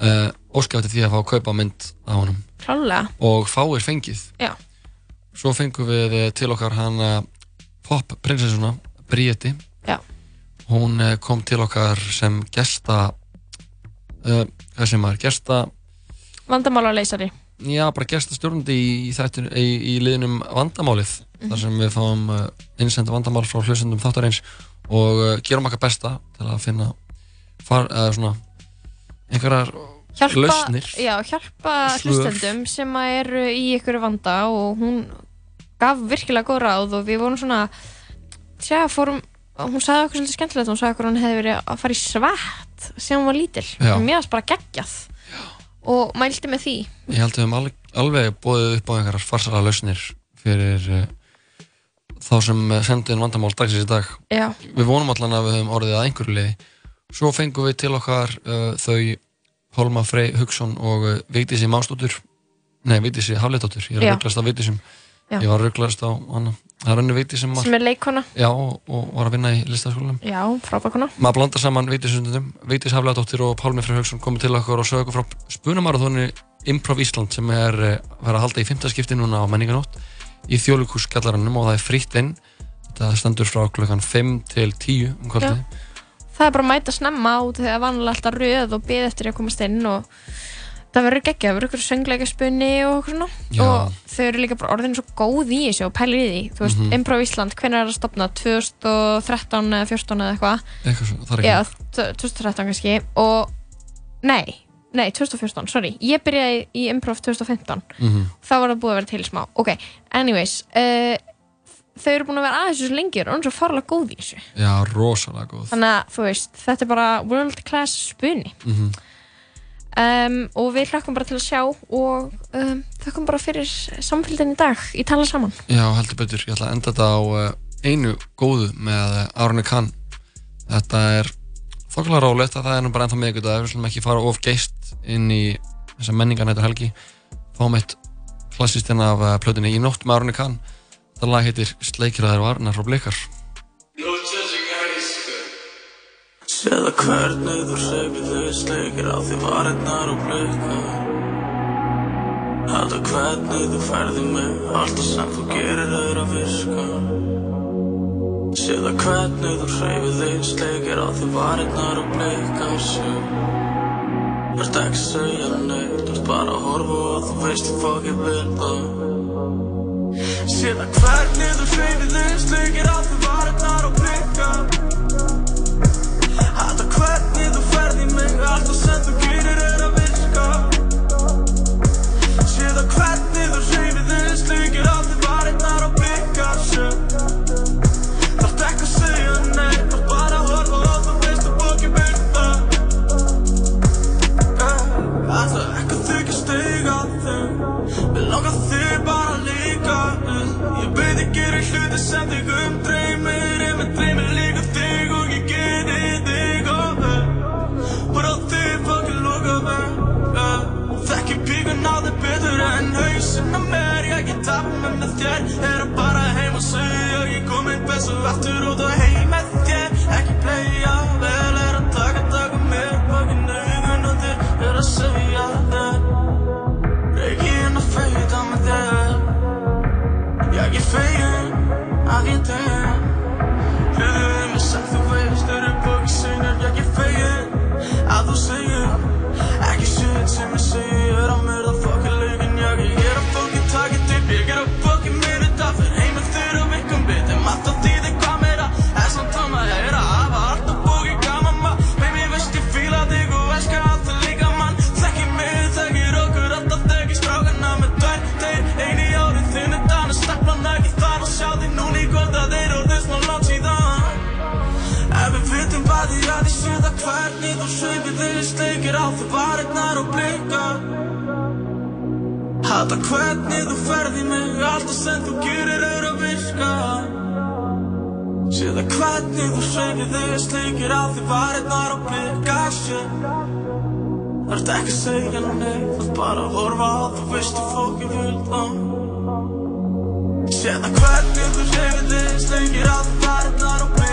uh, óskæfti því að fá að kaupa mynd á honum klálega og fáir fengið Já. Svo fengum við eh, til okkar hana pop prinsessuna Bríeti Já. Hún eh, kom til okkar sem gesta uh, hvað sem maður, gesta vandamála leysari Já, bara gestastjórnandi í, í, þættin, í, í liðnum vandamálið Mhm. þar sem við fáum uh, innsenda vandamál frá hljósendum þáttarins og uh, gerum okkar besta til að finna far, svona einhverjar hjálpa, lausnir já, hjálpa Svör. hlustendum sem eru í ykkur vanda og hún gaf virkilega góð ráð og við vorum svona tjá, fórum hún sagði okkur svolítið skemmtilegt, hún sagði okkur hún hefði verið að fara í svett sem hún var lítil. Já. mér varst bara geggjað. Og mælti með því. Ég held að við höfum alveg, alveg bóðið upp á einhverjar farsara lausnir fyrir uh, þá sem sendu inn vandamál dagsins í dag. Já. Við vonum allan að við höfum orðið að einhverju liði. Svo fengum við til okkar uh, þau Pálma Frey Hugson og uh, Vigdísi Másdóttur. Nei, Vigdísi Hafleitóttur Ég er Já. að rugglast á Vigdísum. Já. Ég var að rugglast á hana Það er önnu Vigdís sem sem er leikona Já, og, og var að vinna í listaskólanum. Já, frábækona maður blandar saman Vigdísundum Vigdís Hafleðadóttir og Pálmi Freyr Hauksson komið til okkur og sögðu okkur frá spunamarathónu Improv Ísland sem er eh, að vera að halda í fimmtaskipti núna á menninganótt í þjólukuskjallarannum og það er fritt inn. Þetta stendur frá klukkan 5 til 10 um kvöldið. Það er bara að mæta snemma út þegar vanlega alltaf röð og beð eftir að komast inn og það verður geggja, það verður ykkur söngleika spunni og okkur svona. Já. og þau eru líka bara orðin svo góð í þessu og pælir í því, þú veist, Mhm. Improv Ísland hvernig er það að stopna, 2013 eða 14 eða eitthvað? Eitthvað svo, það er Já, ekki. 2013 kannski. Og nei, nei, 2014, sorry. Ég byrjaði í Improv 2015 Mhm. þá var það búið að vera til smá. Ok, anyways uh, þau eru búin að vera aðeins þessu lengi og eru svo farlega góð í þessu. Já, rosalega góð. Þannig að þú veist, þetta er bara world class spunni Mhm. Um, og við hlakkum bara til að sjá og um, þakkum bara fyrir samfélgin í dag. Í tala saman. Já, heldur betur, ég ætla að enda þetta á uh, einu góðu með uh, Arne Kahn. Þetta er þokkala rálegt að það er nú bara ennþá miðgudag við slum ekki fara of geist inn í þessa menningarnættur helgi. Fáum eitt klassistinn af uh, plötunni í nótt með Arne Kahn. Þetta lag heitir Sleikir að þær varnar frá blikar Séða hvernig þú hreyfir þau sleikir á því varirnar og blikkar Halda hvernig þú færði mig Alltaf sem þú gerir er að virka. Séða hvernig þú hreyfir þau sleikir á því varirnar og blikkar Sjö Verð ekki að segja neitt Þú ert bara að horfa og þú veist ég fokkið vil það Séða hvernig þú hreyfir þau sleikir á því varirnar og blikkar Είμαι το κύριο. sunnan mér Ég get af með mér þér. Eru bara heim og sög Og ég komin besu aftur út og heim. varirnar og blinga Hata hvernig þú ferði mig Alltaf sem þú gerir er að virka. Sér að hvernig þú segir þig Sleikir á því varirnar og blinga Það ert ekki að segja neitt Það er bara að horfa á þú Vist að fólki vild á. Sér að hvernig þú segir þig Sleikir á því varirnar og blinga